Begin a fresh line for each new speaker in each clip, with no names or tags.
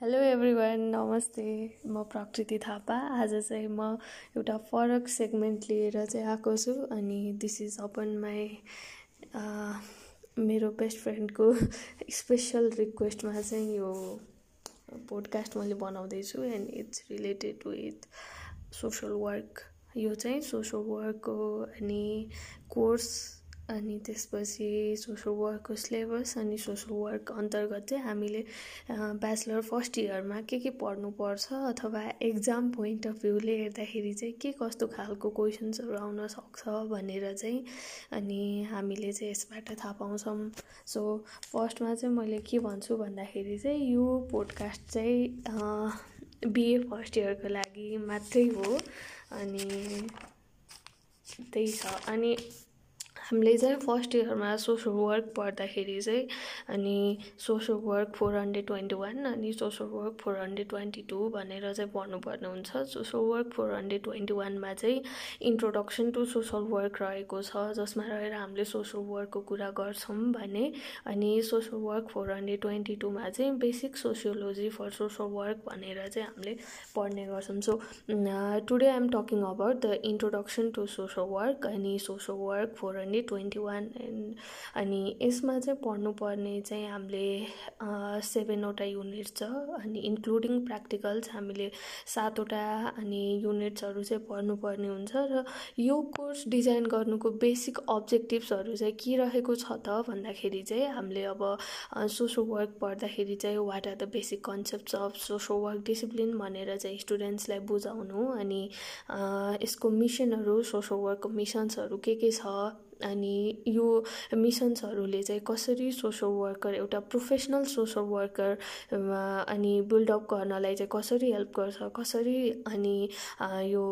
Hello everyone नमस्ते। म प्रकृति थापा। आज चाहिँ म एउटा फरक सेगमेन्ट लिएर चाहिँ आएको छु अनि दिस इज अपन माई मेरो बेस्ट फ्रेन्डको स्पेसल रिक्वेस्टमा चाहिँ यो पोडकास्ट मैले बनाउँदैछु and it's related with social work यो चाहिँ सोसल वर्कको अनि कोर्स अनि त्यसपछि सोसल वर्कको सिलेबस अनि सोसल वर्क अन्तर्गत चाहिँ हामीले ब्याचलर फर्स्ट इयरमा के के पढ्नुपर्छ अथवा एक्जाम पोइन्ट अफ भ्यूले हेर्दाखेरि चाहिँ के कस्तो खालको क्वेसन्सहरू आउन सक्छ भनेर चाहिँ अनि हामीले चाहिँ यसबाट थाहा पाउँछौँ। सो फर्स्टमा चाहिँ मैले के भन्छु भन्दाखेरि चाहिँ यो पोडकास्ट चाहिँ बिए फर्स्ट इयरको लागि मात्रै हो अनि त्यही छ। अनि हामीले चाहिँ फर्स्ट इयरमा सोसल वर्क पढ्दाखेरि चाहिँ अनि social work four hundred twenty one अनि social work four hundred twenty two भनेर चाहिँ पढ्नुपर्ने हुन्छ। Social work four hundred twenty वानमा चाहिँ इन्ट्रोडक्सन टु सोसल वर्क रहेको छ जसमा रहेर हामीले सोसल वर्कको कुरा गर्छौँ भने अनि social work four hundred twenty टूमा चाहिँ basic sociology for social work भनेर चाहिँ हामीले पढ्ने गर्छौँ। So today I'm talking about the introduction to social work अनि social work four hundred twenty one and अनि यसमा चाहिँ पढ्नुपर्ने चाहिँ हामीले सेभेनवटा युनिट छ अनि इन्क्लुडिङ प्र्याक्टिकल्स हामीले सातवटा अनि युनिट्सहरू चाहिँ पढ्नुपर्ने हुन्छ र यो कोर्स डिजाइन गर्नुको बेसिक अब्जेक्टिभ्सहरू चाहिँ के रहेको छ त भन्दाखेरि चाहिँ हामीले अब सोसल वर्क पढ्दाखेरि चाहिँ what are the basic concepts of social work discipline भनेर चाहिँ स्टुडेन्ट्सलाई बुझाउनु अनि यसको मिसनहरू सोसल वर्कको मिसन्सहरू के के छ अनि यो मिसन्सहरूले चाहिँ कसरी सोसल वर्कर एउटा प्रोफेसनल सोसल वर्कर अनि बिल्डअप गर्नलाई चाहिँ कसरी हेल्प गर्छ कसरी अनि यो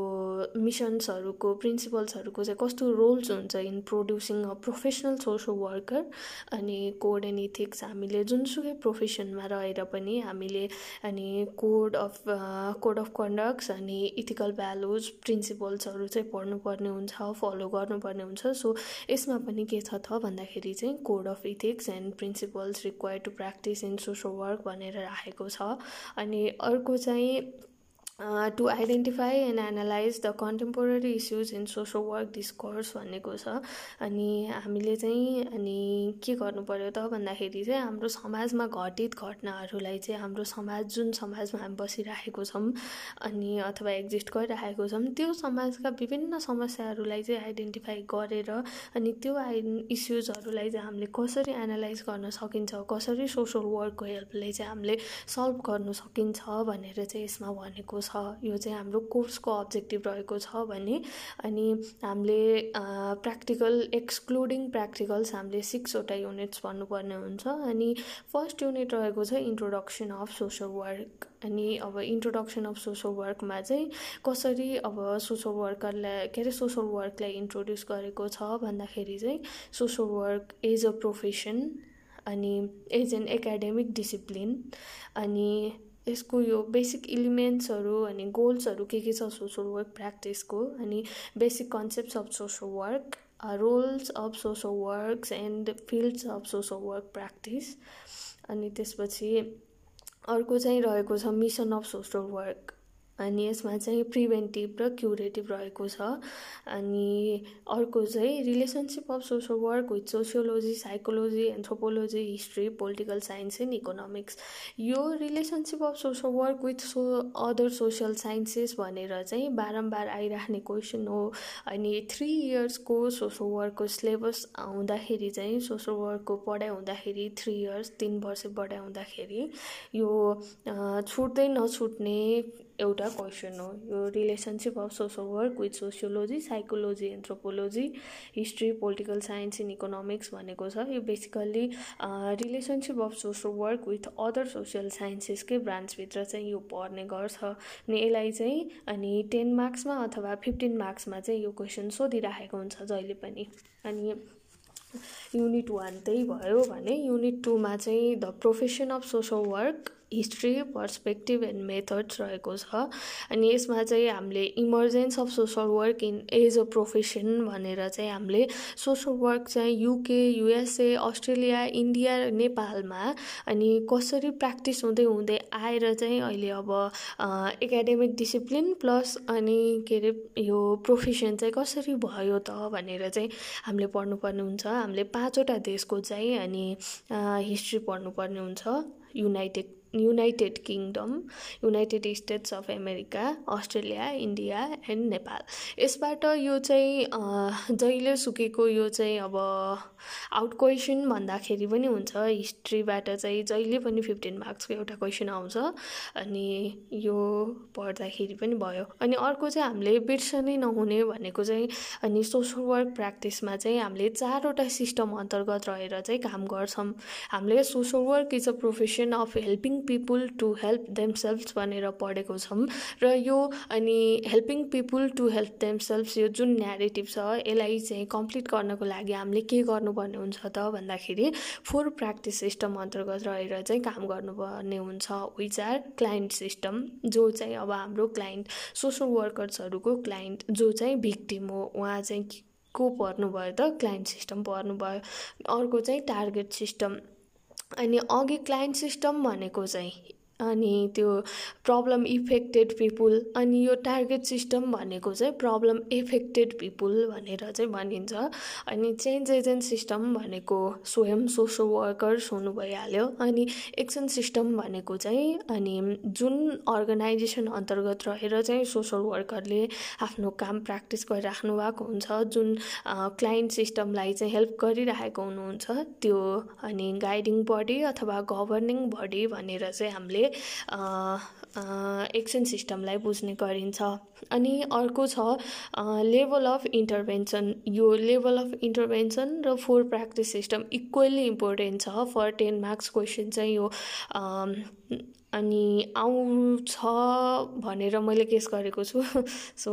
मिसन्सहरूको प्रिन्सिपल्सहरूको चाहिँ कस्तो रोल्स हुन्छ in producing a professional social worker अनि कोड एन्ड इथिक्स हामीले जुनसुकै प्रोफेसनमा रहेर पनि हामीले अनि code of code of conducts अनि इथिकल भ्यालुज प्रिन्सिपल्सहरू चाहिँ पढ्नुपर्ने हुन्छ फलो गर्नुपर्ने हुन्छ। सो यसमा पनि के छ त भन्दाखेरि चाहिँ code of ethics and principles require to practise in social work भनेर राखेको छ। अनि अर्को चाहिँ to identify and analyse the contemporary issues in social work discourse भनेको छ। अनि हामीले चाहिँ अनि के गर्नु पऱ्यो त भन्दाखेरि चाहिँ हाम्रो समाजमा घटित घटनाहरूलाई चाहिँ हाम्रो समाज जुन समाजमा हामी बसिराखेको छौँ अनि अथवा एक्जिस्ट गरिराखेको छौँ त्यो समाजका विभिन्न समस्याहरूलाई चाहिँ आइडेन्टिफाई गरेर अनि त्यो आइ इस्युजहरूलाई चाहिँ हामीले कसरी एनालाइज गर्न सकिन्छ कसरी सोसल वर्कको हेल्पले चाहिँ हामीले सल्भ गर्नु सकिन्छ भनेर चाहिँ यसमा भनेको छ यो चाहिँ हाम्रो कोर्सको अब्जेक्टिभ रहेको छ भने अनि हामीले प्र्याक्टिकल एक्सक्लुडिङ प्र्याक्टिकल्स हामीले सिक्सवटा युनिट्स भन्नुपर्ने हुन्छ अनि फर्स्ट युनिट रहेको छ इन्ट्रोडक्सन अफ सोसल वर्क अनि अब इन्ट्रोडक्सन अफ सोसल वर्कमा चाहिँ कसरी अब सोसल वर्करलाई के अरे सोसल वर्कलाई इन्ट्रोड्युस गरेको छ भन्दाखेरि चाहिँ social work as a profession अनि एज एन एकाडेमिक डिसिप्लिन अनि यसको यो बेसिक इलिमेन्ट्सहरू अनि गोल्सहरू के के छ सोसल वर्क प्र्याक्टिसको अनि basic concepts of social work roles of social works and fields of social work practice अनि त्यसपछि अर्को चाहिँ रहेको छ मिसन अफ सोसल वर्क अनि यसमा चाहिँ प्रिभेन्टिभ र क्युरेटिभ रहेको छ। अनि अर्को चाहिँ relationship of social work with sociology psychology anthropology history political science and economics. यो relationship of social work with so other social sciences भनेर चाहिँ बारम्बार आइराख्ने क्वेसन हो। अनि थ्री इयर्सको सोसल वर्कको सिलेबस आउँदाखेरि चाहिँ सोसल वर्कको पढाइ हुँदाखेरि थ्री इयर्स तिन वर्ष पढाइ हुँदाखेरि यो छुट्दै नछुट्ने एउटा क्वेसन हो। यो relationship of social work with sociology psychology anthropology history political science and economics भनेको छ। यो basically relationship of social work with other social साइन्सेसकै ब्रान्चभित्र चाहिँ यो पढ्ने गर्छ। अनि यसलाई चाहिँ अनि टेन मार्क्समा अथवा फिफ्टिन मार्क्समा चाहिँ यो क्वेसन सोधिराखेको हुन्छ जहिले पनि। अनि युनिट वान त्यही भयो भने युनिट टूमा चाहिँ the profession of social work history perspective and methods रहेको छ। अनि यसमा चाहिँ हामीले emergence of social work in as a profession भनेर चाहिँ हामीले सोसल वर्क चाहिँ युके युएसए अस्ट्रेलिया इन्डिया नेपालमा अनि कसरी प्र्याक्टिस हुँदै हुँदै आएर चाहिँ अहिले अब एकाडेमिक डिसिप्लिन प्लस अनि के अरे यो प्रोफेसन चाहिँ कसरी भयो त भनेर चाहिँ हामीले पढ्नुपर्ने हुन्छ। हामीले पाँचवटा देशको चाहिँ अनि हिस्ट्री पढ्नुपर्ने हुन्छ। United United Kingdom United States of America Australia India and Nepal यसबाट यो चाहिँ जहिले सुकेको यो चाहिँ अब आउट क्वेसन भन्दाखेरि पनि हुन्छ हिस्ट्रीबाट चाहिँ जहिले पनि फिफ्टिन मार्क्सको एउटा क्वेसन आउँछ अनि यो पढ्दाखेरि पनि भयो। अनि अर्को चाहिँ हामीले बिर्सनै नहुने भनेको चाहिँ अनि सोसल वर्क प्र्याक्टिसमा चाहिँ हामीले चारवटा सिस्टम अन्तर्गत रहेर चाहिँ काम गर्छौँ। हामीले social work is a profession of helping people to help themselves भनेर पढेको छौँ र यो अनि helping people to help themselves यो जुन न्यारेटिभ छ यसलाई चाहिँ कम्प्लिट गर्नको लागि हामीले के गर्नुपर्ने हुन्छ त भन्दाखेरि फोर प्र्याक्टिस सिस्टम अन्तर्गत रहेर चाहिँ काम गर्नुपर्ने हुन्छ विच आर क्लाइन्ट सिस्टम जो चाहिँ अब हाम्रो क्लाइन्ट सोसल वर्कर्सहरूको क्लाइन्ट जो चाहिँ भिक्टिम हो उहाँ चाहिँ को पर्नुभयो त क्लाइन्ट सिस्टम पर्नुभयो। अर्को चाहिँ टार्गेट सिस्टम अनि अघि क्लाइन्ट सिस्टम भनेको चाहिँ अनि त्यो प्रब्लम इफेक्टेड पिपुल अनि यो टार्गेट सिस्टम भनेको चाहिँ प्रब्लम इफेक्टेड पिपुल भनेर चाहिँ भनिन्छ। अनि चेन्ज एजेन्ट सिस्टम भनेको स्वयं सोसल वर्कर्स हुनु भइहाल्यो। अनि एक्सन सिस्टम भनेको चाहिँ अनि जुन अर्गनाइजेसन अन्तर्गत रहेर चाहिँ सोसल वर्करले आफ्नो काम प्र्याक्टिस गरिराख्नु भएको हुन्छ जुन क्लाइन्ट सिस्टमलाई चाहिँ हेल्प गरिरहेको हुनुहुन्छ त्यो अनि गाइडिङ बडी अथवा गभर्निङ बडी भनेर चाहिँ हामीले एक्सन सिस्टमलाई बुझ्ने गरिन्छ। अनि अर्को छ लेभल अफ इन्टरभेन्सन यो लेभल अफ इन्टरभेन्सन र four practice system equally important छ फर टेन मार्क्स क्वेसन चाहिँ यो। अनि आउँछ भनेर मैले गेस गरेको छु। सो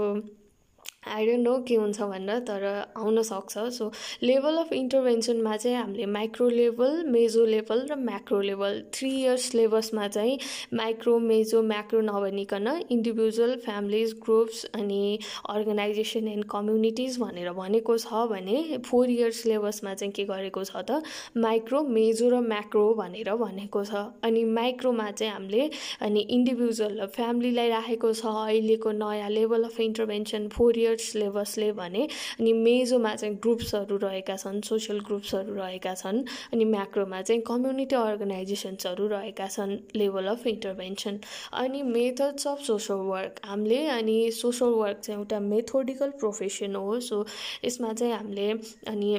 आई डोन्ट नो के हुन्छ भनेर तर आउन सक्छ। सो लेभल अफ इन्टरभेन्सनमा चाहिँ हामीले माइक्रो लेभल मेजो लेभल र म्याक्रो लेभल थ्री इयर्स सिलेबसमा चाहिँ माइक्रो मेजो म्याक्रो नभनिकन इन्डिभिजुअल फ्यामिलीज ग्रुप्स अनि अर्गनाइजेसन एन्ड कम्युनिटिज भनेर भनेको छ भने फोर इयर्स सिलेबसमा चाहिँ के गरेको छ त? माइक्रो मेजो र म्याक्रो भनेर भनेको छ। अनि माइक्रोमा चाहिँ हामीले अनि इन्डिभिजुअल फ्यामिलीलाई राखेको छ अहिलेको नयाँ level of intervention four years research सिलेबसले भने अनि मेजोमा चाहिँ ग्रुप्सहरू रहेका छन् सोसियल ग्रुप्सहरू रहेका छन् अनि म्याक्रोमा चाहिँ कम्युनिटी अर्गनाइजेसन्सहरू रहेका छन् लेभल अफ इन्टरभेन्सन अनि मेथड्स अफ सोसल वर्क हामीले अनि सोसल वर्क चाहिँ एउटा मेथोडिकल प्रोफेसन हो। सो यसमा चाहिँ हामीले अनि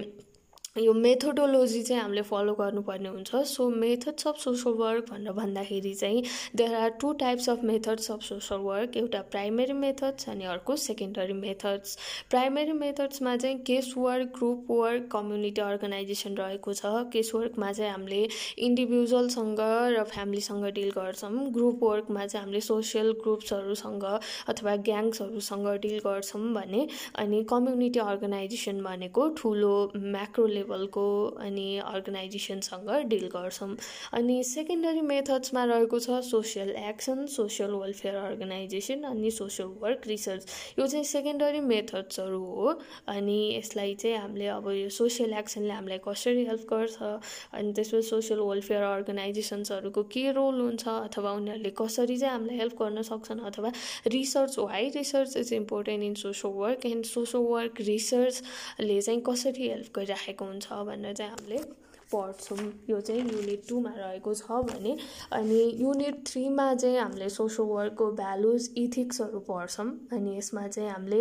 यो मेथोडोलोजी चाहिँ हामीले फलो गर्नुपर्ने हुन्छ। So methods of social work भनेर भन्दाखेरि चाहिँ there are two types of methods of social work एउटा प्राइमेरी मेथड्स अनि अर्को सेकेन्डरी मेथड्स प्राइमेरी मेथड्समा चाहिँ case work group work community organisation रहेको छ। केस वर्कमा चाहिँ हामीले इन्डिभिजुअलसँग र फ्यामिलीसँग डिल गर्छौँ। ग्रुप वर्कमा चाहिँ हामीले सोसियल ग्रुप्सहरूसँग अथवा ग्याङ्सहरूसँग डिल गर्छौँ भने अनि कम्युनिटी अर्गनाइजेसन भनेको ठुलो म्याक्रो लेभलको अनि अर्गनाइजेसनसँग डिल गर्छौँ। अनि सेकेन्डरी मेथड्समा रहेको छ social action social welfare organisation अनि सोसियल वर्क रिसर्च यो चाहिँ सेकेन्डरी मेथड्सहरू हो अनि यसलाई चाहिँ हामीले अब यो सोसियल एक्सनले हामीलाई कसरी हेल्प गर्छ अनि त्यसपछि सोसियल वेलफेयर अर्गनाइजेसन्सहरूको के रोल हुन्छ अथवा उनीहरूले कसरी चाहिँ हामीलाई हेल्प गर्न सक्छन् अथवा research why research is important in social work and social work रिसर्चले चाहिँ कसरी हेल्प गरिराखेको हुन्छ भनेर चाहिँ हामीले पढ्छौँ। यो चाहिँ युनिट टूमा रहेको छ भने अनि युनिट थ्रीमा चाहिँ हामीले सोसल वर्कको भ्यालुज इथिक्सहरू पढ्छौँ। अनि यसमा चाहिँ हामीले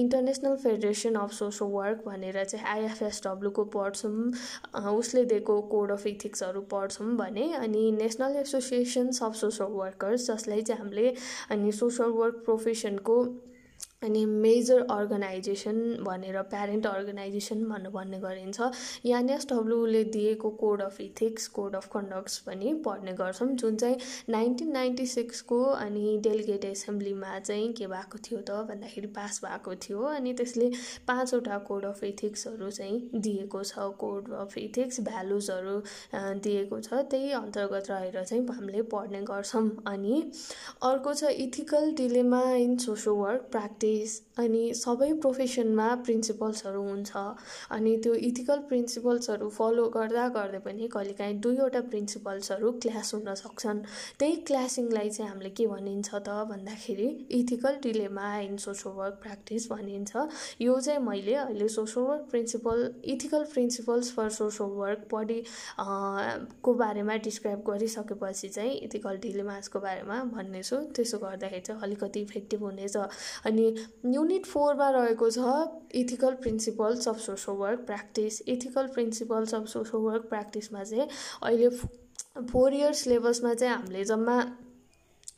international federation of social work भनेर चाहिँ आइएफएसडब्लुको पढ्छौँ। उसले दिएको कोड अफ इथिक्सहरू पढ्छौँ भने अनि national associations of social workers जसलाई चाहिँ हामीले अनि सोसल वर्क प्रोफेसनको अनि मेजर अर्गनाइजेसन भनेर प्यारेन्ट अर्गनाइजेसन भनेर भन्ने गरिन्छ एनएसडब्ल्युले दिएको code of ethics code of conducts पनि पढ्ने गर्छौँ जुन चाहिँ नाइन्टिन नाइन्टी सिक्सको अनि डेलिगेट एसेम्ब्लीमा चाहिँ के भएको थियो त भन्दाखेरि पास भएको थियो। अनि त्यसले पाँचवटा कोड अफ इथिक्सहरू चाहिँ दिएको छ कोड अफ इथिक्स भ्यालुजहरू दिएको छ। त्यही अन्तर्गत रहेर चाहिँ हामीले पढ्ने गर्छौँ। अनि अर्को छ ethical dilemma in social work practice practice अनि सबै प्रोफेसनमा प्रिन्सिपल्सहरू हुन्छ। अनि त्यो इथिकल प्रिन्सिपल्सहरू फलो गर्दा गर्दै पनि कहिलेकाहीँ दुईवटा प्रिन्सिपल्सहरू क्ल्यास हुन सक्छन्। त्यही क्ल्यासिङलाई चाहिँ हामीले के भनिन्छ त भन्दाखेरि ethical dilemma in social work practice भनिन्छ। यो चाहिँ मैले अहिले social work principle ethical principles for social work पढि को बारेमा डिस्क्राइब गरिसकेपछि चाहिँ इथिकल डिलेमासको बारेमा भन्नेछु। त्यसो गर्दाखेरि चाहिँ अलिकति इफेक्टिभ हुनेछ। अनि युनिट फोरमा रहेको छ ethical principles of social work practice ethical principles of social work प्र्याक्टिसमा चाहिँ अहिले फोर इयर्स सिलेबसमा चाहिँ हामीले जम्मा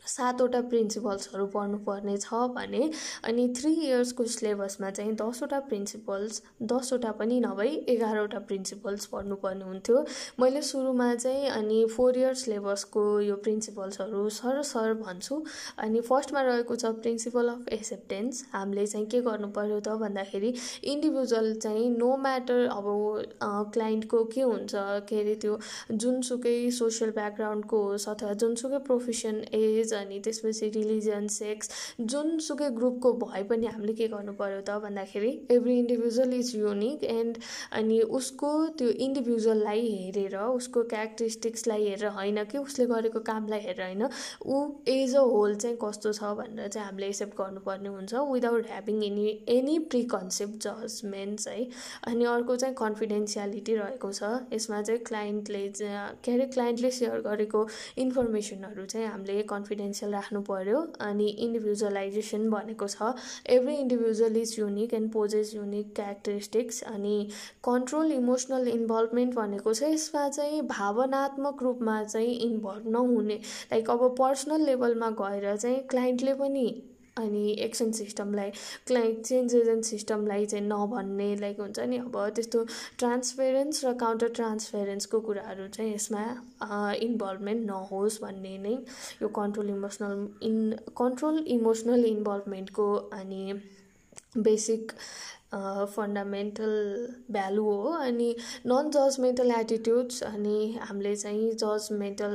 सातवटा प्रिन्सिपल्सहरू पढ्नुपर्ने छ भने अनि थ्री इयर्सको सिलेबसमा चाहिँ दसवटा प्रिन्सिपल्स दसवटा पनि नभई एघारवटा प्रिन्सिपल्स पढ्नुपर्ने हुन्थ्यो। मैले सुरुमा चाहिँ अनि फोर इयर्स सिलेबसको यो प्रिन्सिपल्सहरू सर सर भन्छु। अनि फर्स्टमा रहेको छ प्रिन्सिपल अफ एक्सेप्टेन्स। हामीले चाहिँ के गर्नु पर्यो त भन्दाखेरि इन्डिभिजुअल चाहिँ नो म्याटर अब क्लाइन्टको के हुन्छ के अरे त्यो जुनसुकै सोसियल ब्याकग्राउन्डको होस् अथवा जुनसुकै प्रोफेसन एज अनि त्यसपछि रिलिजन सेक्स जुनसुकै ग्रुपको भए पनि हामीले के गर्नु पऱ्यो त भन्दाखेरि every individual is unique and अनि उसको त्यो इन्डिभिजुअललाई हेरेर उसको क्यारेक्टरिस्टिक्सलाई हेरेर होइन कि उसले गरेको कामलाई हेरेर होइन ऊ एज अ होल चाहिँ कस्तो छ भनेर चाहिँ हामीले एक्सेप्ट गर्नुपर्ने हुन्छ without having any any pre concept judgements है। अनि अर्को चाहिँ कन्फिडेन्सियालिटी रहेको छ यसमा चाहिँ क्लाइन्टले के अरे क्लाइन्टले सेयर गरेको इन्फर्मेसनहरू चाहिँ हामीले कन्फिडेन्स कन्फिडेन्सियल राख्नु पर्यो अनि इन्डिभिजुअलाइजेसन भनेको छ। Every individual is unique and possesses unique characteristics अनि कन्ट्रोल इमोसनल इन्भल्भमेन्ट भनेको चाहिँ यसमा चाहिँ भावनात्मक रूपमा चाहिँ इन्भल्भ नहुने। लाइक अब पर्सनल लेभलमा गएर चाहिँ क्लाइन्टले पनि अनि एक्सन सिस्टमलाई क्लाइन्ट चेन्ज एजेन्ट सिस्टमलाई चाहिँ नभन्ने लाइक हुन्छ नि अब त्यस्तो ट्रान्सपेरेन्स र काउन्टर ट्रान्सपेरेन्सको कुराहरू चाहिँ यसमा इन्भल्भमेन्ट नहोस् भन्ने नै यो control emotional in control emotional इन्भल्भमेन्टको अनि बेसिक फन्डामेन्टल भ्यालु हो अनि नन जजमेन्टल एटिट्युड्स अनि हामीले चाहिँ जजमेन्टल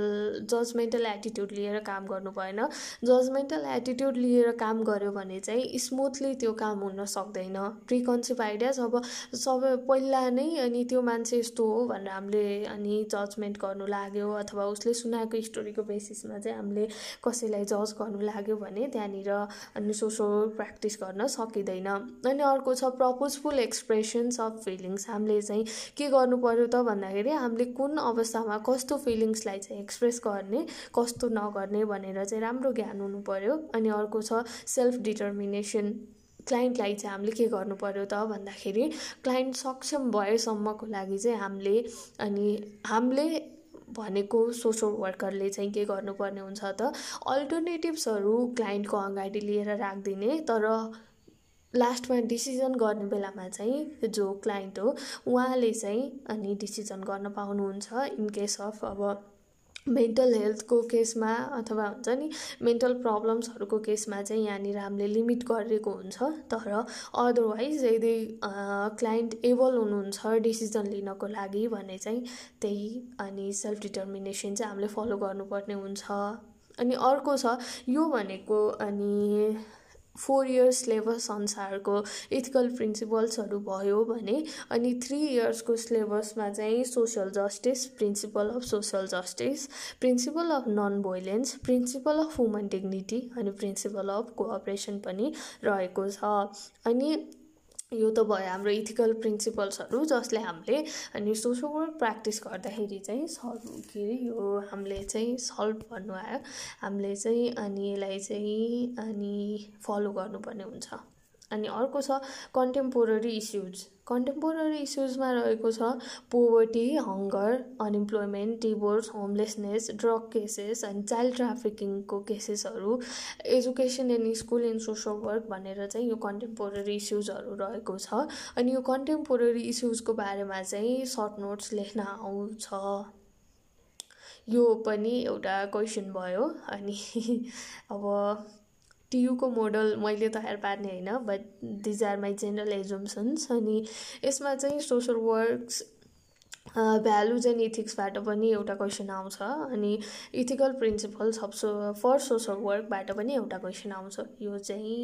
जजमेन्टल एटिट्युड लिएर काम गर्नु भएन। जजमेन्टल एटिट्युड लिएर काम गऱ्यो भने चाहिँ स्मुथली त्यो काम हुन सक्दैन। प्रिकन्सिभ आइडियाज अब सबै पहिला नै अनि त्यो मान्छे यस्तो हो भनेर हामीले अनि जजमेन्ट गर्नु लाग्यो अथवा उसले सुनाएको स्टोरीको बेसिसमा चाहिँ हामीले कसैलाई जज गर्नु लाग्यो भने त्यहाँनिर अनि सोसल प्र्याक्टिस गर्न सकिँदैन। अनि अर्को छ प्रपोजफुल एक्सप्रेसन्स अफ फिलिङ्स हामीले चाहिँ के गर्नु पर्यो त भन्दाखेरि हामीले कुन अवस्थामा कस्तो फिलिङ्सलाई चाहिँ एक्सप्रेस गर्ने कस्तो नगर्ने भनेर चाहिँ राम्रो ज्ञान हुनु पर्यो। अनि अर्को छ सेल्फ डिटर्मिनेसन क्लाइन्टलाई चाहिँ हामीले के गर्नु पर्यो त भन्दाखेरि क्लाइन्ट सक्षम भएसम्मको लागि चाहिँ हामीले अनि हामीले भनेको सोसल वर्करले चाहिँ के गर्नुपर्ने हुन्छ त अल्टरनेटिभ्सहरू क्लाइन्टको अगाडि लिएर राखिदिने तर लास्टमा डिसिजन गर्ने बेलामा चाहिँ जो क्लाइन्ट हो उहाँले चाहिँ अनि डिसिजन गर्न पाउनुहुन्छ इन केस अफ अब मेन्टल हेल्थको केसमा अथवा हुन्छ नि मेन्टल प्रब्लम्सहरूको केसमा चाहिँ यहाँनिर हामीले लिमिट गरेको हुन्छ। तर अदरवाइज यदि क्लाइन्ट एबल हुनुहुन्छ डिसिजन लिनको लागि भने चाहिँ त्यही अनि सेल्फ डिटर्मिनेसन चाहिँ हामीले फलो गर्नुपर्ने हुन्छ। अनि अर्को छ यो भनेको अनि फोर इयर्स सिलेबस अनुसारको इथिकल प्रिन्सिपल्सहरू भयो भने अनि थ्री इयर्सको सिलेबसमा चाहिँ social justice principle of social justice principle of non violence principle of woman dignity अनि प्रिन्सिपल अफ कोअपरेसन पनि रहेको छ। अनि यो त भयो हाम्रो इथिकल प्रिन्सिपल्सहरू जसले हामीले अनि सोसल प्र्याक्टिस गर्दाखेरि चाहिँ सल्भ के अरे यो हामीले चाहिँ सल्भ भन्नु आयो हामीले चाहिँ अनि यसलाई चाहिँ अनि फलो गर्नुपर्ने हुन्छ। अनि अर्को छ कन्टेम्पोररी इस्युज कन्टेम्पोररी इस्युजमा रहेको छ poverty hunger unemployment divorce homelessness drug cases अनि चाइल्ड ट्राफिकिङको केसेसहरू education in school and social work भनेर चाहिँ यो कन्टेम्पोररी इस्युजहरू रहेको छ। अनि यो कन्टेम्पोररी इस्युजको बारेमा चाहिँ सर्ट नोट्स लेख्न आउँछ। यो पनि एउटा क्वेसन भयो। अनि अब टियुको मोडल मैले तयार पार्ने होइन but these are my general assumptions अनि यसमा चाहिँ सोसल वर्क्स भ्यालुज एन्ड इथिक्सबाट पनि एउटा क्वेसन आउँछ अनि ethical principles of so for social वर्कबाट पनि एउटा क्वेसन आउँछ। यो चाहिँ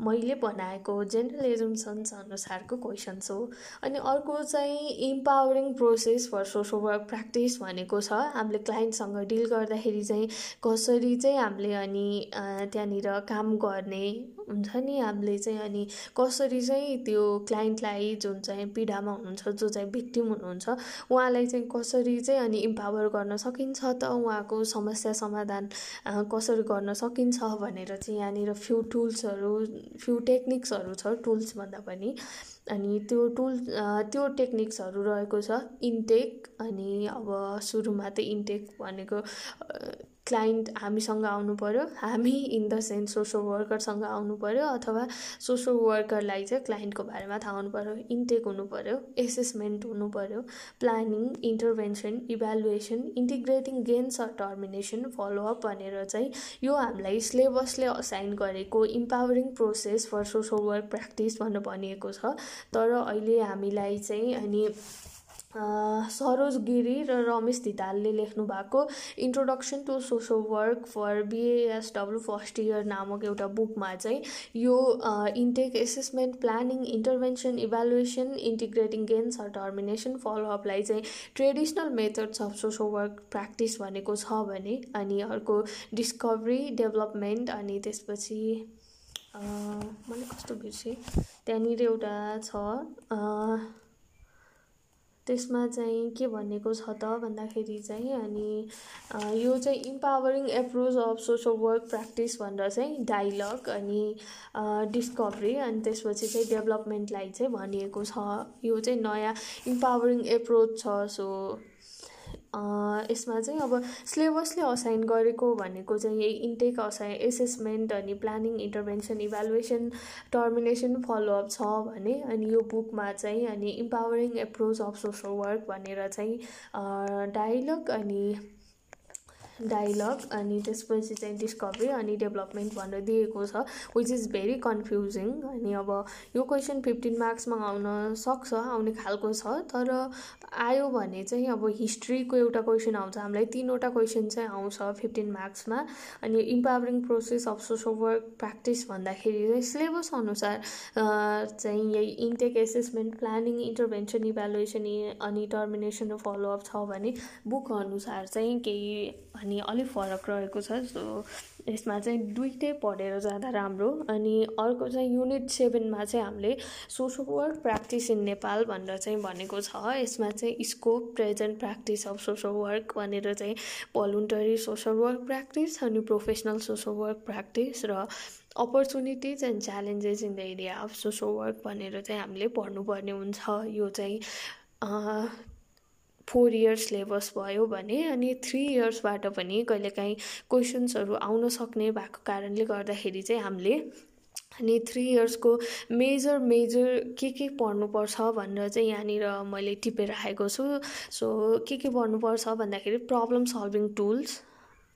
मैले बनाएको जेनरल एजुम्सन्स अनुसारको क्वेसन्स हो। अनि अर्को चाहिँ empowering process for social work practice भनेको छ। हामीले क्लाइन्टसँग डिल गर्दाखेरि चाहिँ कसरी चाहिँ हामीले अनि त्यहाँनिर काम गर्ने हुन्छ नि हामीले चाहिँ अनि कसरी चाहिँ त्यो क्लाइन्टलाई जुन चाहिँ पीडामा हुनुहुन्छ जो चाहिँ भिक्टिम हुनुहुन्छ उहाँलाई चाहिँ कसरी चाहिँ अनि इम्पावर गर्न सकिन्छ त? उहाँको समस्या समाधान कसरी गर्न सकिन्छ भनेर चाहिँ यहाँनिर फ्यु टुल्सहरू फ्यु टेक्निक्सहरू छ टुल्स भन्दा पनि। अनि त्यो टुल त्यो टेक्निक्सहरू रहेको छ इन्टेक अनि अब सुरुमा त इन्टेक भनेको क्लाइन्ट हामीसँग आउनु पऱ्यो हामी इन द सेन्स सोसल वर्करसँग आउनु पऱ्यो अथवा सोसल वर्करलाई चाहिँ क्लाइन्टको बारेमा थाहा हुनु पऱ्यो इन्टेक हुनु पऱ्यो एसेसमेन्ट हुनु पऱ्यो planning intervention evaluation integrating gains or termination follow up भनेर चाहिँ यो हामीलाई सिलेबसले असाइन गरेको empowering process for social work practice भनेर भनिएको छ। तर अहिले हामीलाई चाहिँ अनि सरोज गिरी र रमेश लेख्नु भएको introduction to social work for BASW first year नामक एउटा बुकमा चाहिँ यो intake assessment planning intervention evaluation integrating gains or termination फलोअपलाई चाहिँ traditional methods of social work practice भनेको छ भने अनि अर्को डिस्कभरी डेभलपमेन्ट अनि त्यसपछि मैले कस्तो बिर्सेँ? त्यहाँनिर एउटा छ त्यसमा चाहिँ के भनेको छ त भन्दाखेरि चाहिँ अनि यो चाहिँ empowering approach of social work practice भनेर चाहिँ डाइलग अनि डिस्कभरी अनि त्यसपछि चाहिँ डेभलपमेन्टलाई चाहिँ भनिएको छ। यो चाहिँ नयाँ इम्पावरिङ एप्रोच छ। सो यसमा चाहिँ अब सिलेबसले असाइन गरेको भनेको चाहिँ यही इन्टेक असाइन एसेसमेन्ट अनि planning intervention evaluation termination follow up छ भने अनि यो बुकमा चाहिँ अनि empowering approach of social work भनेर चाहिँ डाइलग अनि डाइलग अनि त्यसपछि चाहिँ डिस्कभरी अनि डेभलपमेन्ट भनेर दिएको छ विच इज भेरी कन्फ्युजिङ अनि अब यो क्वेसन फिफ्टिन मार्क्समा आउन सक्छ आउने खालको छ तर आयो भने चाहिँ अब हिस्ट्रीको एउटा क्वेसन आउँछ हामीलाई तिनवटा क्वेसन चाहिँ आउँछ फिफ्टिन मार्क्समा अनि empowering process of social work practice भन्दाखेरि चाहिँ सिलेबस अनुसार चाहिँ यही intake assessment planning intervention evaluation अनि टर्मिनेसन फलोअप छ भने बुक अनुसार चाहिँ केही अनि अलिक फरक रहेको छ सो यसमा चाहिँ दुइटै पढेर जाँदा राम्रो। अनि अर्को चाहिँ युनिट सेभेनमा चाहिँ हामीले social work practice in Nepal भनेर चाहिँ भनेको छ। यसमा चाहिँ scope present practice of social work भनेर चाहिँ भलुन्टरी सोसल वर्क प्र्याक्टिस अनि प्रोफेसनल सोसल वर्क प्र्याक्टिस र opportunities and challenges in the area of social work भनेर चाहिँ हामीले पढ्नुपर्ने हुन्छ। यो चाहिँ फोर इयर्स सिलेबस भयो भने अनि थ्री इयर्सबाट पनि कहिलेकाहीँ क्वेसन्सहरू आउन सक्ने भएको कारणले गर्दाखेरि चाहिँ हामीले अनि थ्री इयर्सको मेजर मेजर के के पढ्नुपर्छ भनेर चाहिँ यहाँनिर मैले टिपेर राखेको छु। सो के के पढ्नुपर्छ भन्दाखेरि प्रब्लम सल्भिङ टुल्स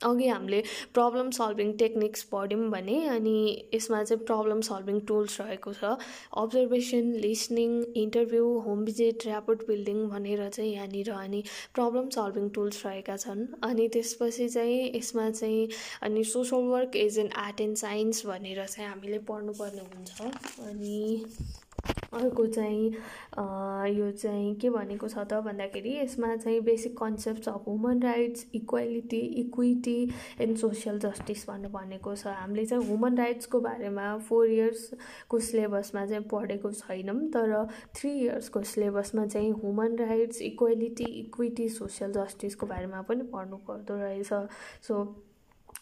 अघि हामीले प्रब्लम सल्भिङ टेक्निक्स पढ्यौँ भने अनि यसमा चाहिँ प्रब्लम सल्भिङ टुल्स रहेको छ। Observation listening interview home visit rapport building भनेर चाहिँ यहाँनिर अनि प्रब्लम सल्भिङ टुल्स रहेका छन्। अनि त्यसपछि चाहिँ यसमा चाहिँ अनि social work as an art and science भनेर चाहिँ हामीले पढ्नुपर्ने हुन्छ। अनि अर्को चाहिँ यो चाहिँ के भनेको छ त भन्दाखेरि यसमा चाहिँ basic concept of human rights equality equity and social justice भनेर भनेको छ। हामीले चाहिँ ह्युमन राइट्सको बारेमा फोर इयर्सको सिलेबसमा चाहिँ पढेको छैनौँ तर थ्री इयर्सको सिलेबसमा चाहिँ human rights equality equity social जस्टिसको बारेमा पनि पढ्नु पर्दो रहेछ। सो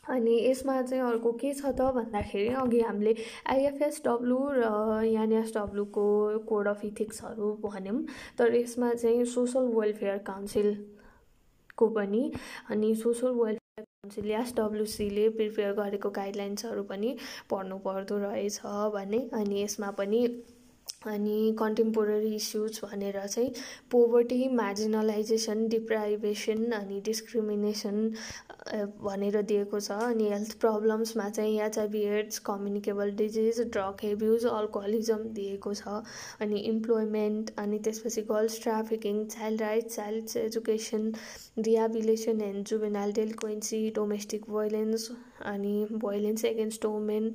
अनि यसमा चाहिँ अर्को के छ त भन्दाखेरि अघि हामीले आइएफएसडब्लु र एनएसडब्लुको कोड अफ इथिक्सहरू भन्यौँ। तर यसमा चाहिँ सोसल वेलफेयर काउन्सिलको पनि अनि सोसल वेलफेयर काउन्सिल एसडब्लुसीले प्रिपेयर गरेको गाइडलाइन्सहरू पनि पढ्नु पर्दो रहेछ भने अनि यसमा पनि अनि कन्टेम्पोररी इस्युज भनेर चाहिँ पोभर्टी मार्जिनलाइजेसन डिप्राइभेसन अनि डिस्क्रिमिनेसन भनेर दिएको छ। अनि हेल्थ प्रब्लम्समा चाहिँ HIV AIDS communicable disease drug abuse alcoholism दिएको छ। अनि इम्प्लोइमेन्ट अनि त्यसपछि girls trafficking child rights child education rehabilitation and juvenile delinquency domestic violence अनि भोइलेन्स एगेन्स्ट वुमेन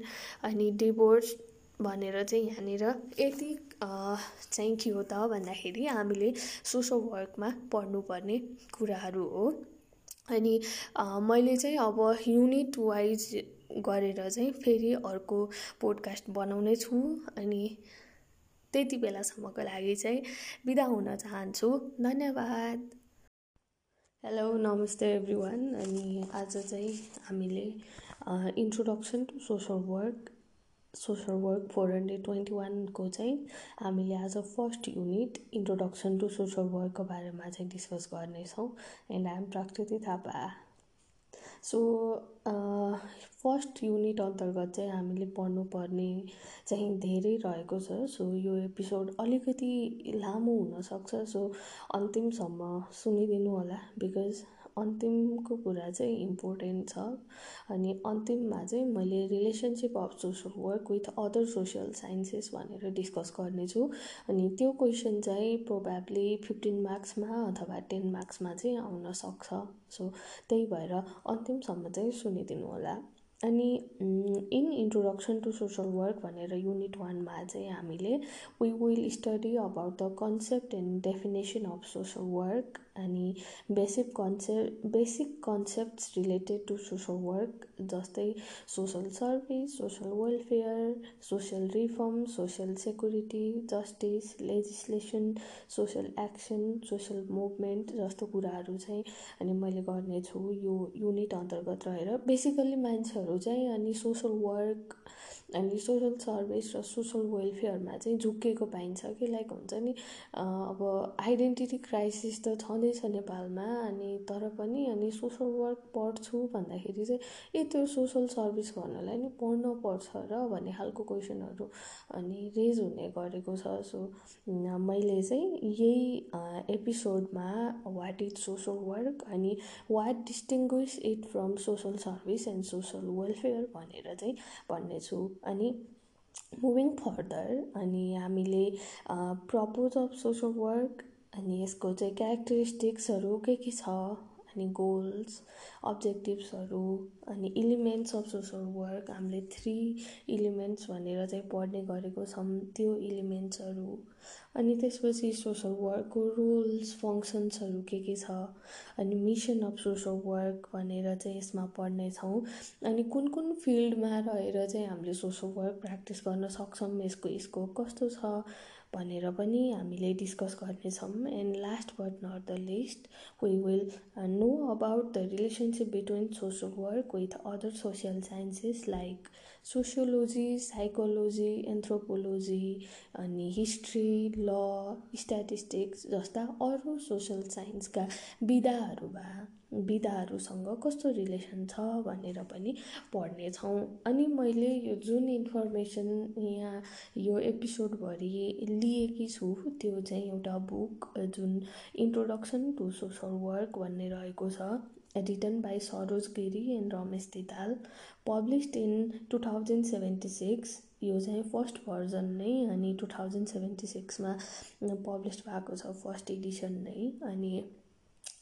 अनि डिभोर्स भनेर चाहिँ यहाँनिर यति चाहिँ के हो त भन्दाखेरि हामीले सोसल वर्कमा पढ्नुपर्ने कुराहरू हो। अनि मैले चाहिँ अब युनिट वाइज गरेर चाहिँ फेरि अर्को पोडकास्ट बनाउने छु। अनि त्यति बेलासम्मको लागि चाहिँ बिदा हुन चाहन्छु। धन्यवाद। हेलो नमस्ते एभ्री वान अनि आज चाहिँ हामीले introduction to social work social work four hundred twenty वानको चाहिँ हामीले आज first unit introduction to social वर्कको बारेमा चाहिँ डिस्कस गर्नेछौँ एन्ड आइएम प्रकृति थापा सो फर्स्ट युनिट अन्तर्गत चाहिँ हामीले पढ्नुपर्ने चाहिँ धेरै रहेको छ। सो यो एपिसोड अलिकति लामो हुनसक्छ। सो अन्तिमसम्म सुनिदिनु होला बिकज अन्तिमको कुरा चाहिँ इम्पोर्टेन्ट छ। अनि अन्तिममा चाहिँ मैले relationship of social work with other social sciences भनेर डिस्कस गर्नेछु। अनि त्यो क्वेसन चाहिँ प्रोभाब्ली फिफ्टिन मार्क्समा अथवा टेन मार्क्समा चाहिँ आउन सक्छ। सो त्यही भएर अन्तिमसम्म चाहिँ सुनिदिनु होला। अनि in introduction to social work भनेर युनिट वानमा चाहिँ हामीले we will study about the concept and definition of social work अनि basic concept basic concepts related to social work जस्तै social service social welfare social reform social security justice legislation social action social movement जस्तो कुराहरू चाहिँ अनि मैले गर्नेछु यो unit अन्तर्गत रहेर। बेसिकल्ली मान्छेहरू चाहिँ अनि सोसल वर्क अनि सोसल सर्भिस र सोसल वेलफेयरमा चाहिँ झुक्किएको पाइन्छ कि लाइक हुन्छ नि अब आइडेन्टिटी क्राइसिस त छँदैछ नेपालमा अनि तर पनि अनि सोसल वर्क पढ्छु भन्दाखेरि चाहिँ ए त्यो सोसल सर्भिस गर्नलाई नि पढ्न पर्छ र भन्ने खालको क्वेसनहरू अनि रेज हुने गरेको छ। सो मैले चाहिँ यही एपिसोडमा वाट इज सोसल वर्क अनि what distinguish it from social service and social welfare भनेर चाहिँ भन्नेछु। अनि मुभिङ फर्दर अनि हामीले प्रपोज अफ सोसल वर्क अनि यसको चाहिँ क्यारेक्टरिस्टिक्सहरू के के छ? अनि गोल्स अब्जेक्टिभ्सहरू अनि इलिमेन्ट्स अफ सोसल वर्क हामीले थ्री इलिमेन्ट्स भनेर चाहिँ पढ्ने गरेको छौँ त्यो इलिमेन्ट्सहरू। अनि त्यसपछि सोसल वर्कको रुल्स फङ्सन्सहरू के के छ अनि मिसन अफ सोसल वर्क भनेर चाहिँ यसमा पढ्नेछौँ अनि कुन कुन फिल्डमा रहेर चाहिँ हामीले सोसल वर्क प्र्याक्टिस गर्न सक्छौँ यसको स्कोप कस्तो छ भनेर पनि हामीले डिस्कस गर्नेछौँ. And last but not the least we will know about the relationship between social work with other social sciences like sociology psychology anthropology अनि हिस्ट्री ल स्ट्याटिस्टिक्स जस्ता अरू सोसियल साइन्सका विधाहरूमा विधाहरूसँग कस्तो रिलेसन छ भनेर पनि पढ्नेछौँ अनि मैले यो जुन इन्फर्मेसन यहाँ यो एपिसोडभरि लिएकी छु त्यो चाहिँ एउटा बुक जुन इन्ट्रोडक्सन टु सोसल वर्क भन्ने रहेको छ। Written by Saroj Giri and Ramesh Didal published in two thousand seventy six यो चाहिँ फर्स्ट भर्जन नै अनि टु थाउजन्ड सेभेन्टी सिक्समा पब्लिस भएको छ फर्स्ट एडिसन नै। अनि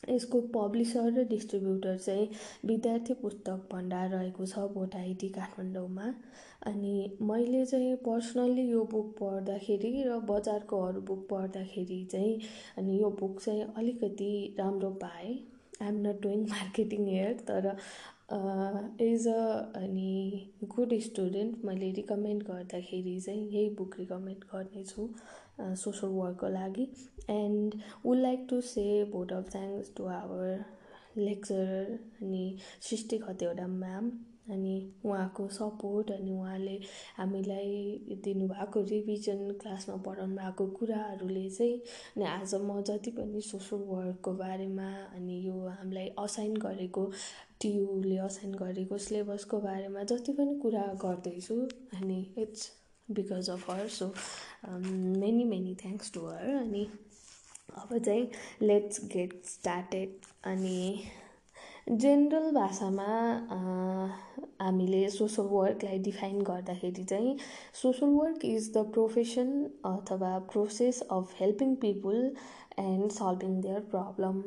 यसको पब्लिसर र डिस्ट्रिब्युटर चाहिँ विद्यार्थी पुस्तक भण्डार रहेको छ भोटाइटी काठमाडौँमा। अनि मैले चाहिँ पर्सनल्ली यो बुक पढ्दाखेरि र बजारको अरू बुक पढ्दाखेरि चाहिँ अनि यो बुक चाहिँ अलिकति राम्रो पाएँ। I'm not doing marketing here तर एज अ अनि गुड स्टुडेन्ट मैले रिकमेन्ड गर्दाखेरि चाहिँ यही बुक रिकमेन्ड गर्नेछु। सोसल वर्कको लागि and would like to say vote of thanks to our lecturer अनि सृष्टि खतिवडा म्याम अनि उहाँको सपोर्ट अनि उहाँले हामीलाई दिनुभएको रिभिजन क्लासमा पढाउनु भएको कुराहरूले चाहिँ अनि आज म जति पनि सोसल वर्कको बारेमा अनि यो हामीलाई असाइन गरेको टियुले असाइन गरेको सिलेबसको बारेमा जति पनि कुरा गर्दैछु अनि it's because of her so many many thanks to her अनि अब चाहिँ लेट्स गेट स्टार्टेड अनि जेनरल भाषामा हामीले सोसल वर्कलाई डिफाइन गर्दाखेरि चाहिँ social work is the profession अथवा process of helping people and solving their problem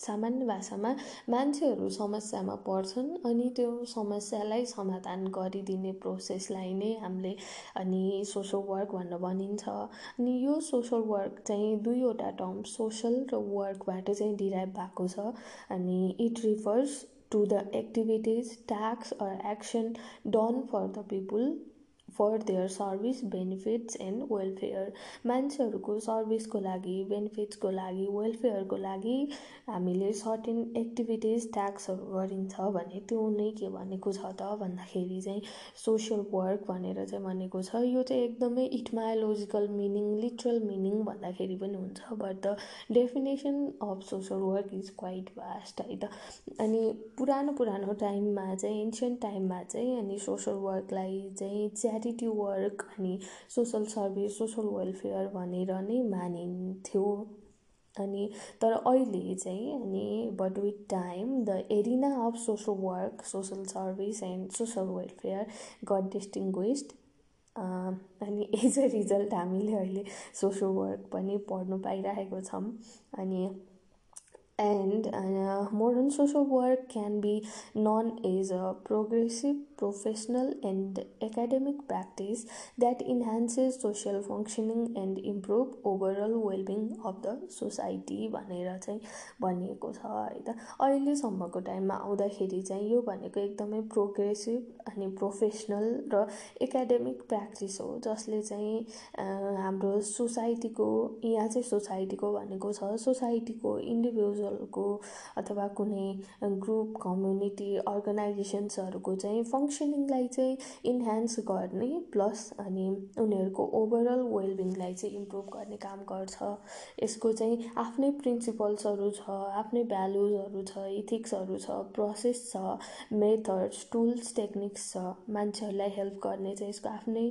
सामान्य भाषामा मान्छेहरू समस्यामा पर्छन् अनि त्यो समस्यालाई समाधान गरिदिने प्रोसेसलाई नै हामीले अनि सोसल वर्क भनेर भनिन्छ। अनि यो सोसल वर्क चाहिँ दुईवटा टर्म सोसल र वर्कबाट चाहिँ डिराइभ भएको छ। अनि it refers to the activities task or action done for the people for their service benefits and welfare मान्छेहरूको सर्भिसको लागि बेनिफिट्सको लागि वेलफेयरको लागि हामीले सर्टेन एक्टिभिटिज ट्याक्सहरू गरिन्छ भने त्यो नै के भनेको छ त भन्दाखेरि चाहिँ सोसियल वर्क भनेर चाहिँ भनेको छ। यो चाहिँ एकदमै इटमायोलोजिकल मिनिङ लिटरल मिनिङ भन्दाखेरि पनि हुन्छ but the definition of social work is quite vast है त। अनि पुरानो पुरानो टाइममा चाहिँ एन्सियन्ट टाइममा चाहिँ अनि सोसियल वर्कलाई चाहिँ च्यारिटी च्यारिटी वर्क अनि सोसल सर्भिस सोसल वेलफेयर भनेर नै मानिन्थ्यो। अनि तर अहिले चाहिँ अनि but with time the arena of social work social service and social welfare got distinguished. अनि एज अ रिजल्ट हामीले अहिले सोसल वर्क पनि पढ्नु पाइरहेको छौँ। अनि uh, modern social work can be known as a progressive professional and academic practice that enhances social functioning and improve overall well-being of the society भनेर चाहिँ भनिएको छ है त। अहिलेसम्मको टाइममा आउँदाखेरि चाहिँ यो भनेको एकदमै प्रोग्रेसिभ अनि प्रोफेसनल र एकाडेमिक प्र्याक्टिस हो जसले चाहिँ हाम्रो सोसाइटीको यहाँ चाहिँ सोसाइटीको भनेको छ सोसाइटीको इन्डिभिजुअल इन्डिभिजुअलको अथवा कुनै ग्रुप कम्युनिटी अर्गनाइजेसन्सहरूको चाहिँ फङ्सनिङलाई चाहिँ इन्हान्स गर्ने प्लस अनि उनीहरूको ओभरअल वेलबिङलाई चाहिँ इम्प्रुभ गर्ने काम गर्छ। यसको चाहिँ आफ्नै प्रिन्सिपल्सहरू छ आफ्नै भ्यालुजहरू छ इथिक्सहरू छ प्रोसेस छ मेथड्स टुल्स टेक्निक्स छ मान्छेहरूलाई हेल्प गर्ने चाहिँ यसको आफ्नै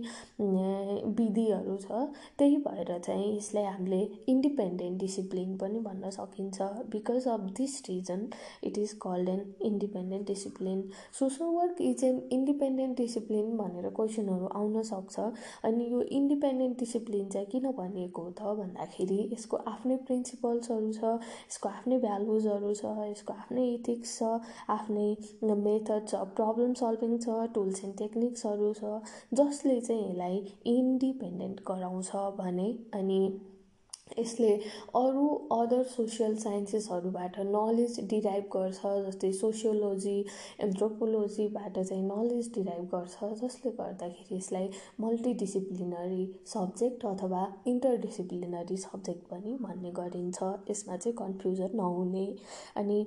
विधिहरू छ। त्यही भएर चाहिँ यसलाई हामीले इन्डिपेन्डेन्ट डिसिप्लिन पनि भन्न सकिन्छ। Because of this reason it is called an independent discipline social work is an independent discipline भनेर क्वेसनहरू आउन सक्छ। अनि यो इन्डिपेन्डेन्ट डिसिप्लिन चाहिँ किन भनिएको त भन्दाखेरि यसको आफ्नै प्रिन्सिपल्सहरू छ यसको आफ्नै भ्यालुजहरू छ यसको आफ्नै इथिक्स छ आफ्नै मेथड छ प्रब्लम सल्भिङ छ टुल्स एन्ड टेक्निक्सहरू छ जसले चाहिँ यसलाई इन्डिपेन्डेन्ट गराउँछ भने अनि यसले अरू अदर सोसियल साइन्सेसहरूबाट नलेज डिराइभ गर्छ जस्तै सोसियोलोजी एन्थ्रोपोलोजीबाट चाहिँ नलेज डिराइभ गर्छ जसले गर्दाखेरि यसलाई मल्टिडिसिप्लिनरी सब्जेक्ट अथवा इन्टरडिसिप्लिनरी सब्जेक्ट पनि भन्ने गरिन्छ। यसमा चाहिँ कन्फ्युजन नहुने। अनि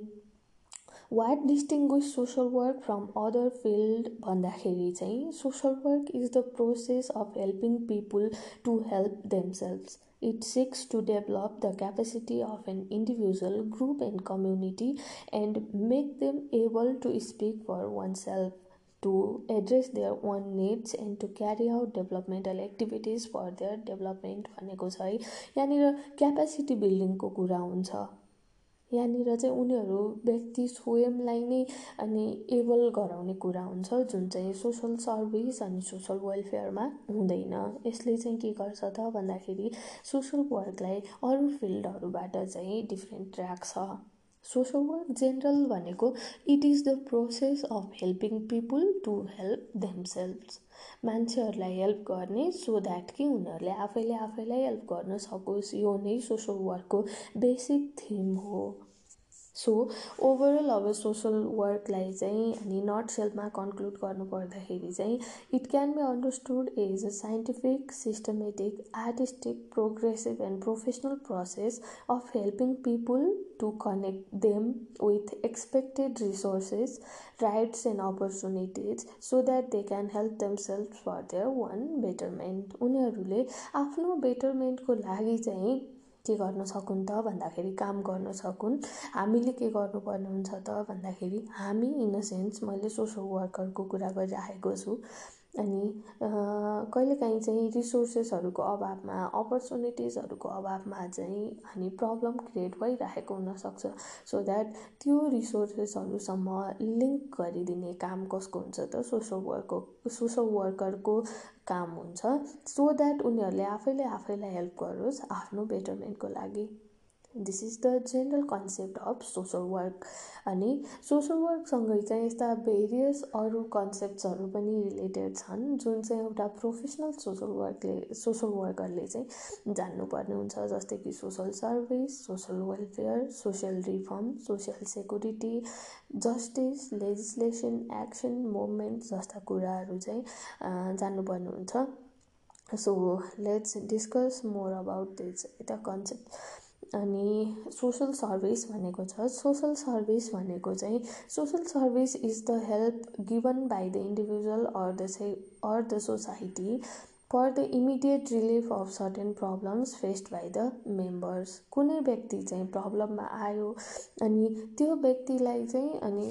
what distinguish social work from other field भन्दाखेरि चाहिँ social work is the process of helping people to help themselves It seeks to develop the capacity of an individual, group, and community and make them able to speak for oneself, to address their own needs and to carry out developmental activities for their development भनेको छ है यहाँनिर capacity बिल्डिङको कुरा हुन्छ यहाँनिर चाहिँ उनीहरू व्यक्ति स्वयंलाई नै अनि एबल गराउने कुरा हुन्छ जुन चाहिँ सोसल सर्भिस अनि सोसल वेलफेयरमा हुँदैन। यसले चाहिँ के गर्छ त भन्दाखेरि सोसल वर्कलाई अरू फिल्डहरूबाट चाहिँ डिफ्रेन्ट राख्छ। सोसल वर्क जेनरल भनेको it is the process of helping people to help themselves मान्छेहरूलाई हेल्प गर्ने सो द्याट कि उनीहरूले आफैले आफैलाई हेल्प गर्न सकोस्। यो नै सोसल वर्कको बेसिक थिम हो। सो ओभरअल अब सोसल वर्कलाई चाहिँ हामी नट सेल्फमा कन्क्लुड गर्नुपर्दाखेरि चाहिँ it can be understood as a scientific systematic artistic progressive and professional process of helping people to connect them with expected resources rights and opportunities so that they can help them self for their own betterment उनीहरूले आफ्नो बेटरमेन्टको लागि चाहिँ के गर्न सकुन् त भन्दाखेरि काम गर्न सकुन्। हामीले के गर्नुपर्ने हुन्छ त भन्दाखेरि हामी इन अ सेन्स मैले सोसल वर्करको कुरा गरिराखेको छु। अनि कहिलेकाहीँ चाहिँ रिसोर्सेसहरूको अभावमा अपर्च्युनिटिजहरूको अभावमा चाहिँ हामी प्रब्लम क्रिएट भइरहेको हुनसक्छ। सो द्याट त्यो रिसोर्सेसहरूसम्म लिङ्क गरिदिने काम कसको हुन्छ त? सोसल वर्कको सोसल वर्करको काम हुन्छ। सो द्याट उनीहरूले आफैले आफैलाई हेल्प गरोस् आफ्नो बेटरमेन्टको लागि। This is the general concept of social work अनि सोसल वर्कसँगै चाहिँ यस्ता भेरियस अरू कन्सेप्ट्सहरू पनि रिलेटेड छन् जुन चाहिँ एउटा प्रोफेसनल सोसल वर्कले सोसल वर्करले चाहिँ जान्नुपर्ने हुन्छ जस्तै कि social service social welfare social reform social security justice legislation action movement जस्ता कुराहरू चाहिँ जान्नुपर्ने हुन्छ। So let's discuss more about this एउटा कन्सेप्ट अनि सोसल सर्भिस भनेको छ। सोसल सर्भिस भनेको चाहिँ social service is the help given by the individual or the say or the society for the immediate relief of certain problems faced by the members कुनै व्यक्ति चाहिँ प्रब्लममा आयो अनि त्यो व्यक्तिलाई चाहिँ अनि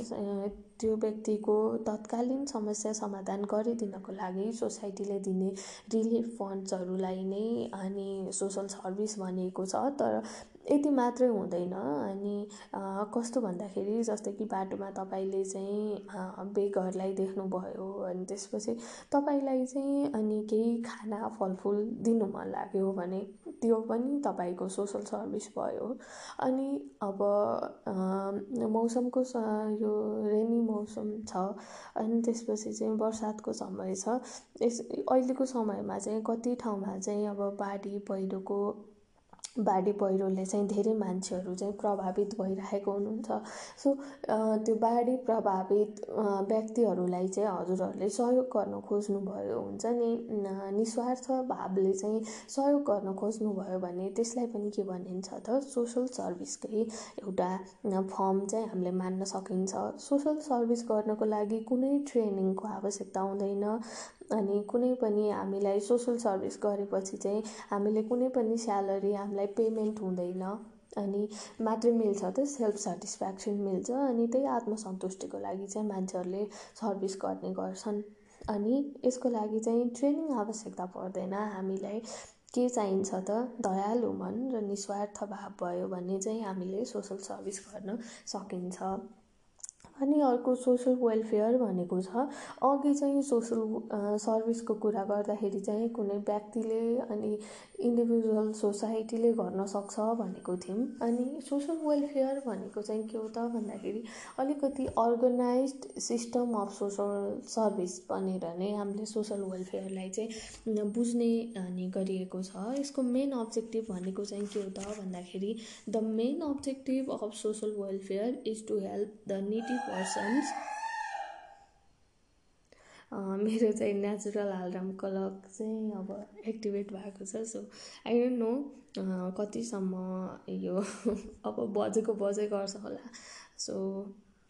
त्यो व्यक्तिको तत्कालीन समस्या समाधान गरिदिनको लागि सोसाइटीले दिने रिलिफ फन्ड्सहरूलाई नै अनि सोसल सर्भिस भनेको छ। तर यति मात्रै हुँदैन। अनि कस्तो भन्दाखेरि जस्तै कि बाटोमा तपाईँले चाहिँ बेगरलाई देख्नुभयो अनि त्यसपछि तपाईँलाई चाहिँ अनि केही खाना फलफुल दिनु मन लाग्यो भने त्यो पनि तपाईँको सोसल सर्भिस भयो। अनि अब मौसमको यो रेनी मौसम छ अनि त्यसपछि चाहिँ बर्सातको समय छ। यस अहिलेको समयमा चाहिँ कति ठाउँमा चाहिँ अब बाढी पहिरोको बाढी पहिरोले चाहिँ धेरै मान्छेहरू चाहिँ प्रभावित भइरहेको हुनुहुन्छ। सो त्यो बाढी प्रभावित व्यक्तिहरूलाई चाहिँ हजुरहरूले सहयोग गर्न खोज्नुभयो हुन्छ नि निस्वार्थ भावले चाहिँ सहयोग गर्न खोज्नुभयो भने त्यसलाई पनि के भनिन्छ त सोसल सर्भिसकै एउटा फर्म चाहिँ हामीले मान्न सकिन्छ। सोसल सर्भिस गर्नको लागि कुनै ट्रेनिङको आवश्यकता हुँदैन। अनि कुनै पनि हामीलाई सोसल सर्भिस गरेपछि चाहिँ हामीले कुनै पनि स्यालेरी हामीलाई पेमेन्ट हुँदैन। अनि मात्रै मिल्छ त सेल्फ सेटिस्फ्याक्सन मिल्छ अनि त्यही आत्मसन्तुष्टिको लागि चाहिँ मान्छेहरूले सर्भिस गर्ने गर्छन्। अनि यसको लागि चाहिँ ट्रेनिङ आवश्यकता पर्दैन। हामीलाई के चाहिन्छ त दयालु मन र निस्वार्थ भाव भयो भने चाहिँ हामीले सोसल सर्भिस गर्न सकिन्छ। अनि अर्को सोसल वेलफेयर भनेको छ। अघि चाहिँ सोसल सर्भिसको कुरा गर्दाखेरि चाहिँ कुनै व्यक्तिले अनि इन्डिभिजुअल सोसाइटीले गर्न सक्छ भनेको थियौँ। अनि सोसल वेलफेयर भनेको चाहिँ के हो त भन्दाखेरि अलिकति organize system of social service भनेर नै हामीले सोसल वेलफेयरलाई चाहिँ बुझ्ने अनि गरिएको छ। यसको मेन अब्जेक्टिभ भनेको चाहिँ के हो त भन्दाखेरि the main objective of social welfare is to help the needy persons मेरो चाहिँ नेचुरल हालराम क्लक चाहिँ अब एक्टिभेट भएको छ सो आई डोन्ट नो कतिसम्म यो अब बजेको बजे गर्छ होला। सो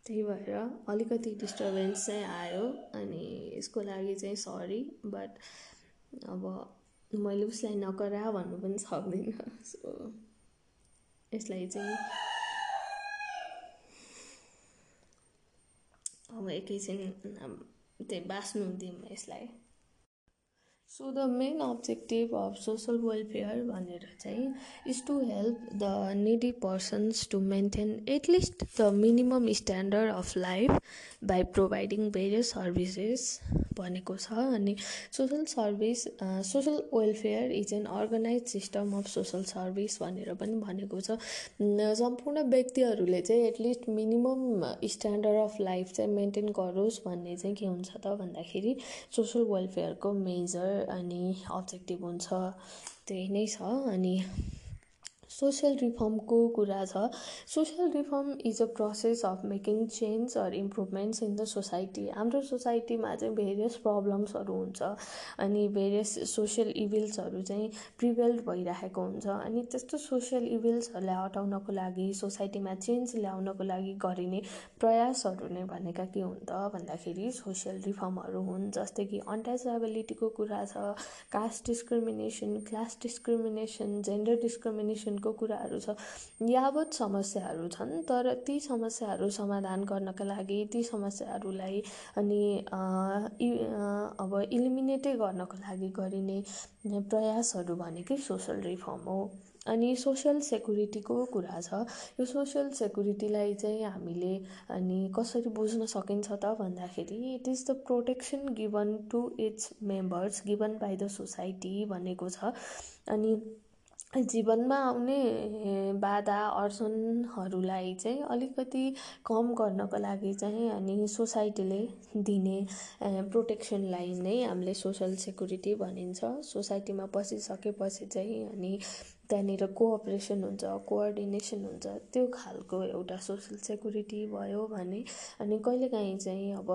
त्यही भएर अलिकति डिस्टर्बेन्स चाहिँ आयो अनि यसको लागि चाहिँ सरी बट अब मैले उसलाई नकरा भन्नु पनि सक्दिनँ सो यसलाई चाहिँ अब एकैछिन त्यही बाँच्नु दिउँ यसलाई। So the main objective of social welfare भनेर चाहिँ is to help the needy persons to maintain at least the minimum standard of life by providing various services भनेको छ. अनि social service social welfare is an organize system of social service भनेर पनि भनेको छ। सम्पूर्ण व्यक्तिहरूले चाहिँ at least minimum standard of life चाहिँ मेन्टेन गरोस् भन्ने चाहिँ के हुन्छ त भन्दाखेरि सोसल वेलफेयरको मेजर अनि अब्जेक्टिभ हुन्छ त्यही नै छ अनि सोसियल रिफर्मको कुरा छ। Social reform is a process of making change or improvements in the society. हाम्रो सोसाइटीमा चाहिँ भेरियस प्रब्लम्सहरू हुन्छ अनि भेरियस सोसियल इभिल्सहरू चाहिँ प्रिभेल्ड भइरहेको हुन्छ। अनि त्यस्तो सोसियल इभिल्सहरूलाई हटाउनको लागि सोसाइटीमा चेन्ज ल्याउनको लागि गरिने प्रयासहरू नै भनेका के हुन् त भन्दाखेरि सोसियल रिफर्महरू हुन् जस्तै कि अन्टाचेबिलिटीको कुरा छ caste discrimination class discrimination gender discrimination कुराहरू छ। यावत समस्याहरू छन् तर ती समस्याहरू समाधान गर्नका लागि ती समस्याहरूलाई अनि अब इलिमिनेटै गर्नको लागि गरिने प्रयासहरू भनेकै सोसल रिफर्म हो। अनि सोसियल सेक्युरिटीको कुरा छ। यो सोसियल सेक्युरिटीलाई चाहिँ हामीले अनि कसरी बुझ्न सकिन्छ त भन्दाखेरि it is the protection given to its members given by the society भनेको छ। अनि जीवनमा आउने बाधा अर्जनहरूलाई चाहिँ अलिकति कम गर्नको लागि चाहिँ अनि सोसाइटीले दिने प्रोटेक्सनलाई नै हामीले सोसल सेक्युरिटी भनिन्छ। सोसाइटीमा पसिसकेपछि चाहिँ अनि त्यहाँनिर कोअपरेसन हुन्छ कोअर्डिनेसन हुन्छ त्यो खालको एउटा सोसल सेक्युरिटी भयो भने अनि कहिलेकाहीँ चाहिँ अब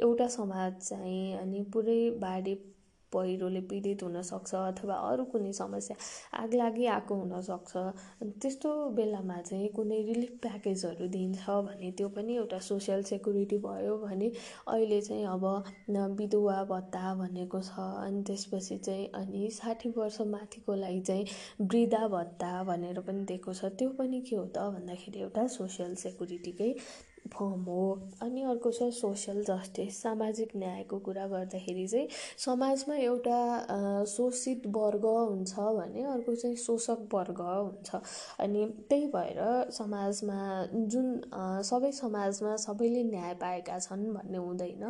एउटा समाज चाहिँ अनि पुरै बाढी पहिरोले पीडित हुनसक्छ अथवा अरू कुनै समस्या आग लागि आएको हुनसक्छ। त्यस्तो बेलामा चाहिँ कुनै रिलिफ प्याकेजहरू दिन्छ भने त्यो पनि एउटा सोसियल सेक्युरिटी भयो भने अहिले चाहिँ अब विधुवा भत्ता भनेको छ। अनि त्यसपछि चाहिँ अनि साठी वर्ष माथिकोलाई चाहिँ वृद्धा भत्ता भनेर पनि दिएको छ। त्यो पनि के हो त भन्दाखेरि एउटा सोसियल सेक्युरिटीकै फर्म हो। अनि अर्को छ सोसियल जस्टिस सामाजिक न्यायको कुरा गर्दाखेरि चाहिँ समाजमा एउटा शोषित वर्ग हुन्छ भने अर्को चाहिँ शोषक वर्ग हुन्छ। अनि त्यही भएर समाजमा जुन सबै समाजमा सबैले न्याय पाएका छन् भन्ने हुँदैन।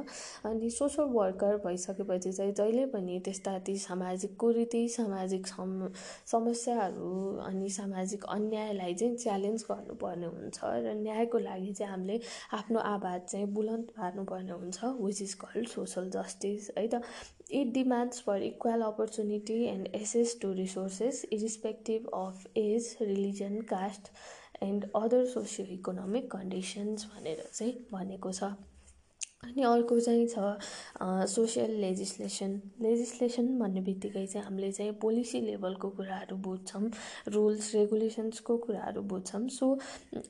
अनि सोसल वर्कर भइसकेपछि चाहिँ जहिले पनि त्यस्ता ती सामाजिक कुरीति सामाजिक सम समस्याहरू अनि सामाजिक अन्यायलाई चाहिँ च्यालेन्ज गर्नुपर्ने हुन्छ। र न्यायको लागि चाहिँ हामीले आफ्नो आवाज चाहिँ बुलन्द पार्नुपर्ने हुन्छ which is called social justice है त? It demands for equal opportunity and access to resources irrespective of age religion caste and other socio economic conditions भनेर चाहिँ भनेको छ। अनि अर्को चाहिँ छ सोसियल लेजिस्लेसन लेजिस्लेसन भन्ने बित्तिकै चाहिँ हामीले चाहिँ पोलिसी लेभलको कुराहरू बुझ्छौँ रुल्स रेगुलेसन्सको कुराहरू बुझ्छौँ. So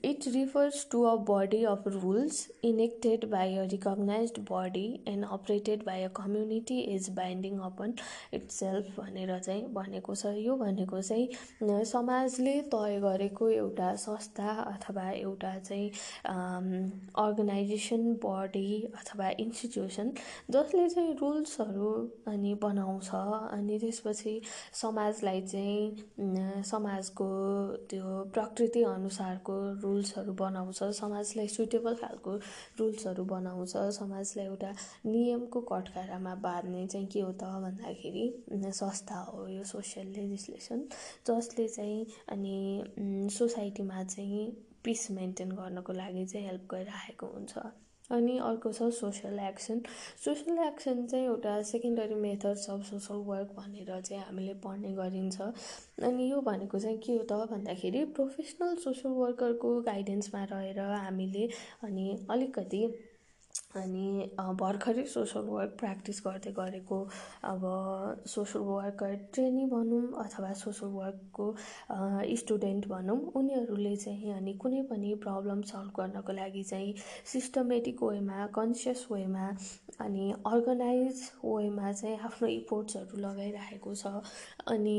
it refers to a body of rules enacted by a recognize body and operated by a community is binding upon it self भनेर चाहिँ भनेको छ. यो भनेको चाहिँ समाजले तय गरेको एउटा संस्था अथवा एउटा चाहिँ अर्गनाइजेसन बडी अथवा इन्स्टिट्युसन जसले चाहिँ रुल्सहरू अनि बनाउँछ अनि त्यसपछि समाजलाई चाहिँ समाजको त्यो प्रकृति अनुसारको रुल्सहरू बनाउँछ समाजलाई सुइटेबल खालको रुल्सहरू बनाउँछ समाजलाई एउटा नियमको कटघरामा बाँध्ने चाहिँ के हो त भन्दाखेरि संस्था हो यो सोसियल लेजिस्लेसन जसले चाहिँ अनि सोसाइटीमा चाहिँ पिस मेन्टेन गर्नको लागि चाहिँ हेल्प गरिरहेको हुन्छ। अनि अर्को छ सोसियल एक्सन। सोसियल एक्सन चाहिँ एउटा secondary methods of social work भनेर चाहिँ हामीले पढ्ने गरिन्छ। अनि यो भनेको चाहिँ के हो त भन्दाखेरि प्रोफेसनल सोसल वर्करको गाइडेन्समा रहेर हामीले अनि अलिकति अनि भर्खरै सोसल वर्क प्र्याक्टिस गर्दै गरेको अब सोसल वर्कर ट्रेनी भनौँ अथवा सोसल वर्कको स्टुडेन्ट भनौँ उनीहरूले चाहिँ अनि कुनै पनि प्रब्लम सल्भ गर्नको लागि चाहिँ सिस्टमेटिक वेमा कन्सियस वेमा अनि अर्गनाइज वेमा चाहिँ आफ्नो इफोर्ट्सहरू लगाइरहेको छ। अनि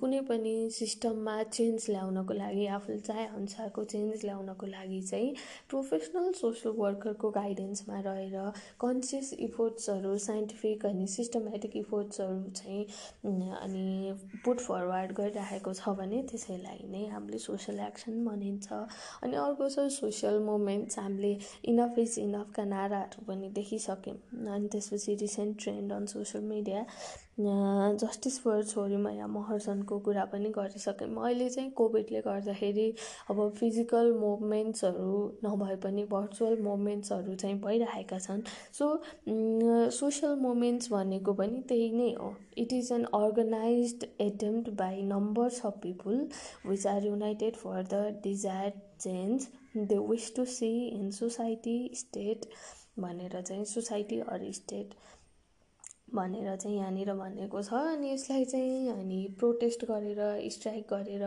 कुनै पनि सिस्टममा चेन्ज ल्याउनको लागि आफूले चाहे अनुसारको चेन्ज ल्याउनको लागि चाहिँ प्रोफेसनल सोसल वर्करको गाइडेन्समा रहेर कन्सियस इफोर्ट्सहरू साइन्टिफिक अनि सिस्टमेटिक इफोर्ट्सहरू चाहिँ अनि पुट फरवर्ड गरिरहेको छ भने त्यसैलाई नै हामीले सोसियल एक्सन भनिन्छ। अनि अर्को छ सोसियल मुभमेन्ट्स हामीले इनफ इज इनफका नाराहरू पनि देखिसक्यौँ। अनि त्यसपछि recent trend on social media justice for छोरी माया महर्जनको कुरा पनि गरिसकेँ। अहिले चाहिँ कोभिडले गर्दाखेरि अब फिजिकल मुभमेन्ट्सहरू नभए पनि भर्चुअल मुभमेन्ट्सहरू चाहिँ भइरहेका छन्। सो सोसियल मुभमेन्ट्स भनेको पनि त्यही नै हो। It is an organize attempt by numbers of people which are united for the desire change they wish to see in society state भनेर चाहिँ सोसाइटी अर स्टेट भनेर चाहिँ यहाँनिर भनेको छ अनि यसलाई चाहिँ अनि प्रोटेस्ट गरेर स्ट्राइक गरेर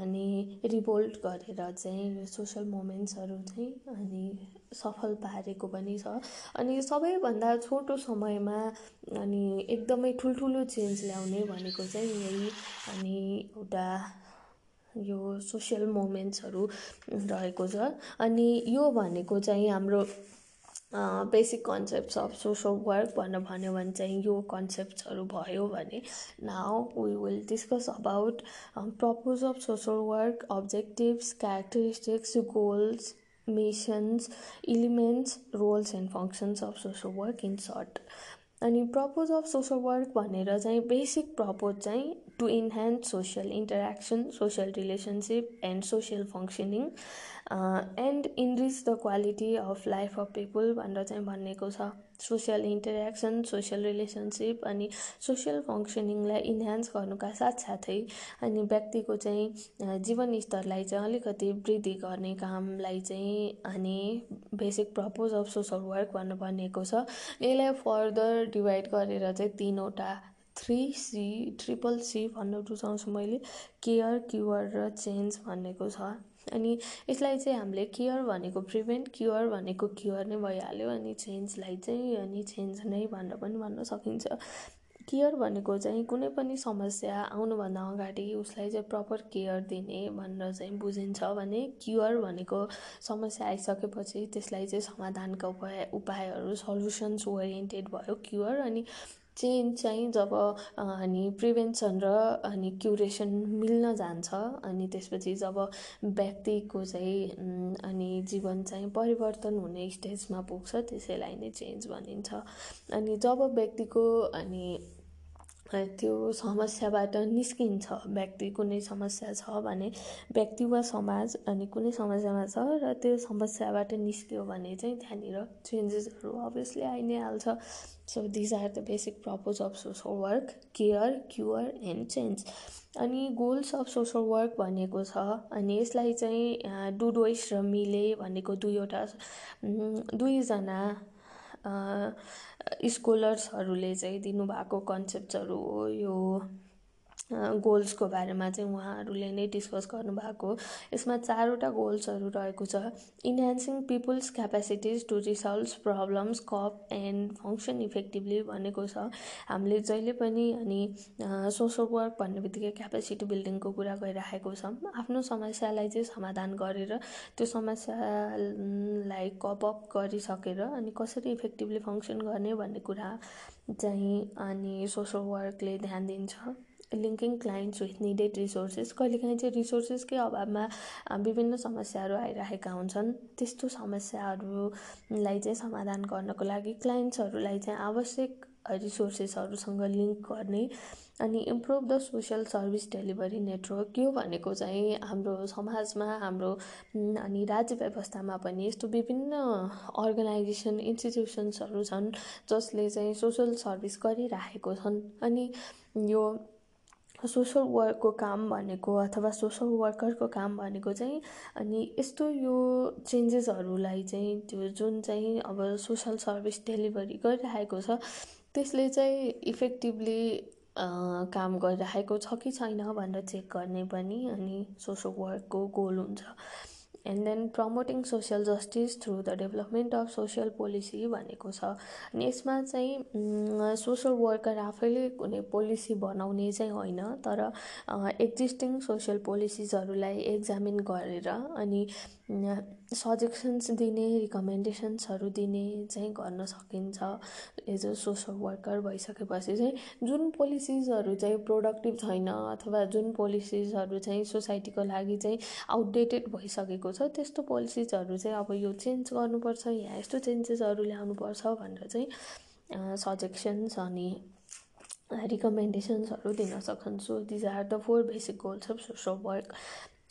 अनि रिभोल्ट गरेर चाहिँ सोसल मुभमेन्ट्सहरू चाहिँ अनि सफल पारेको पनि छ। अनि सबैभन्दा छोटो समयमा अनि एकदमै ठुल्ठुलो चेन्ज ल्याउने भनेको चाहिँ यही अनि एउटा यो सोसियल मुभमेन्ट्सहरू रहेको छ। अनि यो भनेको चाहिँ हाम्रो basic concepts of social work भनेर भन्यो भने चाहिँ यो कन्सेप्ट्सहरू भयो भने now we will discuss about purpose of social work objectives characteristics goals missions elements roles and functions of social work in short अनि प्रपोज अफ सोसल वर्क भनेर चाहिँ बेसिक प्रपोज चाहिँ to enhance social interaction social relationship and social functioning and enrich the quality of life of people भनेर चाहिँ भनिएको छ। Social interaction social relationship अनि social फङ्सनिङलाई इन्हान्स गर्नुका साथसाथै अनि व्यक्तिको चाहिँ जीवनस्तरलाई चाहिँ अलिकति वृद्धि गर्ने कामलाई चाहिँ अनि basic purpose of social work भनेर भनिएको छ। यसलाई फर्दर डिभाइड गरेर चाहिँ तिनवटा थ्री सी ट्रिपल सी भन्न रुचाउँछु मैले। केयर क्युर र चेन्ज भनेको छ। अनि यसलाई चाहिँ हामीले केयर भनेको प्रिभेन्ट क्योर भनेको क्योर नै भइहाल्यो। अनि चेन्जलाई चाहिँ अनि चेन्ज नै भनेर पनि भन्न सकिन्छ। केयर भनेको चाहिँ कुनै पनि समस्या आउनुभन्दा अगाडि उसलाई चाहिँ प्रपर केयर दिने भनेर चाहिँ बुझिन्छ। भने क्युर भनेको समस्या आइसकेपछि त्यसलाई चाहिँ समाधानका उपाय उपायहरू सल्युसन्स ओरिएन्टेड भयो क्युर। अनि चेन्ज चाहिँ जब अनि प्रिभेन्सन र अनि क्युरेसन मिल्न जान्छ अनि त्यसपछि जब व्यक्तिको चाहिँ अनि जीवन चाहिँ परिवर्तन हुने स्टेजमा पुग्छ त्यसैलाई नै चेन्ज भनिन्छ। अनि जब व्यक्तिको अनि त्यो समस्याबाट निस्किन्छ। व्यक्ति कुनै समस्या छ भने व्यक्ति वा समाज अनि कुनै समस्यामा छ र त्यो समस्याबाट निस्क्यो भने चाहिँ त्यहाँनिर चेन्जेसहरू अभियसली आइ नै हाल्छ। So these are the basic purpose of social work care cure and change अनि गोल्स अफ सोसल वर्क भनेको छ अनि यसलाई चाहिँ डुडोइस र मिले भनेको दुईवटा दुईजना स्कोलर्सहरूले चाहिँ दिनुभएको कन्सेप्ट्सहरू हो यो गोल्सको बारेमा चाहिँ उहाँहरूले नै डिस्कस गर्नुभएको। यसमा चारवटा गोल्सहरू रहेको छ। Enhancing people's capacities to resolve problems cope and function effectively भनेको छ। हामीले जहिले पनि अनि सोसल वर्क भन्ने बित्तिकै क्यापेसिटी बिल्डिङको कुरा गरिराखेको छौँ। आफ्नो समस्यालाई चाहिँ समाधान गरेर त्यो समस्यालाई कप अप गरिसकेर अनि कसरी इफेक्टिभली फङ्सन गर्ने भन्ने कुरा चाहिँ अनि सोसल वर्कले ध्यान दिन्छ। Linking clients with needed resources कहिलेकाहीँ चाहिँ रिसोर्सेसकै अभावमा विभिन्न समस्याहरू आइरहेका हुन्छन् त्यस्तो समस्याहरूलाई चाहिँ समाधान गर्नको लागि क्लाइन्ट्सहरूलाई चाहिँ आवश्यक रिसोर्सेसहरूसँग लिङ्क गर्ने अनि improve the social service delivery network यो भनेको चाहिँ हाम्रो समाजमा हाम्रो अनि राज्य व्यवस्थामा पनि यस्तो विभिन्न अर्गनाइजेसन इन्स्टिट्युसन्सहरू छन् जसले चाहिँ सोसल सर्भिस गरिराखेको छन्। अनि यो सोसल वर्कको काम भनेको अथवा सोसल वर्करको काम भनेको चाहिँ अनि यस्तो यो चेन्जेसहरूलाई चाहिँ त्यो जुन चाहिँ अब सोसल सर्भिस डेलिभरी गरिरहेको छ त्यसले चाहिँ इफेक्टिभली काम गरिरहेको छ कि छैन भनेर चेक गर्ने पनि अनि सोसल वर्कको गोल हुन्छ। And then promoting social justice through the development of social policy भनेको छ। अनि यसमा चाहिँ सोसल वर्कर आफैले कुनै पोलिसी बनाउने चाहिँ होइन तर एक्जिस्टिङ सोसियल पोलिसिजहरूलाई एक्जामिन गरेर अनि सजेसन्स दिने रिकमेन्डेसन्सहरू दिने चाहिँ गर्न सकिन्छ। एज अ सोसल वर्कर भइसकेपछि चाहिँ जुन पोलिसिजहरू चाहिँ प्रोडक्टिभ छैन अथवा जुन पोलिसिजहरू चाहिँ सोसाइटीको लागि चाहिँ आउटडेटेड भइसकेको छ त्यस्तो पोलिसिजहरू चाहिँ अब यो चेन्ज गर्नुपर्छ या यस्तो चेन्जेसहरू ल्याउनुपर्छ भनेर चाहिँ सजेसन्स अनि रिकमेन्डेसन्सहरू दिन सक्छु these are the four basic goals of social work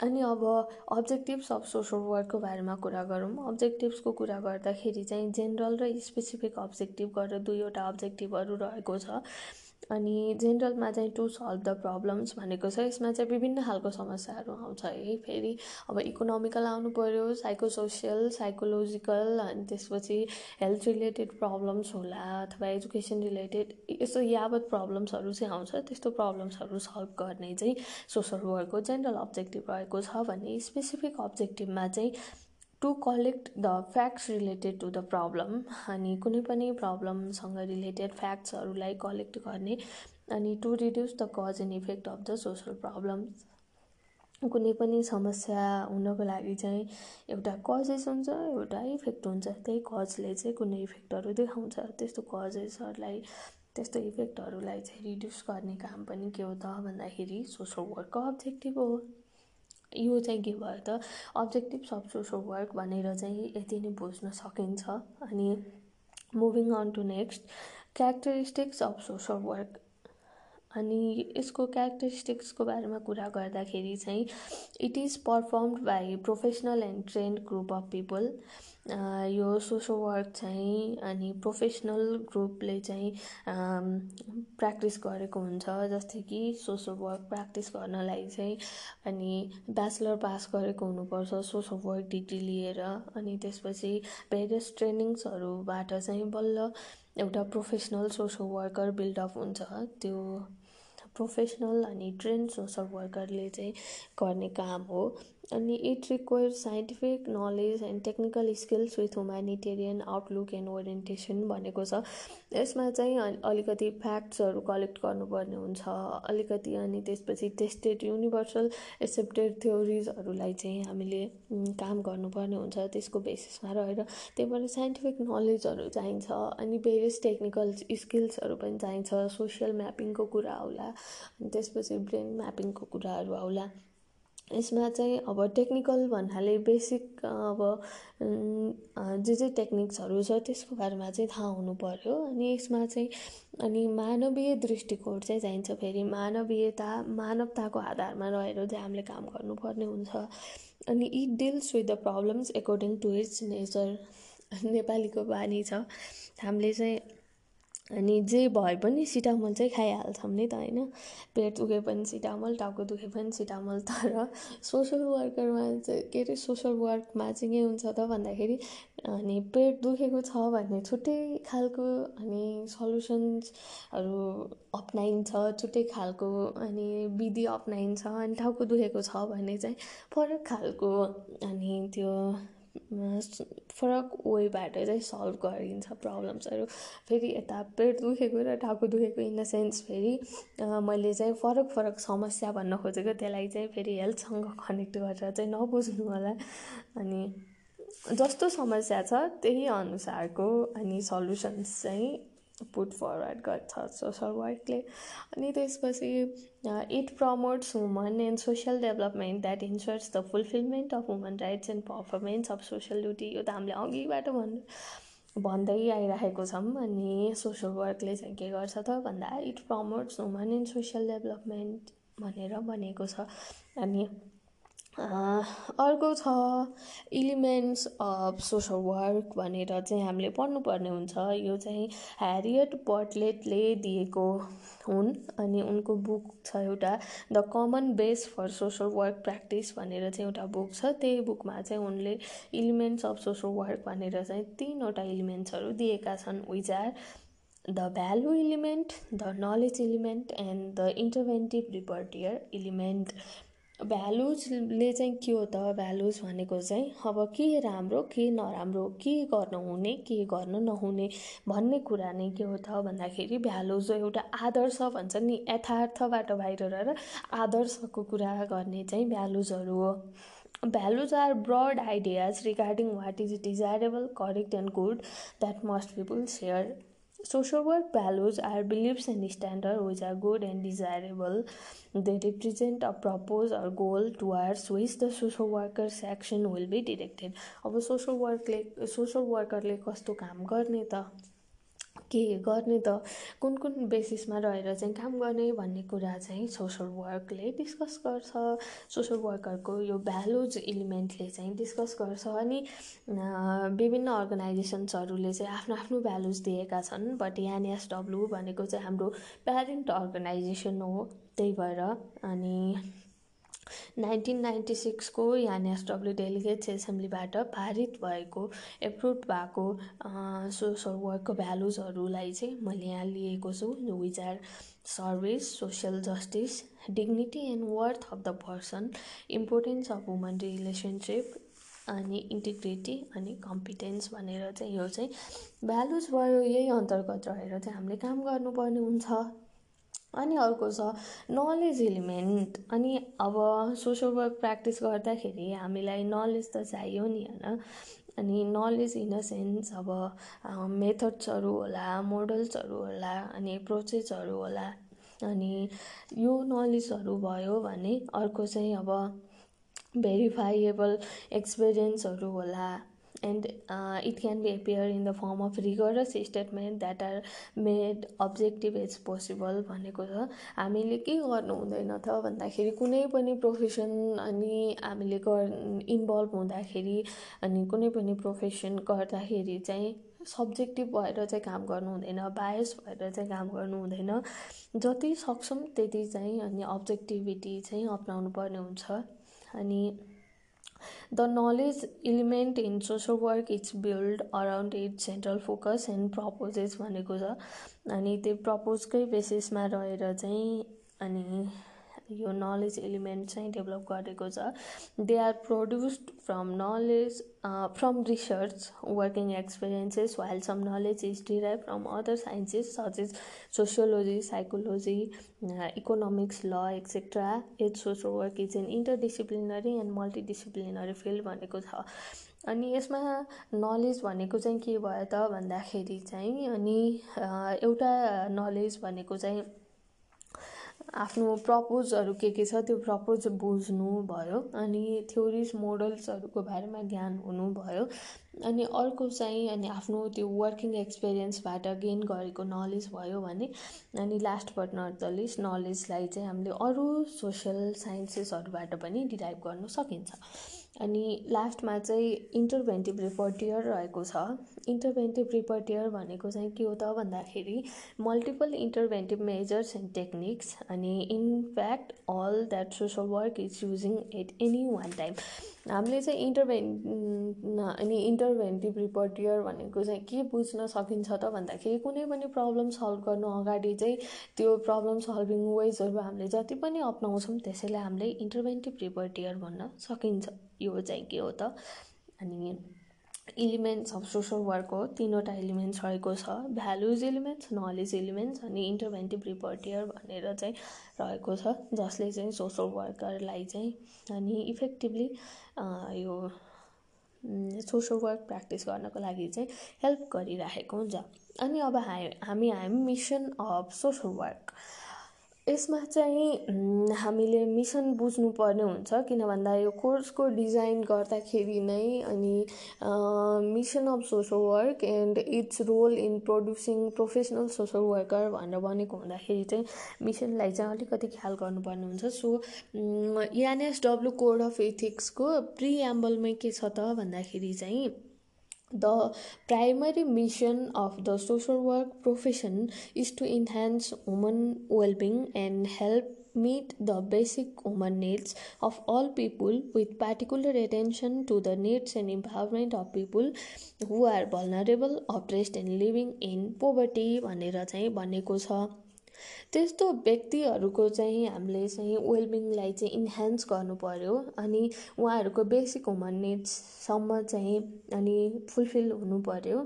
अनि अब अब्जेक्टिभ्स अफ सोसल वर्कको बारेमा कुरा गरौँ। अब्जेक्टिभ्सको कुरा गर्दाखेरि चाहिँ जेनरल र स्पेसिफिक अब्जेक्टिभ गरेर दुईवटा अब्जेक्टिभहरू रहेको छ। अनि जेनरलमा चाहिँ टु सल्भ द प्रब्लम्स भनेको छ यसमा चाहिँ विभिन्न खालको समस्याहरू आउँछ है। फेरि अब इकोनोमिकल आउनु पऱ्यो साइको सोसियल साइकोलोजिकल अनि त्यसपछि हेल्थ रिलेटेड प्रब्लम्स होला अथवा एजुकेसन रिलेटेड यस्तो यावत प्रब्लम्सहरू चाहिँ आउँछ। त्यस्तो प्रब्लम्सहरू सल्भ गर्ने चाहिँ सोसल वर्कको जेनरल अब्जेक्टिभ रहेको छ भने स्पेसिफिक अब्जेक्टिभमा चाहिँ to collect the facts related to the problem अनि कुनै पनि प्रब्लमसँग रिलेटेड फ्याक्ट्सहरूलाई कलेक्ट गर्ने अनि to reduce the cause and effect of the social problem कुनै पनि समस्या हुनको लागि चाहिँ एउटा कजेस हुन्छ एउटा इफेक्ट हुन्छ। त्यही कजले चाहिँ कुनै इफेक्टहरू देखाउँछ। त्यस्तो कजेसहरूलाई त्यस्तो इफेक्टहरूलाई चाहिँ रिड्युस गर्ने काम पनि के हो त भन्दाखेरि सोसल वर्कको अब्जेक्टिभ हो। यो चाहिँ के भयो त? अब्जेक्टिभ अफ सोसल वर्क भनेर चाहिँ यति नै बुझ्न सकिन्छ। अनि moving on to next characteristics of social work अनि यसको क्यारेक्टरिस्टिक्सको बारेमा कुरा गर्दाखेरि चाहिँ it is performed by professional and trained group of people यो सोसल वर्क चाहिँ अनि प्रोफेसनल ग्रुपले चाहिँ प्र्याक्टिस गरेको हुन्छ। जस्तै कि सोसल वर्क प्र्याक्टिस गर्नलाई चाहिँ अनि ब्याचलर पास गरेको हुनुपर्छ सोसल वर्क डिग्री लिएर। अनि त्यसपछि भेरियस ट्रेनिङ्सहरूबाट चाहिँ बल्ल एउटा प्रोफेसनल सोसल वर्कर बिल्डअप हुन्छ। त्यो प्रोफेसनल अनि ट्रेन्ड सोसल वर्करले चाहिँ गर्ने काम हो। अनि it require scientific knowledge and technical skills with humanitarian outlook and orientation भनेको छ। यसमा चाहिँ अलिकति फ्याक्ट्सहरू कलेक्ट गर्नुपर्ने हुन्छ। अलिकति अनि त्यसपछि टेस्टेड युनिभर्सल एक्सेप्टेड थ्योरिजहरूलाई चाहिँ हामीले काम गर्नुपर्ने हुन्छ। त्यसको बेसिसमा रहेर त्यही भएर साइन्टिफिक नलेजहरू चाहिन्छ अनि भेरियस टेक्निकल स्किल्सहरू पनि चाहिन्छ। सोसियल म्यापिङको कुरा आउला अनि त्यसपछि ब्रेन म्यापिङको कुराहरू आउला। यसमा चाहिँ अब टेक्निकल भन्नाले बेसिक अब जे जे टेक्निक्सहरू छ त्यसको बारेमा चाहिँ थाहा हुनु पर्यो। अनि यसमा चाहिँ अनि मानवीय दृष्टिकोण चाहिँ चाहिन्छ फेरि। मानवीयता मानवताको आधारमा रहेर चाहिँ हामीले काम गर्नुपर्ने हुन्छ। अनि it deals with the problems according to its nature नेपालीको बानी छ। हामीले चाहिँ अनि जे भए पनि सिटामल चाहिँ खाइहाल्छौँ नि त होइन। पेट दुखे पनि सिटामल टाउको दुखे पनि सिटामल। तर सोसल वर्करमा चाहिँ के अरे सोसल वर्कमा चाहिँ के हुन्छ त भन्दाखेरि अनि पेट दुखेको छ भने छुट्टै खालको अनि सल्युसन्सहरू अप्नाइन्छ छुट्टै खालको अनि विधि अप्नाइन्छ अनि टाउको दुखेको छ भने चाहिँ फरक खालको अनि त्यो फरक वेबाट चाहिँ सल्भ गरिन्छ प्रब्लम्सहरू। फेरि यता पेट दुखेको र टाउको दुखेको इन द सेन्स फेरि मैले चाहिँ फरक फरक समस्या भन्न खोजेको त्यसलाई चाहिँ फेरि हेल्थसँग कनेक्ट गरेर चाहिँ नबुझ्नु होला। अनि जस्तो समस्या छ त्यही अनुसारको अनि सल्युसन्स चाहिँ पुट फरवर्ड गर्छ सोसल वर्कले अनि त्यसपछि it promotes woman and social development that ensures the fulfilment of woman rights and performance of social duty यो त हामीले अघिबाट भन् भन्दै आइरहेको छौँ। अनि सोसल वर्कले चाहिँ के गर्छ त? भन्दा it promotes woman and social development भनेर भनेको छ। अनि अर्को छ इलिमेन्ट्स अफ सोसल वर्क भनेर चाहिँ हामीले पढ्नुपर्ने हुन्छ। यो चाहिँ ह्यारियट बर्टलेटले दिएको हुन् अनि उनको बुक छ एउटा the common base for social work practice भनेर चाहिँ एउटा बुक छ। त्यही बुकमा चाहिँ उनले इलिमेन्ट्स अफ सोसल वर्क भनेर चाहिँ तिनवटा इलिमेन्ट्सहरू दिएका छन्। Which are the value element the knowledge element and the interventive repertoire element भ्यालुजले चाहिँ के हो त? भ्यालुज भनेको चाहिँ अब के राम्रो के नराम्रो के गर्न हुने के गर्न नहुने भन्ने कुरा नै के हो त भन्दाखेरि भ्यालुज एउटा आदर्श भन्छ नि यथार्थबाट बाहिर रहेर आदर्शको कुरा गर्ने चाहिँ भ्यालुजहरू हो। Values are broad ideas regarding what is desirable correct and good that must people share Social work values are beliefs and standards which are good and desirable. They represent a purpose or goal towards which the social worker's action will be directed. अब social वर्कले social वर्करले कस्तो काम गर्ने त के गर्ने त? कुन कुन बेसिसमा रहेर चाहिँ काम गर्ने भन्ने कुरा चाहिँ सोसल वर्कले डिस्कस गर्छ। सोसल वर्करको यो भ्यालुज इलिमेन्टले चाहिँ डिस्कस गर्छ। अनि विभिन्न अर्गनाइजेसन्सहरूले चाहिँ आफ्नो आफ्नो भ्यालुज दिएका छन्। बट एनएसडब्लु भनेको चाहिँ हाम्रो प्यारेन्ट अर्गनाइजेसन हो। त्यही भएर अनि नाइन्टिन नाइन्टी सिक्सको एनएसडब्ल्यु डेलिगेट्स एसेम्ब्लीबाट पारित भएको एप्रुभ भएको सोसल वर्कको भ्यालुजहरूलाई चाहिँ मैले यहाँ लिएको छु। Which are service social justice dignity and worth of the person importance of woman relationship अनि इन्टिग्रिटी अनि कम्पिटेन्स भनेर चाहिँ यो चाहिँ भ्यालुज भयो। यही अन्तर्गत रहेर चाहिँ हामीले काम गर्नुपर्ने हुन्छ। अनि अर्को छ नलेज इलिमेन्ट अनि अब सोसल वर्क प्र्याक्टिस गर्दाखेरि हामीलाई नलेज त चाहियो नि होइन? अनि नलेज इन अ सेन्स अब मेथड्सहरू होला मोडल्सहरू होला अनि प्रोसेसहरू होला। अनि यो नलेजहरू भयो भने अर्को चाहिँ अब भेरिफाइएबल एक्सपिरियन्सहरू होला। And uh, it can be in the form of rigorous statement that are made objective as possible भनेको छ हामीले के गर्नु हुँदैन त? भन्दाखेरि कुनै पनि प्रोफेसन अनि हामीले गर इन्भल्भ हुँदाखेरि अनि कुनै पनि प्रोफेसन गर्दाखेरि चाहिँ सब्जेक्टिभ भएर चाहिँ काम गर्नु हुँदैन बायस भएर चाहिँ काम गर्नु हुँदैन। जति सक्छौँ त्यति चाहिँ अनि अब्जेक्टिभिटी चाहिँ अप्नाउनु पर्ने हुन्छ। अनि the knowledge element in social work its build around its central focus and purposes भनेको छ। अनि त्यो प्रपोजकै बेसिसमा रहेर चाहिँ अनि यो नलेज एलिमेन्ट चाहिँ डेभलप गरेको छ. They are produced from knowledge from research working experiences while some knowledge is derive from other sciences such is sociology psychology economics law etcetera as social work is an interdisciplinary and multidisciplinary field भनेको छ. अनि यसमा knowledge भनेको चाहिँ के भयो त भन्दाखेरि चाहिँ अनि एउटा नलेज भनेको चाहिँ आफ्नो प्रपोजहरू के के छ त्यो प्रपोज बुझ्नु भयो अनि थ्योरिज मोडल्सहरूको बारेमा ज्ञान हुनु भयो अनि अर्को चाहिँ अनि आफ्नो त्यो वर्किङ एक्सपिरियन्सबाट गेन गरेको नलेज भयो भने अनि last but not the least नलेजलाई चाहिँ हामीले अरू सोसियल साइन्सेसहरूबाट पनि डिराइभ गर्न सकिन्छ। अनि लास्टमा चाहिँ इन्टरभेन्टिभ रिपर्टियर रहेको छ। इन्टरभेन्टिभ रिपर्टियर भनेको चाहिँ के हो त भन्दाखेरि multiple interventive measures and techniques अनि in fact all that social work is using at any one time हामीले चाहिँ इन्टरभेन् अनि इन्टरभेन्टिभ रिपर्टियर भनेको चाहिँ के बुझ्न सकिन्छ त भन्दाखेरि कुनै पनि प्रब्लम सल्भ गर्नु अगाडि चाहिँ त्यो प्रब्लम सल्भिङ वेजहरू हामीले जति पनि अप्नाउँछौँ त्यसैलाई हामीले इन्टरभेन्टिभ रिपर्टियर भन्न सकिन्छ। यो चाहिँ के हो त? अनि इलिमेन्ट्स अफ सोसल वर्क हो तिनवटा इलिमेन्ट्स रहेको छ। भ्यालुज इलिमेन्ट्स नलेज इलिमेन्ट्स अनि इन्टरभेन्टिभ रिपोर्टियर भनेर चाहिँ रहेको छ जसले चाहिँ सोसल वर्करलाई चाहिँ अनि इफेक्टिभली यो सोसल वर्क प्र्याक्टिस गर्नको लागि चाहिँ हेल्प गरिराखेको हुन्छ। अनि अब हामी हामी मिसन अफ सोसल वर्क यसमा चाहिँ हामीले मिसन बुझ्नुपर्ने हुन्छ। किन भन्दा यो कोर्सको डिजाइन गर्दाखेरि नै अनि mission of social work and its role in producing professional social worker भनेर भनेको हुँदाखेरि चाहिँ मिसनलाई चाहिँ अलिकति ख्याल गर्नुपर्ने हुन्छ। सो एनएसडब्लु कोड अफ इथिक्सको प्रिएम्बलमै के छ त भन्दाखेरि चाहिँ the primary mission of the social work profession is to enhance woman wellbeing and help meet the basic woman needs of all people with particular attention to the needs and empowerment of people who are vulnerable oppressed and living in poverty भनेर चाहिँ भनेको छ। त्यस्तो व्यक्तिहरूको चाहिँ हामीले चाहिँ वेलबिङलाई चाहिँ इन्हान्स गर्नु पऱ्यो अनि उहाँहरूको बेसिक ह्युमन निड्ससम्म चाहिँ अनि फुलफिल हुनु पऱ्यो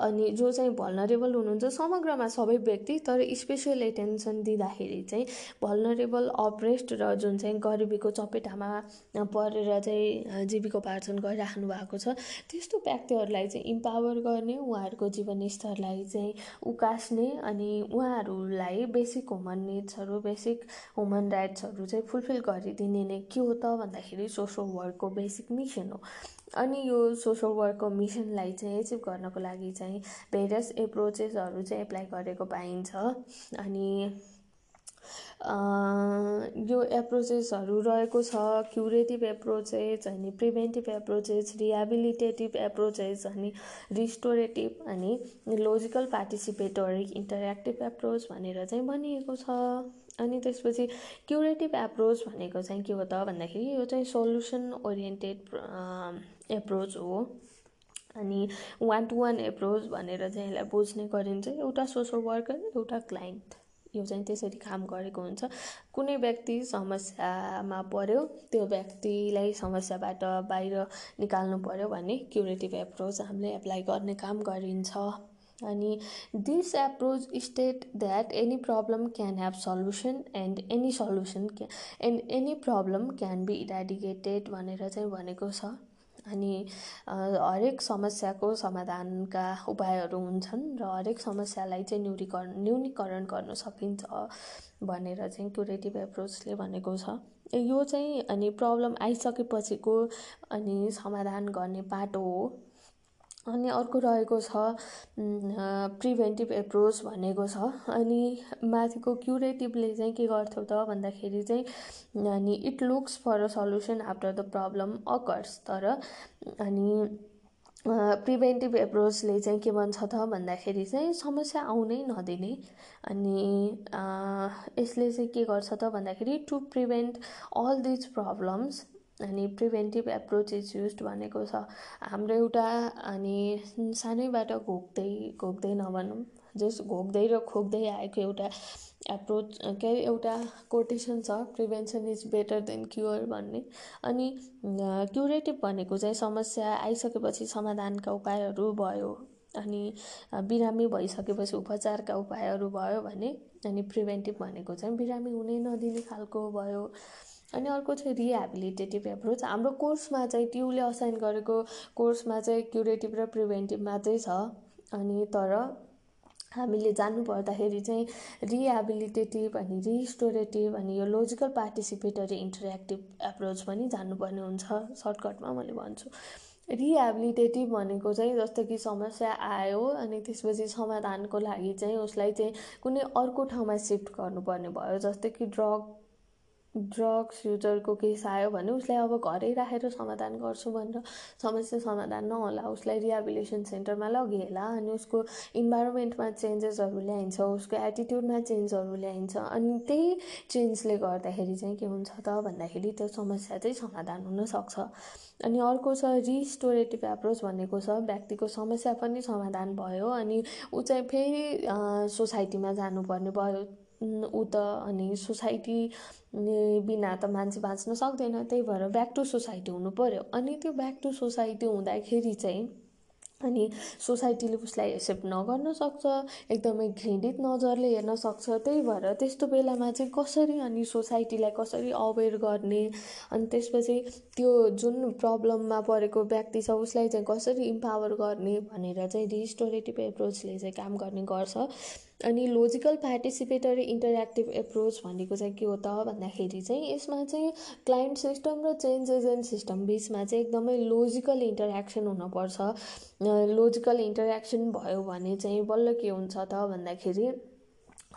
अनि जो चाहिँ भल्नरेबल हुनुहुन्छ समग्रमा सबै व्यक्ति तर स्पेसल एटेन्सन दिँदाखेरि चाहिँ भल्नरेबल अप्रेस्ड र जुन चाहिँ गरिबीको चपेटामा परेर चाहिँ जीविकोपार्जन गरिराख्नु भएको छ त्यस्तो व्यक्तिहरूलाई चाहिँ इम्पावर गर्ने उहाँहरूको जीवनस्तरलाई चाहिँ उकास्ने अनि उहाँहरूलाई बेसिक ह्युमन निड्सहरू बेसिक ह्युमन राइट्सहरू चाहिँ फुलफिल गरिदिने नै के हो त भन्दाखेरि सोसल वर्कको बेसिक मिसन हो। अनि यो सोसल वर्कको मिसनलाई चाहिँ एचिभ गर्नको लागि चाहिँ भेरियस एप्रोचेसहरू चाहिँ एप्लाई गरेको पाइन्छ। अनि यो एप्रोचेसहरू रहेको छ क्युरेटिभ एप्रोचेस अनि प्रिभेन्टिभ एप्रोचेस रिहेबिलिटेटिभ एप्रोचेस अनि रिस्टोरेटिभ अनि लोजिकल पार्टिसिपेटरी इन्टरेक्टिभ एप्रोच भनेर चाहिँ भनिएको छ। अनि त्यसपछि क्युरेटिभ एप्रोच भनेको चाहिँ के हो त भन्दाखेरि यो चाहिँ सोल्युसन ओरिएन्टेड एप्रोच हो। अनि वान टु वान एप्रोच भनेर चाहिँ यसलाई बुझ्ने गरिन्छ। एउटा सोसल वर्कर एउटा क्लाइन्ट यो चाहिँ त्यसरी काम गरेको हुन्छ। कुनै व्यक्ति समस्यामा पर्यो त्यो व्यक्तिलाई समस्याबाट बाहिर निकाल्नु पर्यो भने क्युरेटिभ एप्रोच हामीले एप्लाई गर्ने काम गरिन्छ। अनि this approach state that any problem can have solution and any solution can and any problem can be eradicated भनेर चाहिँ भनेको छ। अनि हरेक समस्याको समाधानका उपायहरू हुन्छन् र हरेक समस्यालाई चाहिँ न्यूनीकरण न्यूनीकरण गर्न सकिन्छ भनेर चाहिँ क्युरेटिभ एप्रोचले भनेको छ। यो चाहिँ अनि प्रब्लम आइसकेपछिको अनि समाधान गर्ने बाटो हो। अनि अर्को रहेको छ प्रिभेन्टिभ एप्रोच भनेको छ। अनि माथिको क्युरेटिभले चाहिँ के गर्थ्यो त भन्दाखेरि चाहिँ अनि it looks for a solution after the problem occurs तर अनि प्रिभेन्टिभ एप्रोचले चाहिँ के भन्छ त भन्दाखेरि चाहिँ समस्या आउनै नदिने। अनि यसले चाहिँ के गर्छ त भन्दाखेरि to prevent all these problems अनि प्रिभेन्टिभ एप्रोच इज युज भनेको छ। हाम्रो एउटा अनि सानैबाट घोक्दै घोक्दै नभनौँ जस घोक्दै र खोक्दै आएको एउटा एप्रोच के एउटा कोटेसन छ prevention is better than cure भन्ने। अनि क्युरेटिभ भनेको चाहिँ समस्या आइसकेपछि समाधानका उपायहरू भयो। अनि बिरामी भइसकेपछि उपचारका उपायहरू भयो भने अनि प्रिभेन्टिभ भनेको चाहिँ बिरामी हुनै नदिने खालको भयो। अनि अर्को चाहिँ रिहेबिलिटेटिभ एप्रोच हाम्रो कोर्समा चाहिँ ट्युले असाइन गरेको कोर्समा चाहिँ क्युरेटिभ र प्रिभेन्टिभ मात्रै छ। अनि तर हामीले जान्नु पर्दाखेरि चाहिँ रिहेबिलिटेटिभ अनि रिस्टोरेटिभ अनि यो लोजिकल पार्टिसिपेटरी इन्टरेक्टिभ एप्रोच पनि जान्नुपर्ने हुन्छ। सर्टकटमा मैले भन्छु। रिहेबिलिटेटिभ भनेको चाहिँ जस्तो कि समस्या आयो अनि त्यसपछि समाधानको लागि चाहिँ उसलाई चाहिँ कुनै अर्को ठाउँमा सिफ्ट गर्नुपर्ने भयो। जस्तै कि ड्रग ड्रग्स युजरको केस आयो भने उसलाई अब घरै राखेर समाधान गर्छु भनेर समस्या समाधान नहोला उसलाई रिहेबिलिटेसन सेन्टरमा लगिएला अनि उसको इन्भाइरोमेन्टमा चेन्जेसहरू ल्याइन्छ उसको एटिट्युडमा चेन्जहरू ल्याइन्छ अनि त्यही चेन्जले गर्दाखेरि चाहिँ के हुन्छ त भन्दाखेरि त्यो समस्या चाहिँ समाधान हुनसक्छ अनि अर्को छ रिस्टोरेटिभ एप्रोच भनेको छ व्यक्तिको समस्या पनि समाधान भयो अनि ऊ चाहिँ फेरि सोसाइटीमा जानुपर्ने भयो। ऊ त अनि सोसाइटी बिना त मान्छे बाँच्न सक्दैन त्यही भएर ब्याक टु सोसाइटी हुनु पऱ्यो अनि त्यो ब्याक टु सोसाइटी हुँदाखेरि चाहिँ अनि सोसाइटीले उसलाई एक्सेप्ट नगर्न सक्छ एकदमै घृणित नजरले हेर्न सक्छ। त्यही भएर त्यस्तो बेलामा चाहिँ कसरी अनि सोसाइटीलाई कसरी अवेर गर्ने अनि त्यसपछि त्यो जुन प्रब्लममा परेको व्यक्ति छ उसलाई चाहिँ कसरी इम्पावर गर्ने भनेर चाहिँ रिस्टोरेटिभ एप्रोचले चाहिँ काम गर्ने गर्छ। अनि लोजिकल पार्टिसिपेटरी इन्टरेक्टिभ एप्रोच भनेको चाहिँ के हो त भन्दाखेरि चाहिँ यसमा चाहिँ क्लाइन्ट सिस्टम र चेन्ज एजेन्ट सिस्टम बिचमा चाहिँ एकदमै लोजिकल इन्टरेक्सन हुनपर्छ। लोजिकल इन्टरेक्सन भयो भने चाहिँ बल्ल के हुन्छ त भन्दाखेरि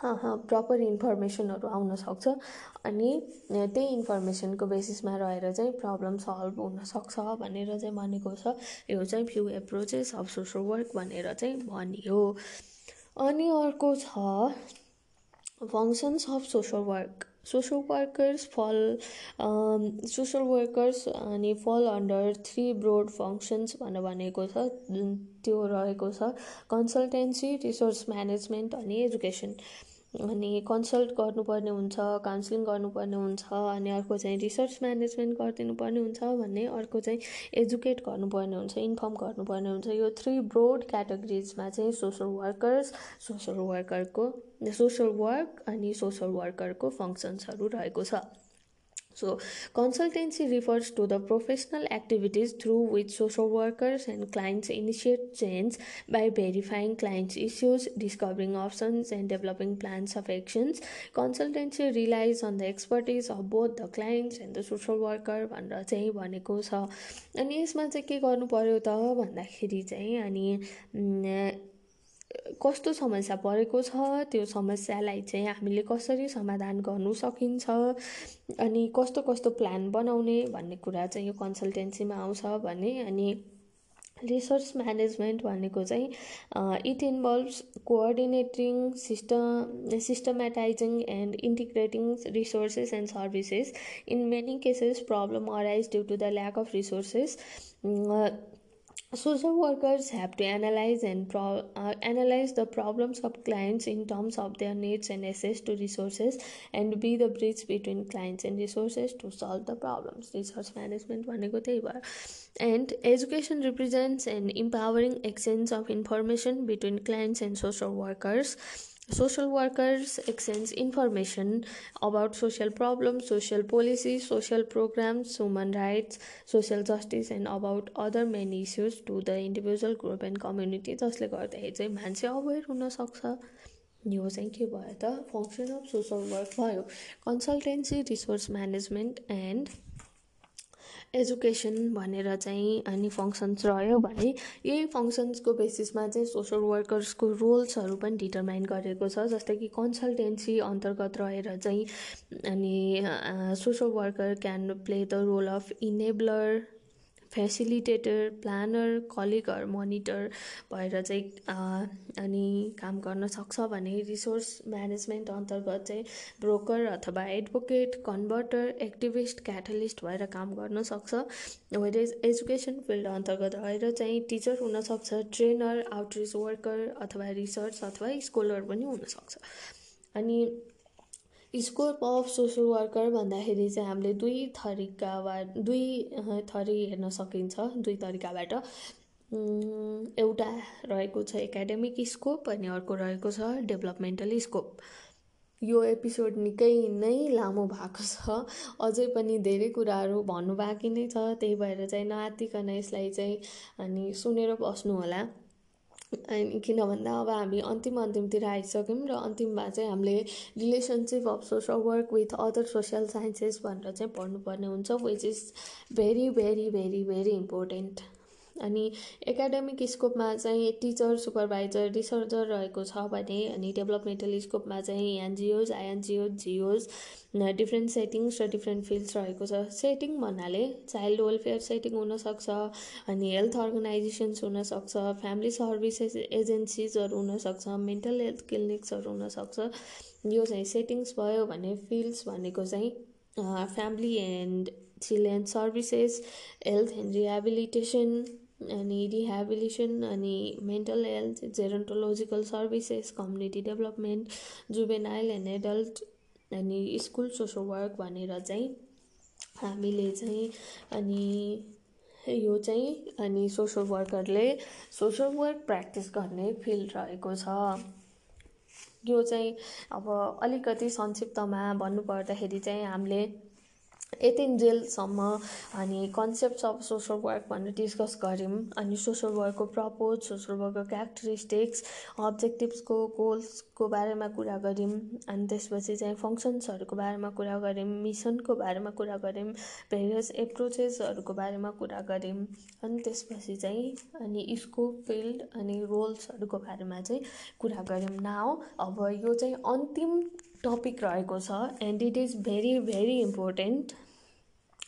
प्रपर इन्फर्मेसनहरू आउन सक्छ अनि त्यही इन्फर्मेसनको बेसिसमा रहेर चाहिँ प्रब्लम सल्भ हुनसक्छ भनेर चाहिँ भनेको छ। यो चाहिँ few approaches of social work भनेर चाहिँ भनियो। अनि अर्को छ functions of social work social workers fall social workers अनि fall under three broad functions भनेर भनेको छ त्यो रहेको छ कन्सल्टेन्सी रिसोर्स म्यानेजमेन्ट अनि एजुकेसन अनि कन्सल्ट गर्नुपर्ने हुन्छ काउन्सिलिङ गर्नुपर्ने हुन्छ अनि अर्को चाहिँ रिसर्च म्यानेजमेन्ट गरिदिनु पर्ने हुन्छ भन्ने अर्को चाहिँ एजुकेट गर्नुपर्ने हुन्छ इन्फर्म गर्नुपर्ने हुन्छ। यो थ्री ब्रोड क्याटेगोरिजमा चाहिँ सोसल वर्कर्स सोसल वर्करको सोसल वर्क अनि सोसल वर्करको फङ्सन्सहरू रहेको छ। So, consultancy refers to the professional activities through which social workers and clients initiate change by verifying clients' issues, discovering options, and developing plans of actions. Consultancy relies on the expertise of both the clients and the social worker भनेर चाहिँ भनेको छ अनि यसमा चाहिँ के गर्नु पर्यो त भन्दाखेरि चाहिँ अनि कस्तो समस्या परेको छ? त्यो समस्यालाई चाहिँ हामीले कसरी समाधान गर्नु सकिन्छ? अनि कस्तो कस्तो प्लान बनाउने भन्ने कुरा चाहिँ यो कन्सल्टेन्सीमा आउँछ भने अनि रिसोर्स म्यानेजमेन्ट भनेको चाहिँ it involves coordinating system systematising and integrating resources and services. In many cases problem arise due to the lack of resources. social workers have to analyze and pro- uh, analyze the problems of clients in terms of their needs and access to resources and be the bridge between clients and resources to solve the problems resource management भनेको त्यही भयो and education represents an empowering exchange of information between clients and social workers Social workers exchange information about social problem social policy social programmes human rights social justice and about other many issues to the individual group and community जसले गर्दाखेरि चाहिँ मान्छे अवेर हुनसक्छ। यो चाहिँ के भयो त? फङ्सन अफ सोसियल वर्क भयो। Consultancy resource management and education भनेर चाहिँ अनि फङ्सन्स रह्यो भने यही फङ्सन्सको बेसिसमा चाहिँ सोसल वर्कर्सको रोल्सहरू पनि डिटरमाइन गरेको छ जस्तै कि कन्सल्टेन्सी अन्तर्गत रहेर चाहिँ अनि social worker can play the role of enabler facilitator planner colleague monitor भएर चाहिँ अनि काम गर्न सक्छ भने रिसोर्स म्यानेजमेन्ट अन्तर्गत चाहिँ ब्रोकर अथवा एडभोकेट कन्भर्टर एक्टिभिस्ट क्याटलिस्ट भएर काम गर्न सक्छ। वेरेज एजुकेसन फिल्ड अन्तर्गत रहेर चाहिँ टिचर हुनसक्छ ट्रेनर आउटरिच वर्कर अथवा रिसर्च अथवा स्कलर पनि हुनसक्छ। अनि स्कोप अफ सोसल वर्कर भन्दाखेरि चाहिँ हामीले दुई थरीका वा दुई थरी हेर्न सकिन्छ दुई तरिकाबाट एउटा रहेको छ एकाडेमिक स्कोप अनि अर्को रहेको छ डेभलपमेन्टल स्कोप यो एपिसोड निकै नै लामो भएको छ। अझै पनि धेरै कुराहरू भन्नु बाँकी नै छ त्यही भएर चाहिँ नआतिकन यसलाई चाहिँ अनि सुनेर बस्नु होला अनि किन भन्दा अब हामी अन्तिम अन्तिमतिर आइसक्यौँ र अन्तिममा चाहिँ हामीले relationship of social work with other social sciences भनेर चाहिँ पढ्नुपर्ने हुन्छ which is very very very very important अनि एकाडेमिक स्कोपमा चाहिँ टिचर सुपरभाइजर रिसर्चर रहेको छ भने अनि डेभलपमेन्टल स्कोपमा चाहिँ NGOs INGOs GOs different settings र डिफ्रेन्ट फिल्ड्स रहेको छ। सेटिङ भन्नाले चाइल्ड वेलफेयर सेटिङ हुनसक्छ अनि हेल्थ अर्गनाइजेसन्स हुनसक्छ फ्यामिली सर्भिसेस एजेन्सिजहरू हुनसक्छ मेन्टल हेल्थ क्लिनिक्सहरू हुनसक्छ। यो चाहिँ सेटिङ्स भयो भने फिल्ड्स भनेको चाहिँ family and children services health and rehabilitation अनि रिहेबिलिसन अनि mental health gerontological services community development juvenile and adult अनि स्कुल सोसल वर्क भनेर चाहिँ हामीले चाहिँ अनि यो चाहिँ अनि सोसल वर्करले सोसल वर्क प्र्याक्टिस गर्ने फिल्ड रहेको छ। यो चाहिँ अब अलिकति संक्षिप्तमा भन्नुपर्दाखेरि चाहिँ हामीले जेलसम्म अनि कन्सेप्ट अफ सोसल वर्क भनेर डिस्कस गऱ्यौँ। अनि सोसल वर्कको प्रपोज सोसल वर्कको क्यारेक्टरिस्टिक्स अब्जेक्टिभ्सको गोल्सको बारेमा कुरा गऱ्यौँ। अनि त्यसपछि चाहिँ फङ्सन्सहरूको बारेमा कुरा गऱ्यौँ मिसनको बारेमा कुरा गऱ्यौँ भेरियस एप्रोचेसहरूको बारेमा कुरा गऱ्यौँ। अनि त्यसपछि चाहिँ अनि स्कोप फिल्ड अनि रोल्सहरूको बारेमा चाहिँ कुरा गऱ्यौँ। नाउ अब यो चाहिँ अन्तिम टपिक रहेको छ and it is very very important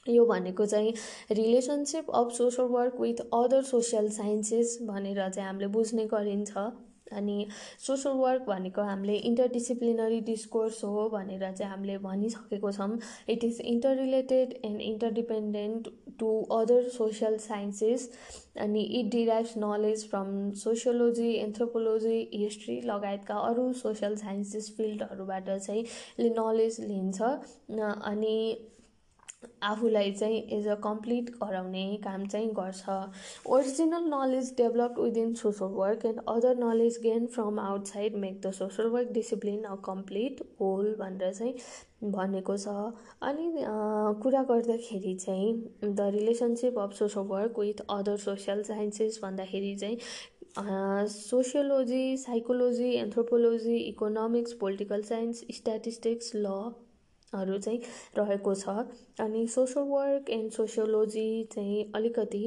यो भनेको चाहिँ relationship of social work with other social sciences भनेर चाहिँ हामीले बुझ्ने गरिन्छ। अनि सोसल वर्क भनेको हामीले इन्टरडिसिप्लिनरी डिस्कोर्स हो भनेर चाहिँ हामीले भनिसकेको छौँ। It is interrelated and interdependent to other social sciences अनि it derives knowledge from sociology anthropology history लगायतका अरू सोसियल साइन्सेस फिल्डहरूबाट चाहिँ नलेज लिन्छ। अनि आफूलाई चाहिँ एज अ कम्प्लिट गराउने काम चाहिँ गर्छ। Original knowledge develop within social work and other knowledge gain from outside make the social work discipline a complete whole भनेर चाहिँ भनेको छ। अनि कुरा गर्दाखेरि चाहिँ the relationship of social work with other social sciences भन्दाखेरि चाहिँ sociology psychology anthropology economics political science statistics law हरू चाहिँ रहेको छ। अनि सोसल वर्क एन्ड सोसियोलोजी चाहिँ अलिकति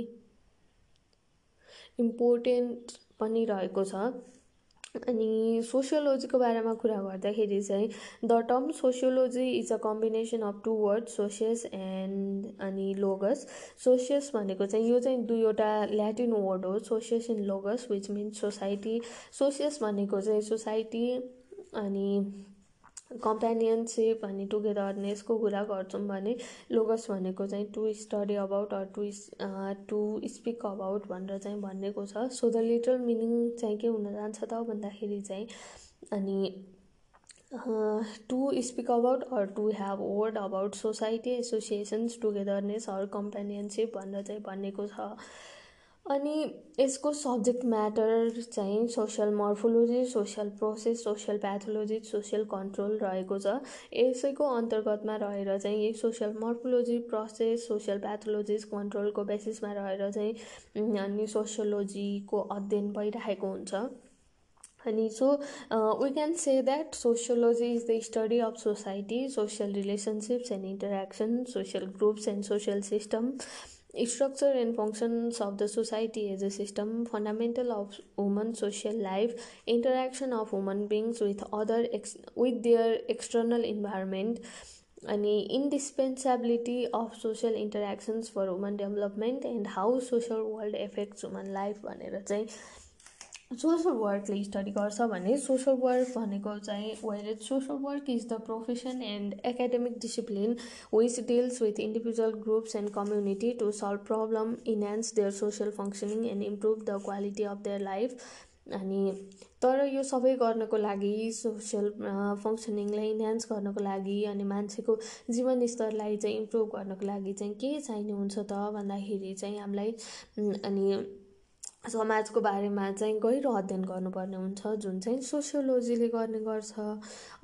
इम्पोर्टेन्ट पनि रहेको छ। अनि सोसियोलोजीको बारेमा कुरा गर्दाखेरि चाहिँ the term sociology is a combination of two word socius and अनि लोगस सोसियस भनेको चाहिँ यो चाहिँ दुईवटा ल्याटिन वर्ड हो socius in logos which means society socius भनेको चाहिँ सोसाइटी अनि कम्पेनियनसिप अनि टुगेदरनेसको कुरा गर्छौँ भने लोगस भनेको चाहिँ to study about or to to speak about भनेर चाहिँ भनेको छ। सो द लिटल मिनिङ चाहिँ के हुन जान्छ त भन्दाखेरि चाहिँ अनि to speak about or to have word about society associations togetherness or companionship भनेर चाहिँ भनेको छ। अनि यसको सब्जेक्ट म्याटर चाहिँ social morphology social process social pathology social control रहेको छ। यसैको अन्तर्गतमा रहेर चाहिँ यही social morphology process social pathologies कन्ट्रोलको बेसिसमा रहेर चाहिँ अनि सोसियोलोजीको अध्ययन भइरहेको हुन्छ। अनि so we can say that sociology is the study of society social relationships and interaction social groups and social system structure and functions of the society as a system fundamental of human social life interaction of human beings with other with their external environment अनि indispensability of social interactions for human development and how social world affects human life भनेर चाहिँ social Berkeley study गर्छ भने social work भनेको चाहिँ where it social work is the profession and academic discipline which deals with individual groups and community to solve problem enhance their social functioning and improve the quality of their life. अनि तर यो सबै गर्नको लागि social फङ्सनिङलाई enhance गर्नको लागि अनि मान्छेको जीवनस्तरलाई चाहिँ इम्प्रुभ गर्नको लागि चाहिँ के चाहिने हुन्छ त भन्दाखेरि चाहिँ हामीलाई अनि समाजको बारेमा चाहिँ गहिरो अध्ययन गर्नुपर्ने हुन्छ जुन चाहिँ सोसियोलोजीले गर्ने गर्छ।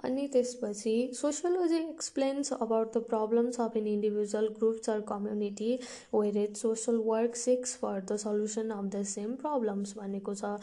अनि त्यसपछि sociology explains about the problems of an individual groups or community where it social work seeks for the solution of the same problems भनेको छ।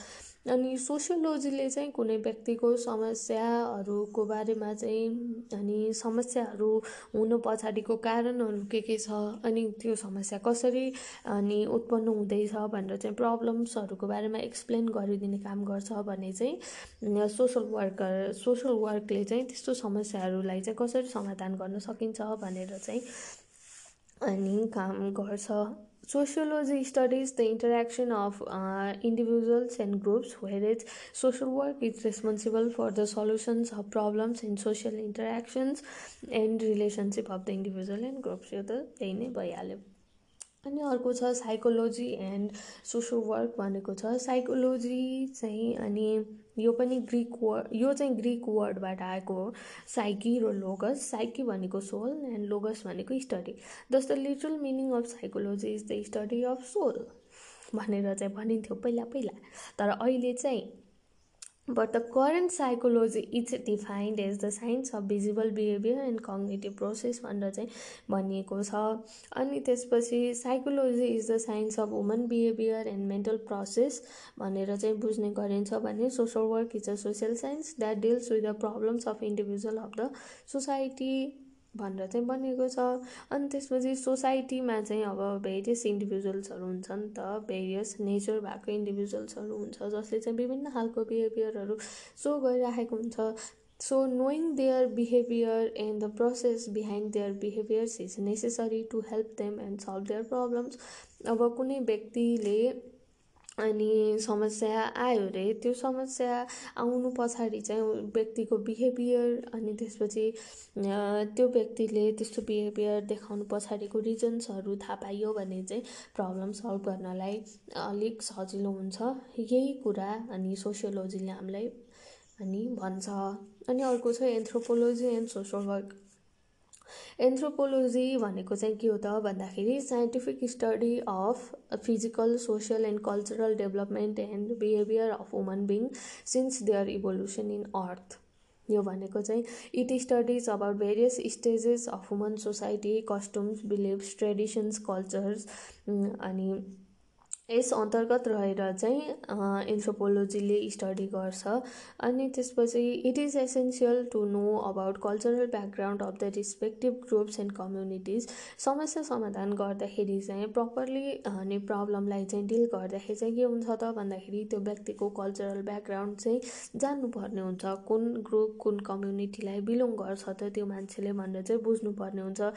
अनि सोसियोलोजीले चाहिँ कुनै व्यक्तिको समस्याहरूको बारेमा चाहिँ अनि समस्याहरू हुनु पछाडिको कारणहरू के के छ अनि त्यो समस्या कसरी अनि उत्पन्न हुँदैछ भनेर चाहिँ प्रब्लम्सहरूको बारेमा एक्सप्लेन गरिदिने काम गर्छ भने चाहिँ सोसल वर्कर सोसल वर्कले चाहिँ त्यस्तो समस्याहरूलाई चाहिँ कसरी समाधान गर्न सकिन्छ भनेर चाहिँ अनि काम गर्छ। Sociology studies the interaction of uh, individuals and groups, whereas social work is responsible for the solutions of problems in social interactions and relationship of the individual and groups. यो त त्यही नै अनि अर्को छ साइकोलोजी एन्ड सोसल वर्क भनेको छ। Psychology चाहिँ अनि यो पनि ग्रिक वर्ड यो चाहिँ ग्रिक वर्डबाट आएको हो। साइकी र लोगस साइकी भनेको सोल एन्ड लोगस भनेको स्टडी जस्तो literal meaning of psychology is the study of soul भनेर चाहिँ भनिन्थ्यो पहिला पहिला। तर अहिले चाहिँ But the current psychology is defined as the science of visible behavior and cognitive process भनेर चाहिँ भनिएको छ अनि त्यसपछि psychology is the science of human behaviour and mental process भनेर चाहिँ बुझ्ने गरिन्छ भने social work is a social science that deals with the problems of individual of the society भनेर चाहिँ बनिएको छ। अनि त्यसपछि सोसाइटीमा चाहिँ अब भेरियस इन्डिभिजुअल्सहरू हुन्छ नि त भेरियस नेचर भएको इन्डिभिजुअल्सहरू हुन्छ जसले चाहिँ विभिन्न खालको बिहेभियरहरू सो गरिराखेको हुन्छ। So knowing their behaviour and the process behind their behaviours is necessary to help them and solve their problems अब कुनै व्यक्तिले अनि समस्या आयो अरे त्यो समस्या आउनु पछाडि चाहिँ व्यक्तिको बिहेभियर अनि त्यसपछि त्यो व्यक्तिले त्यस्तो बिहेभियर देखाउनु पछाडिको रिजन्सहरू थाहा पाइयो भने चाहिँ प्रब्लम सल्भ गर्नलाई अलिक सजिलो हुन्छ। यही कुरा अनि सोसियोलोजीले हामीलाई अनि भन्छ। अनि अर्को छ anthropology and social work anthropology भनेको चाहिँ के हो त भन्दाखेरि scientific study of physical social and cultural development and behaviour of human being since their evolution in earth यो भनेको चाहिँ it studies about various stages of human society customs beliefs traditions cultures अनि यस अन्तर्गत रहेर चाहिँ एन्थ्रोपोलोजीले स्टडी गर्छ। अनि त्यसपछि it is essential to know about cultural background of the respective groups and communities समस्या समाधान गर्दाखेरि चाहिँ प्रपरली अनि प्रब्लमलाई चाहिँ डिल गर्दाखेरि चाहिँ के हुन्छ त भन्दाखेरि त्यो व्यक्तिको कल्चरल ब्याकग्राउन्ड चाहिँ जान्नुपर्ने हुन्छ। कुन ग्रुप कुन कम्युनिटीलाई बिलोङ गर्छ त त्यो मान्छेले भनेर चाहिँ बुझ्नुपर्ने हुन्छ।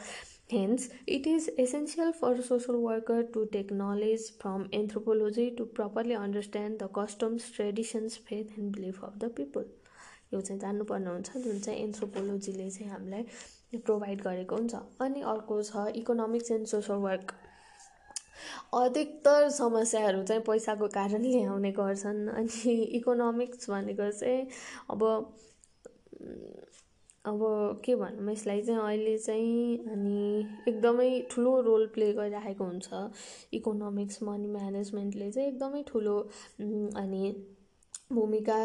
Hence, it is essential for a social worker to take knowledge from anthropology to properly understand the customs, traditions, faith and belief of the people. यो चाहिँ जान्नुपर्ने हुन्छ जुन चाहिँ एन्थ्रोपोलोजीले चाहिँ हामीलाई प्रोभाइड गरेको हुन्छ अनि अर्को छ इकोनोमिक्स एन्ड सोसल वर्क अधिकतर समस्याहरू चाहिँ पैसाको कारणले आउने गर्छन् अनि इकोनोमिक्स भनेको चाहिँ अब अब के भनौँ यसलाई चाहिँ अहिले चाहिँ अनि एकदमै ठुलो रोल प्ले गरिराखेको हुन्छ। इकोनोमिक्स मनी म्यानेजमेन्टले चाहिँ एकदमै ठुलो अनि भूमिका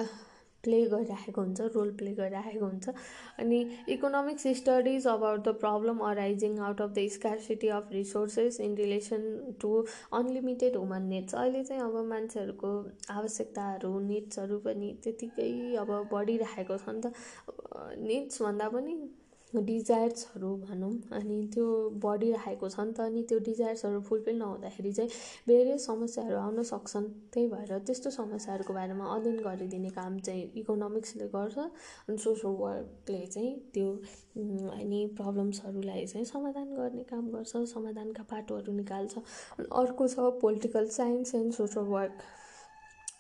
प्ले गरिराखेको हुन्छ रोल प्ले गरिराखेको हुन्छ। अनि economics studies about the problem arising out of the scarcity of resources in relation to unlimited human needs अहिले चाहिँ अब मान्छेहरूको आवश्यकताहरू निड्सहरू पनि त्यतिकै अब बढिरहेको छ नि त। निड्स भन्दा पनि डिजायर्सहरू भनौँ अनि त्यो बढिरहेको छ नि त अनि त्यो डिजायर्सहरू फुलफिल नहुँदाखेरि चाहिँ धेरै समस्याहरू आउन सक्छन्। त्यही भएर त्यस्तो समस्याहरूको बारेमा अध्ययन गरिदिने काम चाहिँ इकोनोमिक्सले गर्छ अनि सोसल वर्कले चाहिँ त्यो अनि प्रब्लम्सहरूलाई चाहिँ समाधान गर्ने काम गर्छ समाधानका बाटोहरू निकाल्छ। अर्को छ political science and social work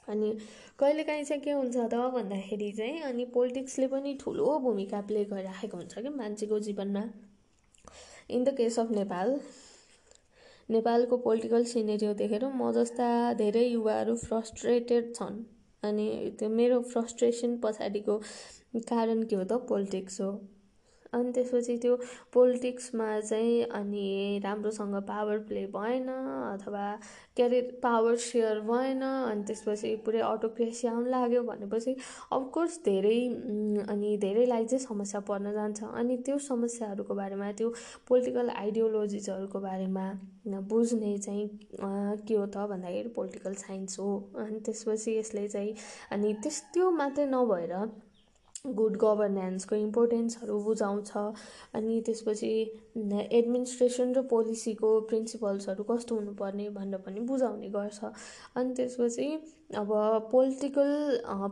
अनि कहिलेकाहीँ चाहिँ के हुन्छ त भन्दाखेरि चाहिँ अनि पोलिटिक्सले पनि ठुलो भूमिका प्ले गरिराखेको हुन्छ कि मान्छेको जीवनमा। In the case of Nepal नेपालको पोलिटिकल सिनेरियो देखेर म जस्ता धेरै युवाहरू फ्रस्ट्रेटेड छन्। अनि त्यो मेरो फ्रस्ट्रेसन पछाडिको कारण के हो त? पोलिटिक्स हो। अनि त्यसपछि त्यो पोलिटिक्समा चाहिँ अनि राम्रोसँग पावर प्ले भएन अथवा के अरे पावर सेयर भएन अनि त्यसपछि पुरै अटोक्रेसी आउनु लाग्यो भनेपछि अफकोर्स धेरै अनि धेरैलाई चाहिँ समस्या पर्न जान्छ। अनि त्यो समस्याहरूको बारेमा त्यो पोलिटिकल आइडियोलोजिजहरूको बारेमा बुझ्ने चाहिँ के हो त भन्दाखेरि पोलिटिकल साइन्स हो। अनि त्यसपछि यसले चाहिँ अनि त्यस त्यो मात्रै नभएर गुड गभर्नेन्सको इम्पोर्टेन्सहरू बुझाउँछ। अनि त्यसपछि एडमिनिस्ट्रेसन र पोलिसीको प्रिन्सिपल्सहरू कस्तो हुनुपर्ने भनेर पनि बुझाउने गर्छ। अनि त्यसपछि अब पोलिटिकल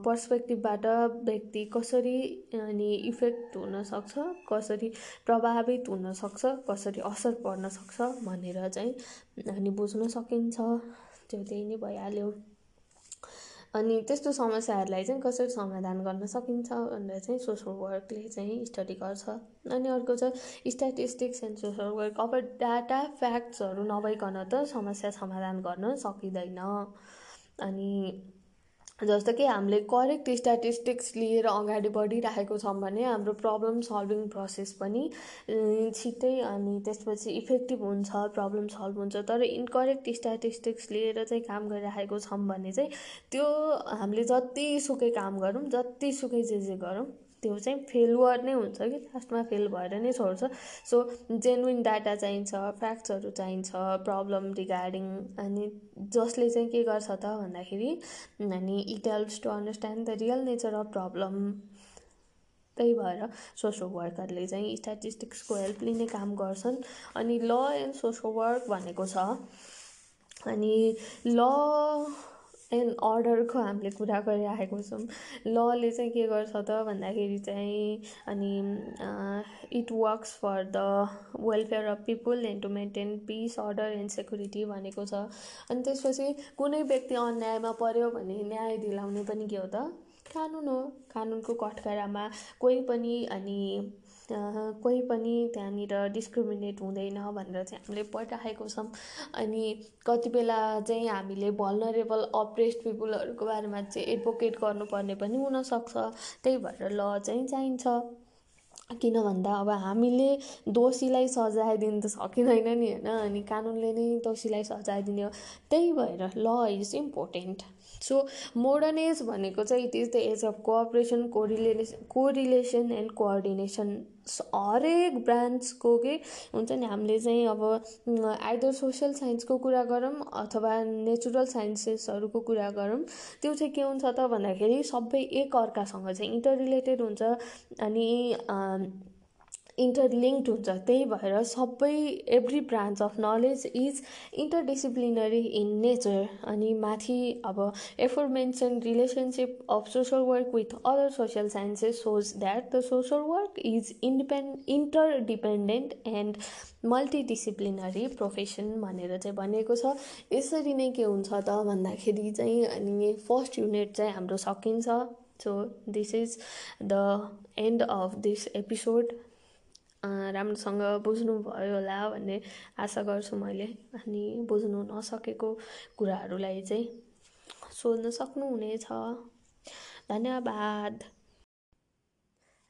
पर्सपेक्टिभबाट व्यक्ति कसरी अनि इफेक्ट हुनसक्छ कसरी प्रभावित हुनसक्छ कसरी असर पर्न सक्छ भनेर चाहिँ अनि बुझ्न सकिन्छ। त्यो त्यही नै भइहाल्यो। अनि त्यस्तो समस्याहरूलाई चाहिँ कसरी समाधान गर्न सकिन्छ भनेर चाहिँ सोसल वर्कले चाहिँ स्टडी गर्छ। अनि अर्को छ स्ट्याटिस्टिक्स एन्ड सोसल वर्क अब डाटा फ्याक्ट्सहरू नभइकन त समस्या समाधान गर्न सकिँदैन। अनि जस्तो कि हामीले करेक्ट स्ट्याटिस्टिक्स लिएर अगाडि बढिरहेको छौँ भने हाम्रो प्रब्लम सल्भिङ प्रोसेस पनि छिट्टै अनि त्यसपछि इफेक्टिभ हुन्छ प्रब्लम सल्भ हुन्छ। तर इनकरेक्ट स्ट्याटिस्टिक्स लिएर चाहिँ काम गरिराखेको छौँ भने चाहिँ त्यो हामीले जतिसुकै काम गरौँ जतिसुकै जे जे गरौँ त्यो चाहिँ फेलुवर नै हुन्छ कि लास्टमा फेल भएर नै छोड्छ। सो जेन्युन डाटा चाहिन्छ फ्याक्ट्सहरू चाहिन्छ प्रब्लम रिगार्डिङ अनि जसले चाहिँ के गर्छ त भन्दाखेरि अनि it helps to understand the real nature of problem त्यही भएर सोसल वर्करले चाहिँ स्ट्याटिस्टिक्सको हेल्प लिने काम गर्छन्। अनि ल एन्ड सोसल वर्क भनेको छ। अनि ल एन्ड अर्डरको हामीले कुरा गरिराखेको छौँ। लले चाहिँ के गर्छ त? भन्दाखेरि चाहिँ अनि it works for the welfare of people and to maintain peace order and security भनेको छ। अनि त्यसपछि कुनै व्यक्ति अन्यायमा पर्यो भने न्याय दिलाउने पनि के हो त? कानुन हो। कानुनको कठघरामा कोही पनि अनि कोही पनि त्यहाँनिर डिस्क्रिमिनेट हुँदैन भनेर चाहिँ हामीले पढिराखेको छौँ। अनि कति बेला चाहिँ हामीले भलनरेबल अप्रेस्ड पिपुलहरूको बारेमा चाहिँ एडभोकेट गर्नुपर्ने पनि हुनसक्छ। त्यही भएर ल चाहिँ चाहिन्छ। किन भन्दा अब हामीले दोषीलाई सजाय त सकिँदैन नि होइन अनि कानुनले नै दोषीलाई सजाय दिने हो। त्यही भएर law is important so modern age भनेको चाहिँ it is the age of cooperation correlation correlation and coordination हरेक ब्रान्चको के हुन्छ नि हामीले चाहिँ अब आइदर सोसियल साइन्सको कुरा गरौँ अथवा नेचुरल साइन्सेसहरूको कुरा गरौँ त्यो चाहिँ के हुन्छ त भन्दाखेरि सबै एक अर्कासँग चाहिँ इन्टर रिलेटेड हुन्छ अनि इन्टरलिङ्क्ड हुन्छ त्यही भएर सबै every branch of knowledge is interdisciplinary in nature अनि माथि अब afore mention relationship of social work with other social sciences shows that the social work is independent interdependent and multidisciplinary profession भनेर चाहिँ भनिएको छ। यसरी नै के हुन्छ त भन्दाखेरि चाहिँ अनि फर्स्ट युनिट चाहिँ हाम्रो सकिन्छ। So this is the end of this episode राम्रोसँग बुझ्नुभयो होला भन्ने आशा गर्छु मैले। अनि बुझ्नु नसकेको कुराहरूलाई चाहिँ सोध्न सक्नुहुनेछ। धन्यवाद।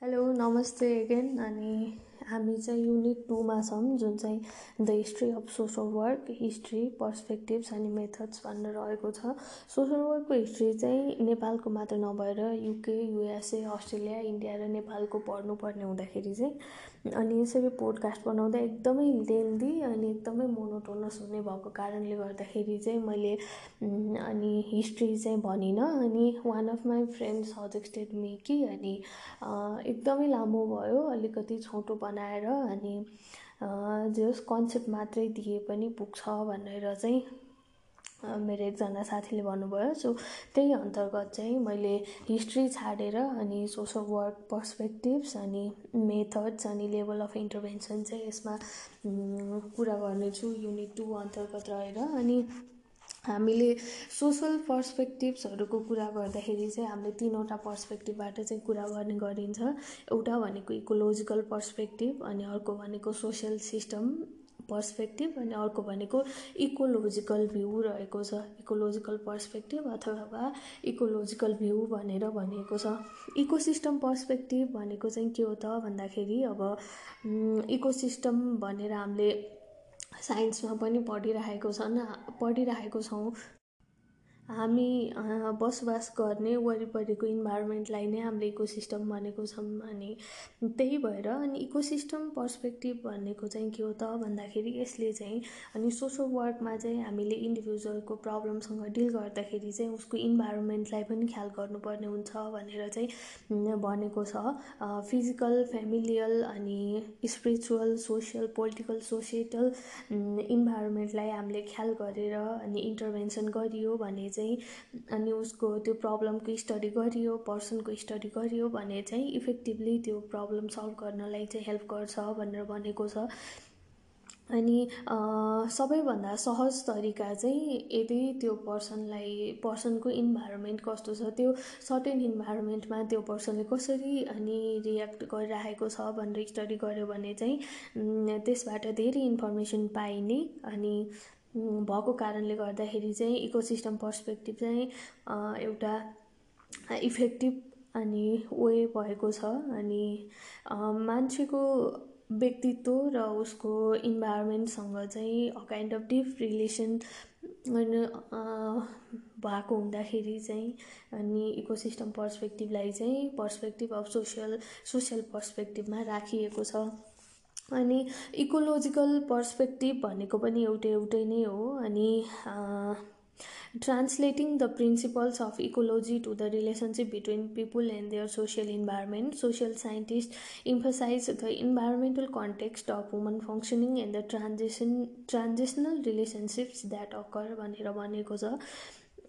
हेलो नमस्ते अगेन अनि हामी चाहिँ युनिट टूमा छौँ जुन चाहिँ the history of social work history perspectives अनि मेथड्स भनेर रहेको छ। सोसल वर्कको हिस्ट्री चाहिँ नेपालको मात्र नभएर युके युएसए अस्ट्रेलिया इन्डिया र नेपालको पढ्नुपर्ने हुँदाखेरि चाहिँ अनि यसरी पोडकास्ट बनाउँदा एकदमै लेन्दी अनि एकदमै मोनोटोनस हुने भएको कारणले गर्दाखेरि चाहिँ मैले अनि हिस्ट्री चाहिँ भनिनँ। अनि one of my friend suggested me कि अनि एकदमै लामो भयो अलिकति छोटो बनाएर अनि जस कन्सेप्ट मात्रै दिए पनि पुग्छ भनेर चाहिँ मेरो एकजना साथीले भन्नुभयो। सो त्यही अन्तर्गत चाहिँ मैले हिस्ट्री छाडेर अनि सोसल वर्क पर्सपेक्टिभ्स अनि मेथड्स अनि लेभल अफ इन्टरभेन्सन चाहिँ यसमा कुरा गर्नेछु। युनिट टू अन्तर्गत रहेर अनि हामीले सोसल पर्सपेक्टिभ्सहरूको कुरा गर्दाखेरि चाहिँ हामीले तिनवटा पर्सपेक्टिभबाट चाहिँ कुरा गर्ने गरिन्छ। एउटा भनेको इकोलोजिकल पर्सपेक्टिभ अनि अर्को भनेको सोसियल सिस्टम। पर्सपेक्टिभ अनि अर्को भनेको इकोलोजिकल भ्यू रहेको छ। इकोलोजिकल पर्सपेक्टिभ अथवा इकोलोजिकल भ्यू भनेर भनिएको छ। इकोसिस्टम पर्सपेक्टिभ भनेको चाहिँ के हो त भन्दाखेरि अब इकोसिस्टम भनेर हामीले साइन्समा पनि पढिरहेको छन् पढिरहेको छौँ। हामी बसोबास गर्ने वरिपरिको इन्भाइरोमेन्टलाई नै हामीले इकोसिस्टम भनेको छौँ अनि त्यही भएर अनि इकोसिस्टम पर्सपेक्टिभ भनेको चाहिँ के हो त भन्दाखेरि यसले चाहिँ अनि सोसल वर्कमा चाहिँ हामीले इन्डिभिजुअलको प्रब्लमसँग डिल गर्दाखेरि चाहिँ उसको इन्भाइरोमेन्टलाई पनि ख्याल गर्नुपर्ने हुन्छ भनेर चाहिँ भनेको छ। फिजिकल फेमिलियल अनि स्पिरिचुअल सोसियल पोलिटिकल सोसिएटल इन्भाइरोमेन्टलाई हामीले ख्याल गरेर अनि इन्टरभेन्सन गरियो भने चाहिँ उसको त्यो प्रब्लमको स्टडी गरियो पर्सनको स्टडी गरियो भने चाहिँ इफेक्टिभली त्यो प्रब्लम सल्भ गर्नलाई चाहिँ हेल्प गर्छ भनेर भनेको छ। अनि सबैभन्दा सहज तरिका चाहिँ यदि त्यो पर्सनलाई पर्सनको इन्भाइरोमेन्ट कस्तो छ त्यो सर्टेन इन्भाइरोमेन्टमा त्यो पर्सनले कसरी अनि रियाक्ट गरिरहेको छ भनेर स्टडी गर्यो भने चाहिँ त्यसबाट धेरै इन्फर्मेसन पाइने अनि भएको कारणले गर्दाखेरि चाहिँ इकोसिस्टम पर्सपेक्टिभ चाहिँ एउटा इफेक्टिभ अनि वे भएको छ। अनि मान्छेको व्यक्तित्व र उसको इन्भाइरोमेन्टसँग चाहिँ a kind of deep relation भएको हुँदाखेरि चाहिँ अनि इकोसिस्टम पर्सपेक्टिभलाई चाहिँ पर्सपेक्टिभ अफ सोसियल सोसियल पर्सपेक्टिभमा राखिएको छ। अनि इकोलोजिकल पर्सपेक्टिभ भनेको पनि एउटै एउटै नै हो। अनि translating the principles of ecology to the relationship between people and their social environment social scientist emphasizes the environmental context of human functioning and the transaction transactional relationships that occur भनेर भनेको छ।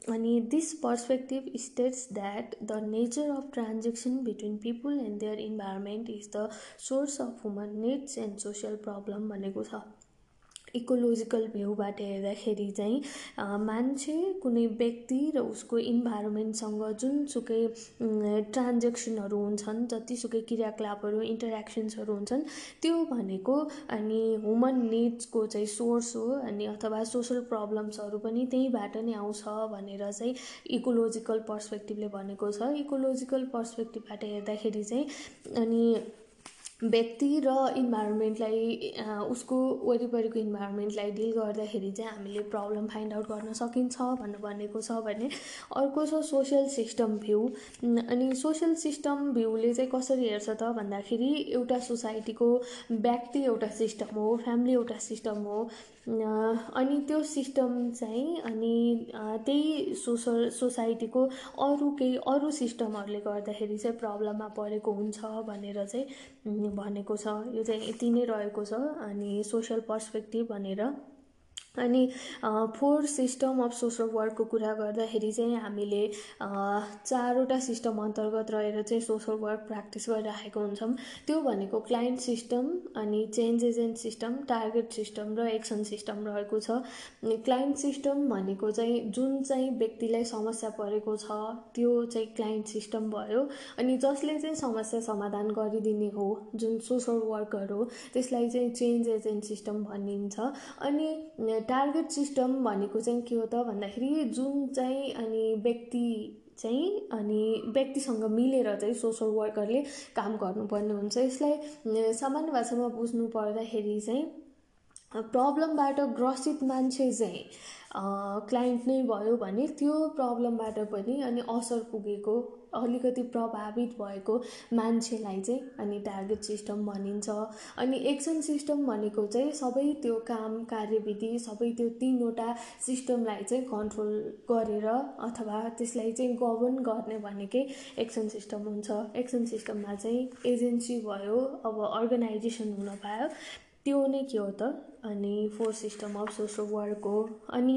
अनि this perspective states that the nature of transaction between people and their environment is the source of human needs and social problem भनेको छ। Ecological भ्यूबाट हेर्दाखेरि चाहिँ मान्छे कुनै व्यक्ति र उसको इन्भाइरोमेन्टसँग जुनसुकै ट्रान्जेक्सनहरू हुन्छन् जतिसुकै क्रियाकलापहरू इन्टरेक्सन्सहरू हुन्छन् त्यो भनेको अनि ह्युमन निड्सको चाहिँ सोर्स हो अनि अथवा सोसल प्रब्लम्सहरू पनि त्यहीँबाट नै आउँछ भनेर चाहिँ इकोलोजिकल पर्सपेक्टिभले भनेको छ। इकोलोजिकल पर्सपेक्टिभबाट हेर्दाखेरि चाहिँ अनि व्यक्ति र इन्भाइरोमेन्टलाई उसको वरिपरिको इन्भाइरोमेन्टलाई डिल गर्दाखेरि चाहिँ हामीले प्रब्लम फाइन्ड आउट गर्न सकिन्छ भनेर भनेको छ भने अर्को छ सोसियल सिस्टम भ्यू अनि सोसियल सिस्टम भ्यूले चाहिँ कसरी हेर्छ त भन्दाखेरि एउटा सोसाइटीको व्यक्ति एउटा सिस्टम हो फ्यामिली एउटा सिस्टम हो अनि त्यो सिस्टम चाहिँ अनि त्यही सोसल सोसाइटीको अरू केही अरू सिस्टमहरूले गर्दाखेरि चाहिँ प्रब्लममा परेको हुन्छ भनेर चाहिँ भनेको छ। यो चाहिँ यति नै रहेको छ। अनि सोसियल पर्सपेक्टिभ भनेर अनि फोर सिस्टम अफ सोसल वर्कको कुरा गर्दाखेरि चाहिँ हामीले चारवटा सिस्टम अन्तर्गत रहेर चाहिँ सोसल वर्क प्र्याक्टिस गरिराखेको हुन्छौँ। त्यो भनेको क्लाइन्ट सिस्टम अनि change agent system target system र एक्सन सिस्टम रहेको छ। क्लाइन्ट सिस्टम भनेको चाहिँ जुन चाहिँ व्यक्तिलाई समस्या परेको छ त्यो चाहिँ क्लाइन्ट सिस्टम भयो। अनि जसले चाहिँ समस्या समाधान गरिदिने हो जुन सोसल वर्कर हो त्यसलाई चाहिँ चेन्ज एजेन्ट सिस्टम भनिन्छ। अनि टार्गेट सिस्टम भनेको चाहिँ के हो त भन्दाखेरि जुन चाहिँ अनि व्यक्ति चाहिँ अनि व्यक्तिसँग मिलेर चाहिँ सोसल वर्करले काम गर्नुपर्ने हुन्छ। यसलाई सामान्य भाषामा बुझ्नु पर्दाखेरि चाहिँ प्रब्लमबाट ग्रसित मान्छे चाहिँ क्लाइन्ट नै भयो भने त्यो प्रब्लमबाट पनि अनि असर पुगेको अलिकति प्रभावित भएको मान्छेलाई चाहिँ अनि टार्गेट सिस्टम भनिन्छ। अनि एक्सन सिस्टम भनेको चाहिँ सबै त्यो काम कार्यविधि सबै त्यो तिनवटा सिस्टमलाई चाहिँ कन्ट्रोल गरेर अथवा त्यसलाई चाहिँ गभर्न गर्ने भनेकै एक्सन सिस्टम हुन्छ। एक्सन सिस्टममा चाहिँ एजेन्सी भयो अब अर्गनाइजेसन हुन पायो त्यो नै के हो त? अनि four system of social work हो। अनि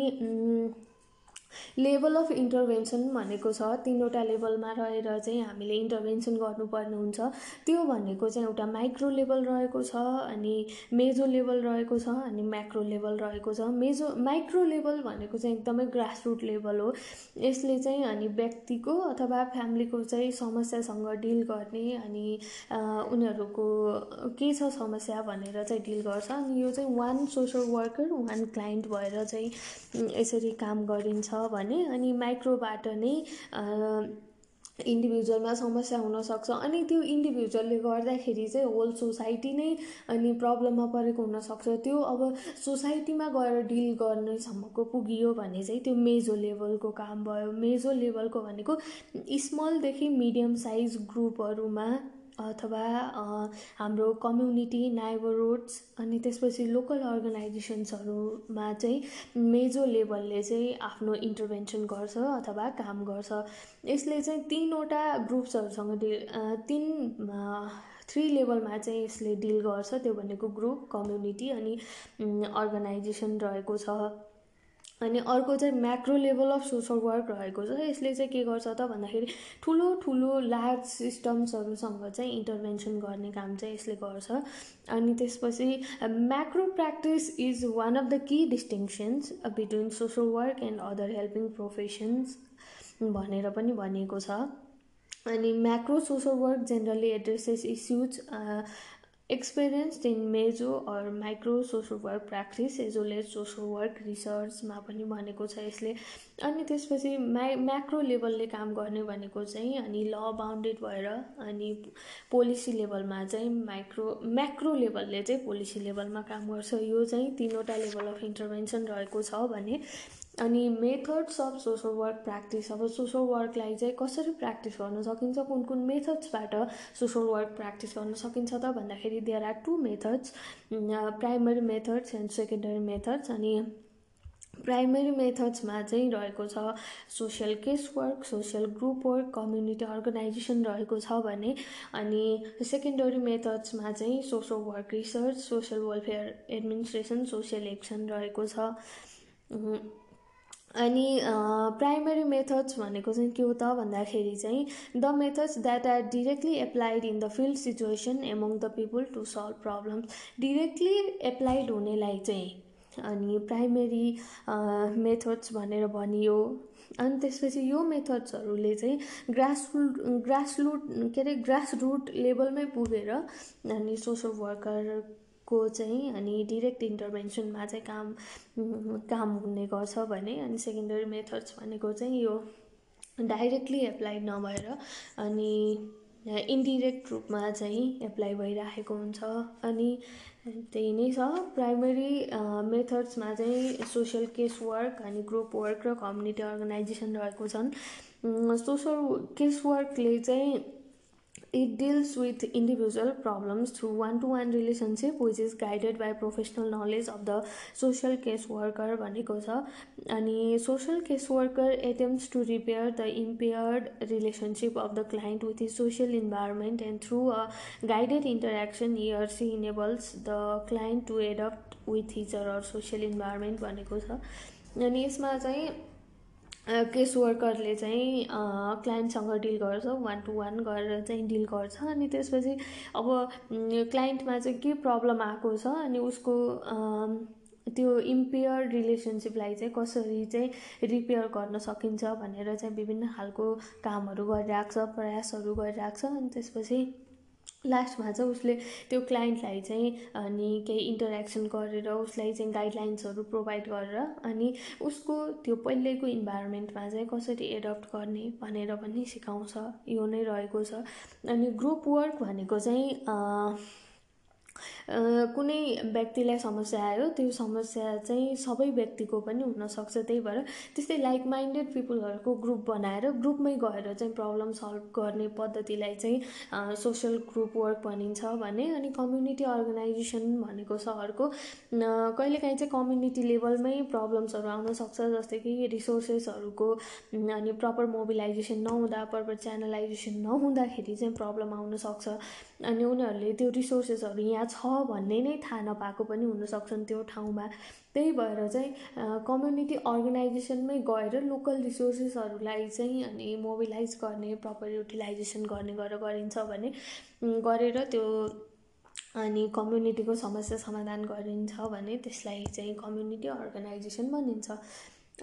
लेभल अफ इन्टरभेन्सन भनेको छ तिनवटा लेभलमा रहेर चाहिँ हामीले इन्टरभेन्सन गर्नुपर्ने हुन्छ त्यो भनेको चाहिँ एउटा माइक्रो लेभल रहेको छ अनि मेजो लेभल रहेको छ अनि म्याक्रो लेभल रहेको छ। मेजो माइक्रो लेभल भनेको चाहिँ एकदमै ग्रासरुट लेभल हो। यसले चाहिँ अनि व्यक्तिको अथवा फ्यामिलीको चाहिँ समस्यासँग डिल गर्ने अनि उनीहरूको के छ समस्या भनेर चाहिँ डिल गर्छ। अनि यो चाहिँ one social worker one client भएर चाहिँ यसरी काम गरिन्छ। भने अनि माइक्रोबाट नै इन्डिभिजुअलमा समस्या हुनसक्छ। अनि त्यो इन्डिभिजुअलले गर्दाखेरि चाहिँ होल सोसाइटी नै अनि प्रब्लममा परेको हुनसक्छ। त्यो अब सोसाइटीमा गएर डिल गर्नेसम्मको पुगियो भने चाहिँ त्यो मेजो लेभलको काम भयो। मेजो लेभलको भनेको स्मलदेखि मिडियम साइज ग्रुपहरूमा अथवा हाम्रो कम्युनिटी नाइबरहुड्स अनि त्यसपछि लोकल अर्गनाइजेसन्सहरूमा चाहिँ मेजो लेभलले चाहिँ आफ्नो इन्टरभेन्सन गर्छ अथवा काम गर्छ। यसले चाहिँ तिनवटा ग्रुप्सहरूसँग डिल तिन थ्री लेभलमा चाहिँ यसले डिल गर्छ। त्यो भनेको ग्रुप कम्युनिटी अनि अर्गनाइजेसन रहेको छ। अनि अर्को चाहिँ macro level of social work रहेको छ। यसले चाहिँ के गर्छ त भन्दाखेरि ठुलो ठुलो लार्ज सिस्टम्सहरूसँग चाहिँ इन्टरभेन्सन गर्ने काम चाहिँ यसले गर्छ। अनि त्यसपछि macro practice is one of the key distinctions between social work and other helping professions भनेर पनि भनिएको छ। अनि macro social work generally addresses issues experience in mezzo or micro social work practice as well as social work रिसर्चमा पनि भनेको छ यसले। अनि त्यसपछि म्या म्याक्रो लेभलले काम गर्ने भनेको चाहिँ अनि ल बााउन्डेड भएर अनि पोलिसी लेभलमा चाहिँ माइक्रो म्याक्रो लेभलले चाहिँ पोलिसी लेभलमा काम गर्छ। यो चाहिँ तिनवटा लेभल अफ इन्टरभेन्सन रहेको छ भने अनि methods of social work practice अब सोसल वर्कलाई चाहिँ कसरी प्र्याक्टिस गर्न सकिन्छ कुन कुन मेथड्सबाट सोसल वर्क प्र्याक्टिस गर्न सकिन्छ त भन्दाखेरि there are two methods primary methods and secondary methods अनि प्राइमेरी मेथड्समा चाहिँ रहेको छ social case work social group work community organization रहेको छ भने अनि सेकेन्डरी मेथड्समा चाहिँ social work research social welfare administration social action रहेको छ। अनि प्राइमरी मेथड्स भनेको चाहिँ के हो त भन्दाखेरि चाहिँ the methods that are directly applied in the field situation among the people to solve problems directly applied हुनेलाई चाहिँ अनि प्राइमेरी मेथड्स भनेर भनियो। अनि त्यसपछि यो मेथड्सहरूले चाहिँ ग्रास रुट ग्रास रुट के अरे ग्रास रुट लेभलमै पुगेर अनि सोसल वर्कर को चाहिँ अनि डिरेक्ट इन्टरभेन्सनमा चाहिँ काम काम हुने गर्छ भने अनि सेकेन्डरी मेथड्स भनेको चाहिँ यो डाइरेक्टली एप्लाइड नभएर अनि इन्डिरेक्ट रूपमा चाहिँ एप्लाई भइराखेको हुन्छ। अनि त्यही नै छ। प्राइमेरी मेथड्समा चाहिँ सोसियल केस वर्क अनि ग्रुप वर्क र कम्युनिटी अर्गनाइजेसन रहेको छन्। सोसल केस वर्कले चाहिँ it deals with individual problems through one-to-one relationship which is guided by professional knowledge of the social case worker भनेको छ अनि social case worker attempts to repair the impaired relationship of the client with his social environment and through a guided interaction he or she enables the client to adapt with his or her social environment भनेको छ अनि यसमा चाहिँ case वर्करले चाहिँ क्लाइन्टसँग deal गर्छ one to one गरेर चाहिँ डिल गर्छ अनि त्यसपछि अब क्लाइन्टमा चाहिँ के प्रब्लम आएको छ अनि उसको त्यो इम्पेयर रिलेसनसिपलाई चाहिँ कसरी चाहिँ रिपेयर गर्न सकिन्छ भनेर चाहिँ विभिन्न खालको कामहरू गरिरहेको छ प्रयासहरू गरिरहेको छ अनि त्यसपछि लास्टमा चाहिँ उसले त्यो क्लाइन्टलाई चाहिँ अनि केही इन्टरेक्सन गरेर उसलाई चाहिँ गाइडलाइन्सहरू प्रोभाइड गरेर अनि उसको त्यो पहिल्यैको इन्भाइरोमेन्टमा चाहिँ कसरी एडप्ट गर्ने भनेर पनि सिकाउँछ यो नै रहेको छ। अनि ग्रुप वर्क भनेको चाहिँ कुनै व्यक्तिलाई समस्या आयो त्यो समस्या चाहिँ सबै व्यक्तिको पनि हुनसक्छ त्यही भएर त्यस्तै लाइक माइन्डेड पिपुलहरूको ग्रुप बनाएर ग्रुपमै गएर चाहिँ प्रब्लम सल्भ गर्ने पद्धतिलाई चाहिँ सोसियल ग्रुप वर्क भनिन्छ भने अनि कम्युनिटी अर्गनाइजेसन भनेको सहरको कहिलेकाहीँ चाहिँ कम्युनिटी लेभलमै प्रब्लम्सहरू आउन सक्छ जस्तै कि रिसोर्सेसहरूको अनि प्रपर मोबिलाइजेसन नहुँदा प्रपर च्यानलाइजेसन नहुँदाखेरि चाहिँ प्रब्लम आउन सक्छ अनि उनीहरूले त्यो रिसोर्सेसहरू यहाँ छ भन्ने नै थाहा नपाएको पनि हुनसक्छन् त्यो ठाउँमा। त्यही भएर चाहिँ कम्युनिटी अर्गनाइजेसनमै गएर लोकल रिसोर्सेसहरूलाई चाहिँ अनि मोबिलाइज गर्ने प्रपर युटिलाइजेसन गर्ने गरेर गरिन्छ भने गरेर त्यो अनि कम्युनिटीको समस्या समाधान गरिन्छ भने त्यसलाई चाहिँ कम्युनिटी अर्गनाइजेसन भनिन्छ।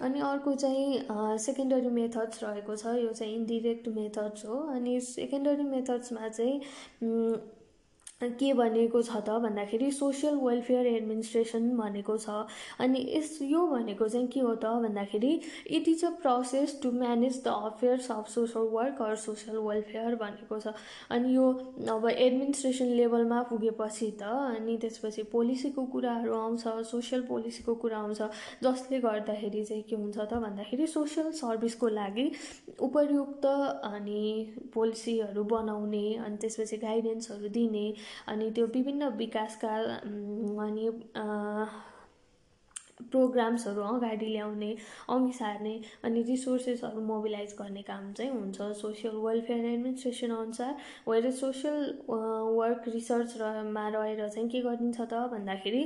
अनि अर्को चाहिँ सेकेन्डरी मेथड्स रहेको छ। यो चाहिँ इन्डिरेक्ट मेथड्स हो। अनि सेकेन्डरी मेथड्समा चाहिँ के भनेको छ त भन्दाखेरि सोसियल वेलफेयर एडमिनिस्ट्रेसन भनेको छ। अनि यस यो भनेको चाहिँ के हो त भन्दाखेरि it is a process to manage the affairs of social work or social welfare भनेको छ। अनि यो अब एडमिनिस्ट्रेसन लेभलमा पुगेपछि त अनि त्यसपछि पोलिसीको कुराहरू आउँछ सोसियल पोलिसीको कुरा आउँछ जसले गर्दाखेरि चाहिँ के हुन्छ त भन्दाखेरि सोसियल सर्भिसको लागि उपयुक्त अनि पोलिसीहरू बनाउने अनि त्यसपछि गाइडेन्सहरू दिने अनि त्यो विभिन्न विकासका अनि प्रोग्राम्सहरू अगाडि ल्याउने अघि सार्ने अनि रिसोर्सेसहरू मोबिलाइज गर्ने काम चाहिँ हुन्छ। सोसियल वेलफेयर एडमिनिस्ट्रेसन अनुसार वेयर सोसियल वर्क रिसर्चमा रहेर चाहिँ के गरिन्छ त भन्दाखेरि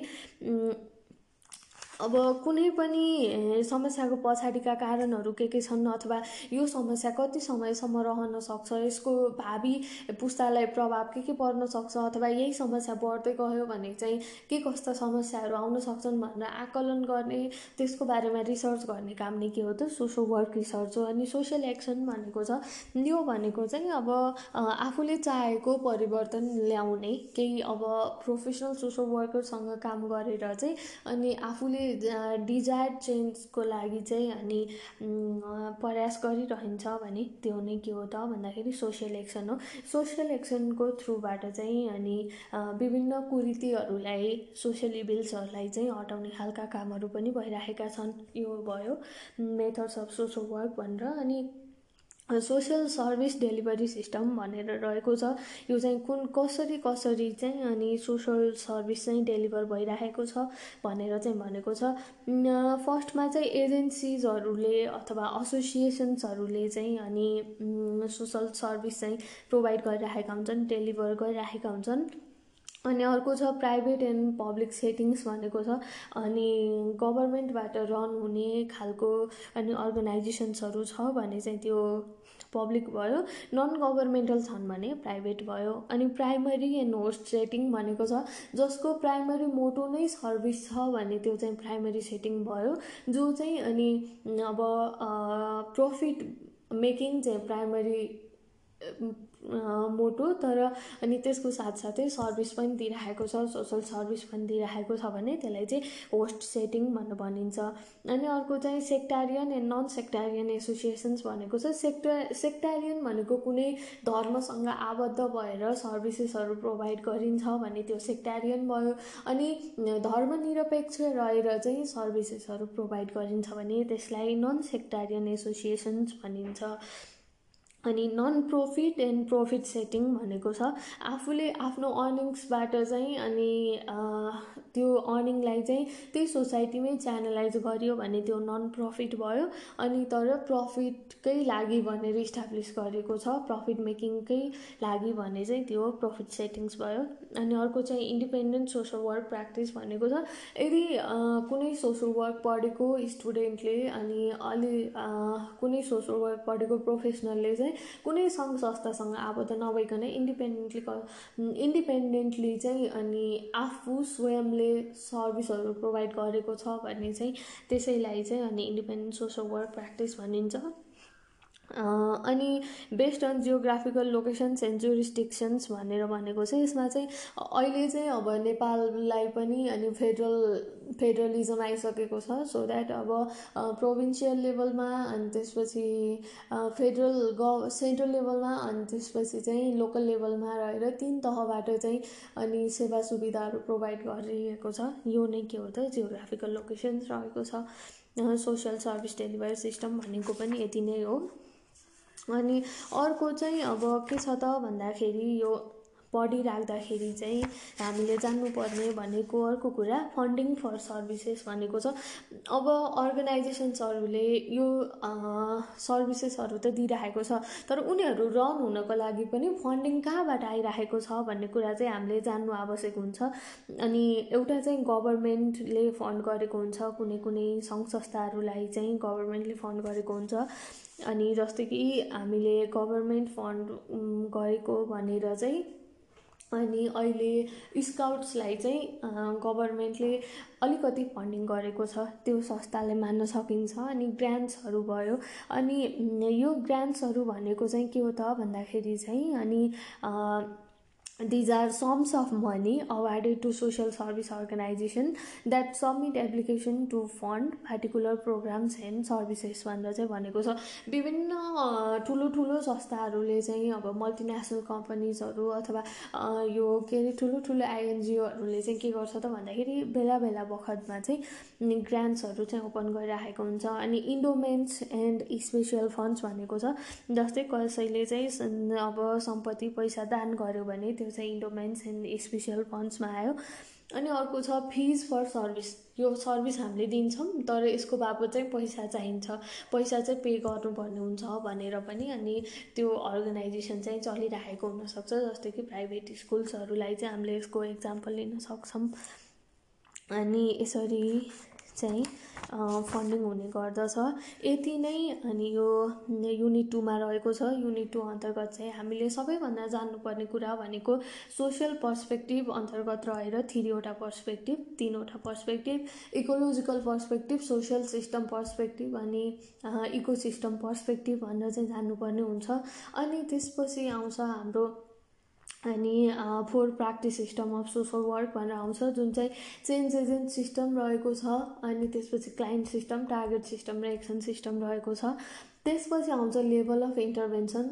अब कुनै पनि समस्याको पछाडिका कारणहरू के के छन् अथवा यो समस्या कति समयसम्म रहन सक्छ यसको भावी पुस्तालाई प्रभाव के के पर्न सक्छ अथवा यही समस्या बढ्दै गयो भने चाहिँ के कस्ता समस्याहरू आउन सक्छन् भनेर आकलन गर्ने त्यसको बारेमा रिसर्च गर्ने काम नै के हो त। सोसल वर्क रिसर्च हो अनि सोसियल एक्सन भनेको छ। यो भनेको चाहिँ अब आफूले चाहेको परिवर्तन ल्याउने केही अब प्रोफेसनल सोसल वर्करसँग काम गरेर चाहिँ अनि आफूले डिजायर्ड चेन्जको लागि चाहिँ अनि प्रयास गरिरहन्छ भने त्यो नै के हो त भन्दाखेरि सोसियल एक्सन हो। सोसियल एक्सनको थ्रुबाट चाहिँ अनि विभिन्न कुरीतिहरूलाई सोसियल इभिल्सहरूलाई चाहिँ हटाउने खालका कामहरू पनि भइरहेका छन्। यो भयो मेथड्स अफ सोसल वर्क भनेर अनि सोसियल सर्भिस डेलिभरी सिस्टम भनेर रहेको छ। यो चाहिँ कुन कसरी कसरी चाहिँ अनि सोसल सर्भिस चाहिँ डेलिभर भइरहेको छ भनेर चाहिँ भनेको छ। फर्स्टमा चाहिँ एजेन्सिजहरूले अथवा एसोसिएसन्सहरूले चाहिँ अनि सोसल सर्भिस चाहिँ प्रोभाइड गरिरहेका हुन्छन् डेलिभर गरिरहेका हुन्छन्। अनि अर्को छ प्राइभेट एन्ड पब्लिक सेटिङ्स भनेको छ। अनि गभर्मेन्टबाट रन हुने खालको अनि अर्गनाइजेसन्सहरू छ भने चाहिँ त्यो पब्लिक भयो नन गभर्मेन्टल छन् भने प्राइभेट भयो अनि प्राइमरी एन्ड होस्ट सेटिङ भनेको छ जसको प्राइमरी मोटो नै सर्भिस छ भने त्यो चाहिँ प्राइमरी सेटिङ भयो जो चाहिँ अनि अब प्रफिट मेकिङ चाहिँ प्राइमरी मोटो तर अनि त्यसको साथसाथै सर्भिस पनि दिइराखेको छ सोसल सर्भिस पनि दिइराखेको छ भने त्यसलाई चाहिँ होस्ट सेटिङ भनेर भनिन्छ। अनि अर्को चाहिँ sectarian and non sectarian associations भनेको छ। सेक्टा सेक्टारियन भनेको कुनै धर्मसँग आबद्ध भएर सर्भिसेसहरू प्रोभाइड गरिन्छ भने त्यो सेक्टारियन भयो। अनि धर्मनिरपेक्ष रहेर चाहिँ सर्भिसेसहरू प्रोभाइड गरिन्छ भने त्यसलाई नन सेक्टारियन एसोसिएसन्स भनिन्छ। अनि non profit and profit setting भनेको छ। आफूले आफ्नो अर्निङ्सबाट चाहिँ अनि त्यो अर्निङलाई चाहिँ त्यही सोसाइटीमै च्यानलाइज गरियो भने त्यो नन प्रफिट भयो। अनि तर प्रफिटकै लागि भनेर इस्टाब्लिस गरेको छ। प्रफिट मेकिङकै लागि भने चाहिँ त्यो प्रफिट सेटिङ्स भयो। अनि अर्को चाहिँ इन्डिपेन्डेन्ट सोसल वर्क प्र्याक्टिस भनेको छ। यदि कुनै सोसल वर्क पढेको स्टुडेन्टले अनि अलि कुनै सोसल वर्क पढेको प्रोफेसनलले चाहिँ कुनै सङ्घ संस्थासँग आबद्ध नभइकन इन्डिपेन्डेन्टली इन्डिपेन्डेन्टली चाहिँ अनि आफू स्वयंले सर्भिसहरू प्रोभाइड गरेको छ भने चाहिँ त्यसैलाई चाहिँ अनि इन्डिपेन्डेन्ट सोसल वर्क प्र्याक्टिस भनिन्छ। अनि based on geographical locations and jurisdictions भनेर भनेको चाहिँ यसमा चाहिँ अहिले चाहिँ अब नेपाललाई पनि अनि फेडरल फेडरलिजम आइसकेको छ सो द्याट अब प्रोभिन्सियल लेभलमा अनि त्यसपछि फेडरल ग सेन्ट्रल लेभलमा अनि त्यसपछि चाहिँ लोकल लेभलमा रहेर तिन तहबाट चाहिँ अनि सेवा सुविधाहरू प्रोभाइड गरिएको छ। यो नै के हो त? जियोग्राफिकल लोकेसन्स रहेको छ। सोसियल सर्भिस डेलिभरी सिस्टम भनेको पनि यति नै हो। अनि अर्को चाहिँ अब के छ त भन्दाखेरि यो पढिराख्दाखेरि चाहिँ हामीले जान्नुपर्ने भनेको अर्को कुरा फन्डिङ फर सर्भिसेस भनेको छ। अब अर्गनाइजेसन्सहरूले यो सर्भिसेसहरू त दिइराखेको छ तर उनीहरू रन हुनको लागि पनि फन्डिङ कहाँबाट आइराखेको छ भन्ने कुरा चाहिँ हामीले जान्नु आवश्यक हुन्छ। अनि एउटा चाहिँ गभर्मेन्टले फन्ड गरेको हुन्छ कुनै कुनै सङ्घ संस्थाहरूलाई चाहिँ गभर्मेन्टले फन्ड गरेको हुन्छ। अनि जस्तै कि हामीले गभर्मेन्ट फन्ड गरेको भनेर चाहिँ अनि अहिले स्काउट्सलाई चाहिँ गभर्मेन्टले अलिकति फन्डिङ गरेको छ। त्यो संस्थाले मान्न सकिन्छ अनि ग्रान्ट्सहरू भयो। अनि यो ग्रान्ट्सहरू भनेको चाहिँ के हो त भन्दाखेरि चाहिँ अनि These are sums of money awarded to social service organization that submit application to fund particular programs and services भनेर चाहिँ भनेको छ। विभिन्न ठुलो ठुलो संस्थाहरूले चाहिँ अब मल्टिनेसनल कम्पनीजहरू अथवा यो के अरे ठुलो ठुलो आइएनजिओहरूले चाहिँ के गर्छ त भन्दाखेरि बेला बेला बखतमा चाहिँ ग्रान्ट्सहरू चाहिँ ओपन गरिराखेको हुन्छ अनि इन्डोमेन्ट्स एन्ड स्पेसियल फन्ड्स भनेको छ। जस्तै कसैले चाहिँ अब सम्पत्ति पैसा दान गर्यो भने त्यो चाहिँ इन्डोमेन्ट्स एन्ड स्पेसियल फन्ड्समा आयो अनि अर्को छ फिज फर सर्भिस यो सर्भिस हामीले दिन्छौँ तर यसको बापत चाहिँ पैसा चाहिन्छ पैसा चाहिँ पे गर्नुपर्ने हुन्छ भनेर पनि अनि त्यो अर्गनाइजेसन चाहिँ चलिरहेको हुनसक्छ जस्तै कि प्राइभेट स्कुल्सहरूलाई चाहिँ हामीले यसको इक्जाम्पल लिन सक्छौँ अनि यसरी चाहिँ फन्डिङ हुने गर्दछ। यति नै अनि यो युनिट टूमा रहेको छ। युनिट टू अन्तर्गत चाहिँ हामीले सबैभन्दा जान्नुपर्ने कुरा भनेको सोसियल पर्सपेक्टिभ अन्तर्गत रहेर थ्रीवटा पर्सपेक्टिभ तिनवटा perspective ecological perspective social system perspective अनि इको सिस्टम पर्सपेक्टिभ भनेर चाहिँ जान्नुपर्ने हुन्छ। अनि त्यसपछि आउँछ हाम्रो अनि four practice system of social work भनेर आउँछ जुन चाहिँ चेन्ज एजेन्ट सिस्टम रहेको छ अनि त्यसपछि क्लाइन्ट सिस्टम टार्गेट सिस्टम र एक्सन सिस्टम रहेको छ। त्यसपछि आउँछ लेभल अफ इन्टरभेन्सन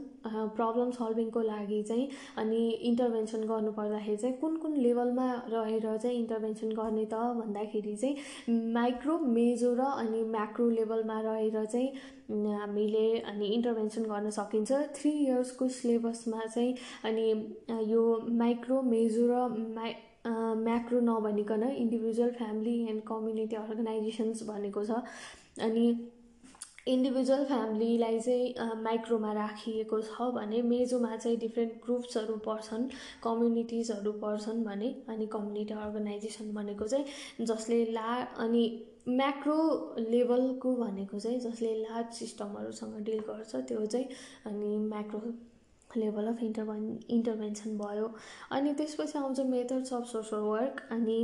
प्रब्लम सल्भिङको लागि चाहिँ अनि इन्टरभेन्सन गर्नु पर्दाखेरि चाहिँ कुन कुन लेभलमा रहेर चाहिँ इन्टरभेन्सन गर्ने त भन्दाखेरि चाहिँ माइक्रो मेजो र अनि म्याक्रो लेभलमा रहेर चाहिँ हामीले अनि इन्टरभेन्सन गर्न सकिन्छ। थ्री इयर्सको सिलेबसमा चाहिँ अनि यो माइक्रो मेजो र my macro नभनिकन individual family and community organizations भनेको छ। अनि इन्डिभिजुअल फ्यामिलीलाई चाहिँ माइक्रोमा राखिएको छ भने मेजोमा चाहिँ डिफ्रेन्ट ग्रुप्सहरू पर्छन् कम्युनिटिजहरू पर्छन् भने अनि कम्युनिटी अर्गनाइजेसन भनेको चाहिँ जसले ला अनि म्याक्रो लेभलको भनेको चाहिँ जसले लार्ज सिस्टमहरूसँग डिल गर्छ त्यो चाहिँ अनि macro level of intervene intervention भयो। अनि त्यसपछि आउँछ मेथड्स अफ सोसल वर्क अनि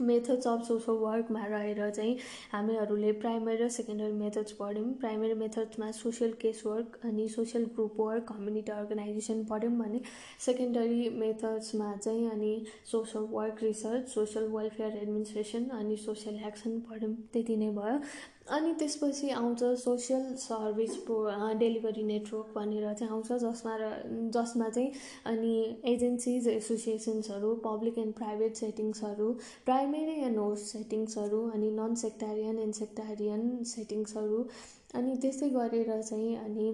मेथड्स अफ सोसल वर्कमा रहेर चाहिँ हामीहरूले प्राइमरी र सेकेन्डरी मेथड्स पढ्यौँ। प्राइमरी मेथड्समा सोसियल केस वर्क अनि social group work community organization पढ्यौँ भने सेकेन्डरी मेथड्समा चाहिँ अनि social work research social welfare administration अनि सोसियल एक्सन पढ्यौँ। त्यति नै भयो। अनि त्यसपछि आउँछ social service pro delivery network भनेर चाहिँ आउँछ जसमा र जसमा चाहिँ अनि एजेन्सिज एसोसिएसन्सहरू पब्लिक एन्ड प्राइभेट सेटिङ्सहरू प्राइमेरी एन्ड होस्ट सेटिङ्सहरू अनि नन सेक्टारियन एन्ड सेक्टारियन सेटिङ्सहरू अनि त्यस्तै गरेर चाहिँ अनि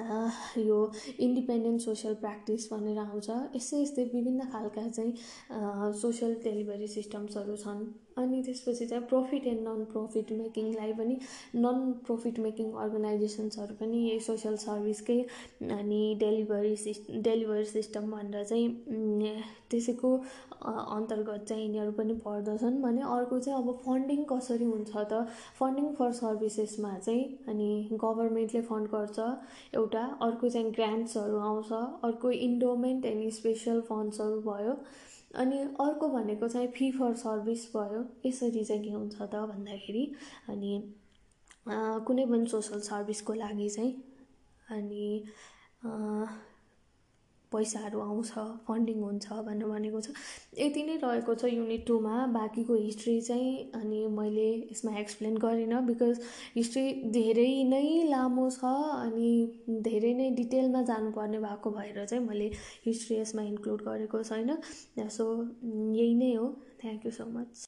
यो इन्डिपेन्डेन्ट सोसियल प्र्याक्टिस भनेर आउँछ। यस्तै यस्तै विभिन्न खालका चाहिँ सोसियल डेलिभरी सिस्टम्सहरू छन्। अनि त्यसपछि चाहिँ प्रफिट एन्ड नन प्रफिट मेकिङलाई पनि नन प्रफिट मेकिङ अर्गनाइजेसन्सहरू पनि यही सोसियल सर्भिसकै अनि डेलिभरी सिस् डेलिभरी सिस्टम भनेर चाहिँ त्यसैको अन्तर्गत चाहिँ यिनीहरू पनि पर्दछन्। भने अर्को चाहिँ अब फन्डिङ कसरी हुन्छ त? फन्डिङ फर सर्भिसेसमा चाहिँ अनि गभर्मेन्टले फन्ड गर्छ एउटा। अर्को चाहिँ ग्रान्ट्सहरू आउँछ। अर्को इन्डोमेन्ट एन्ड स्पेसल फन्ड्सहरू भयो। अनि अर्को भनेको चाहिँ फी फर सर्भिस भयो। यसरी चाहिँ के हुन्छ त भन्दाखेरि अनि कुनै पनि सोसल सर्भिसको लागि चाहिँ अनि पैसाहरू आउँछ फन्डिङ हुन्छ भनेर भनेको छ। यति नै रहेको छ युनिट टूमा बाँकीको हिस्ट्री चाहिँ अनि मैले यसमा एक्सप्लेन गरिनँ बिकज हिस्ट्री धेरै नै लामो छ अनि धेरै नै डिटेलमा जानुपर्ने भएको भएर चाहिँ मैले हिस्ट्री यसमा इन्क्लुड गरेको छैन। सो यही नै हो। Thank you so much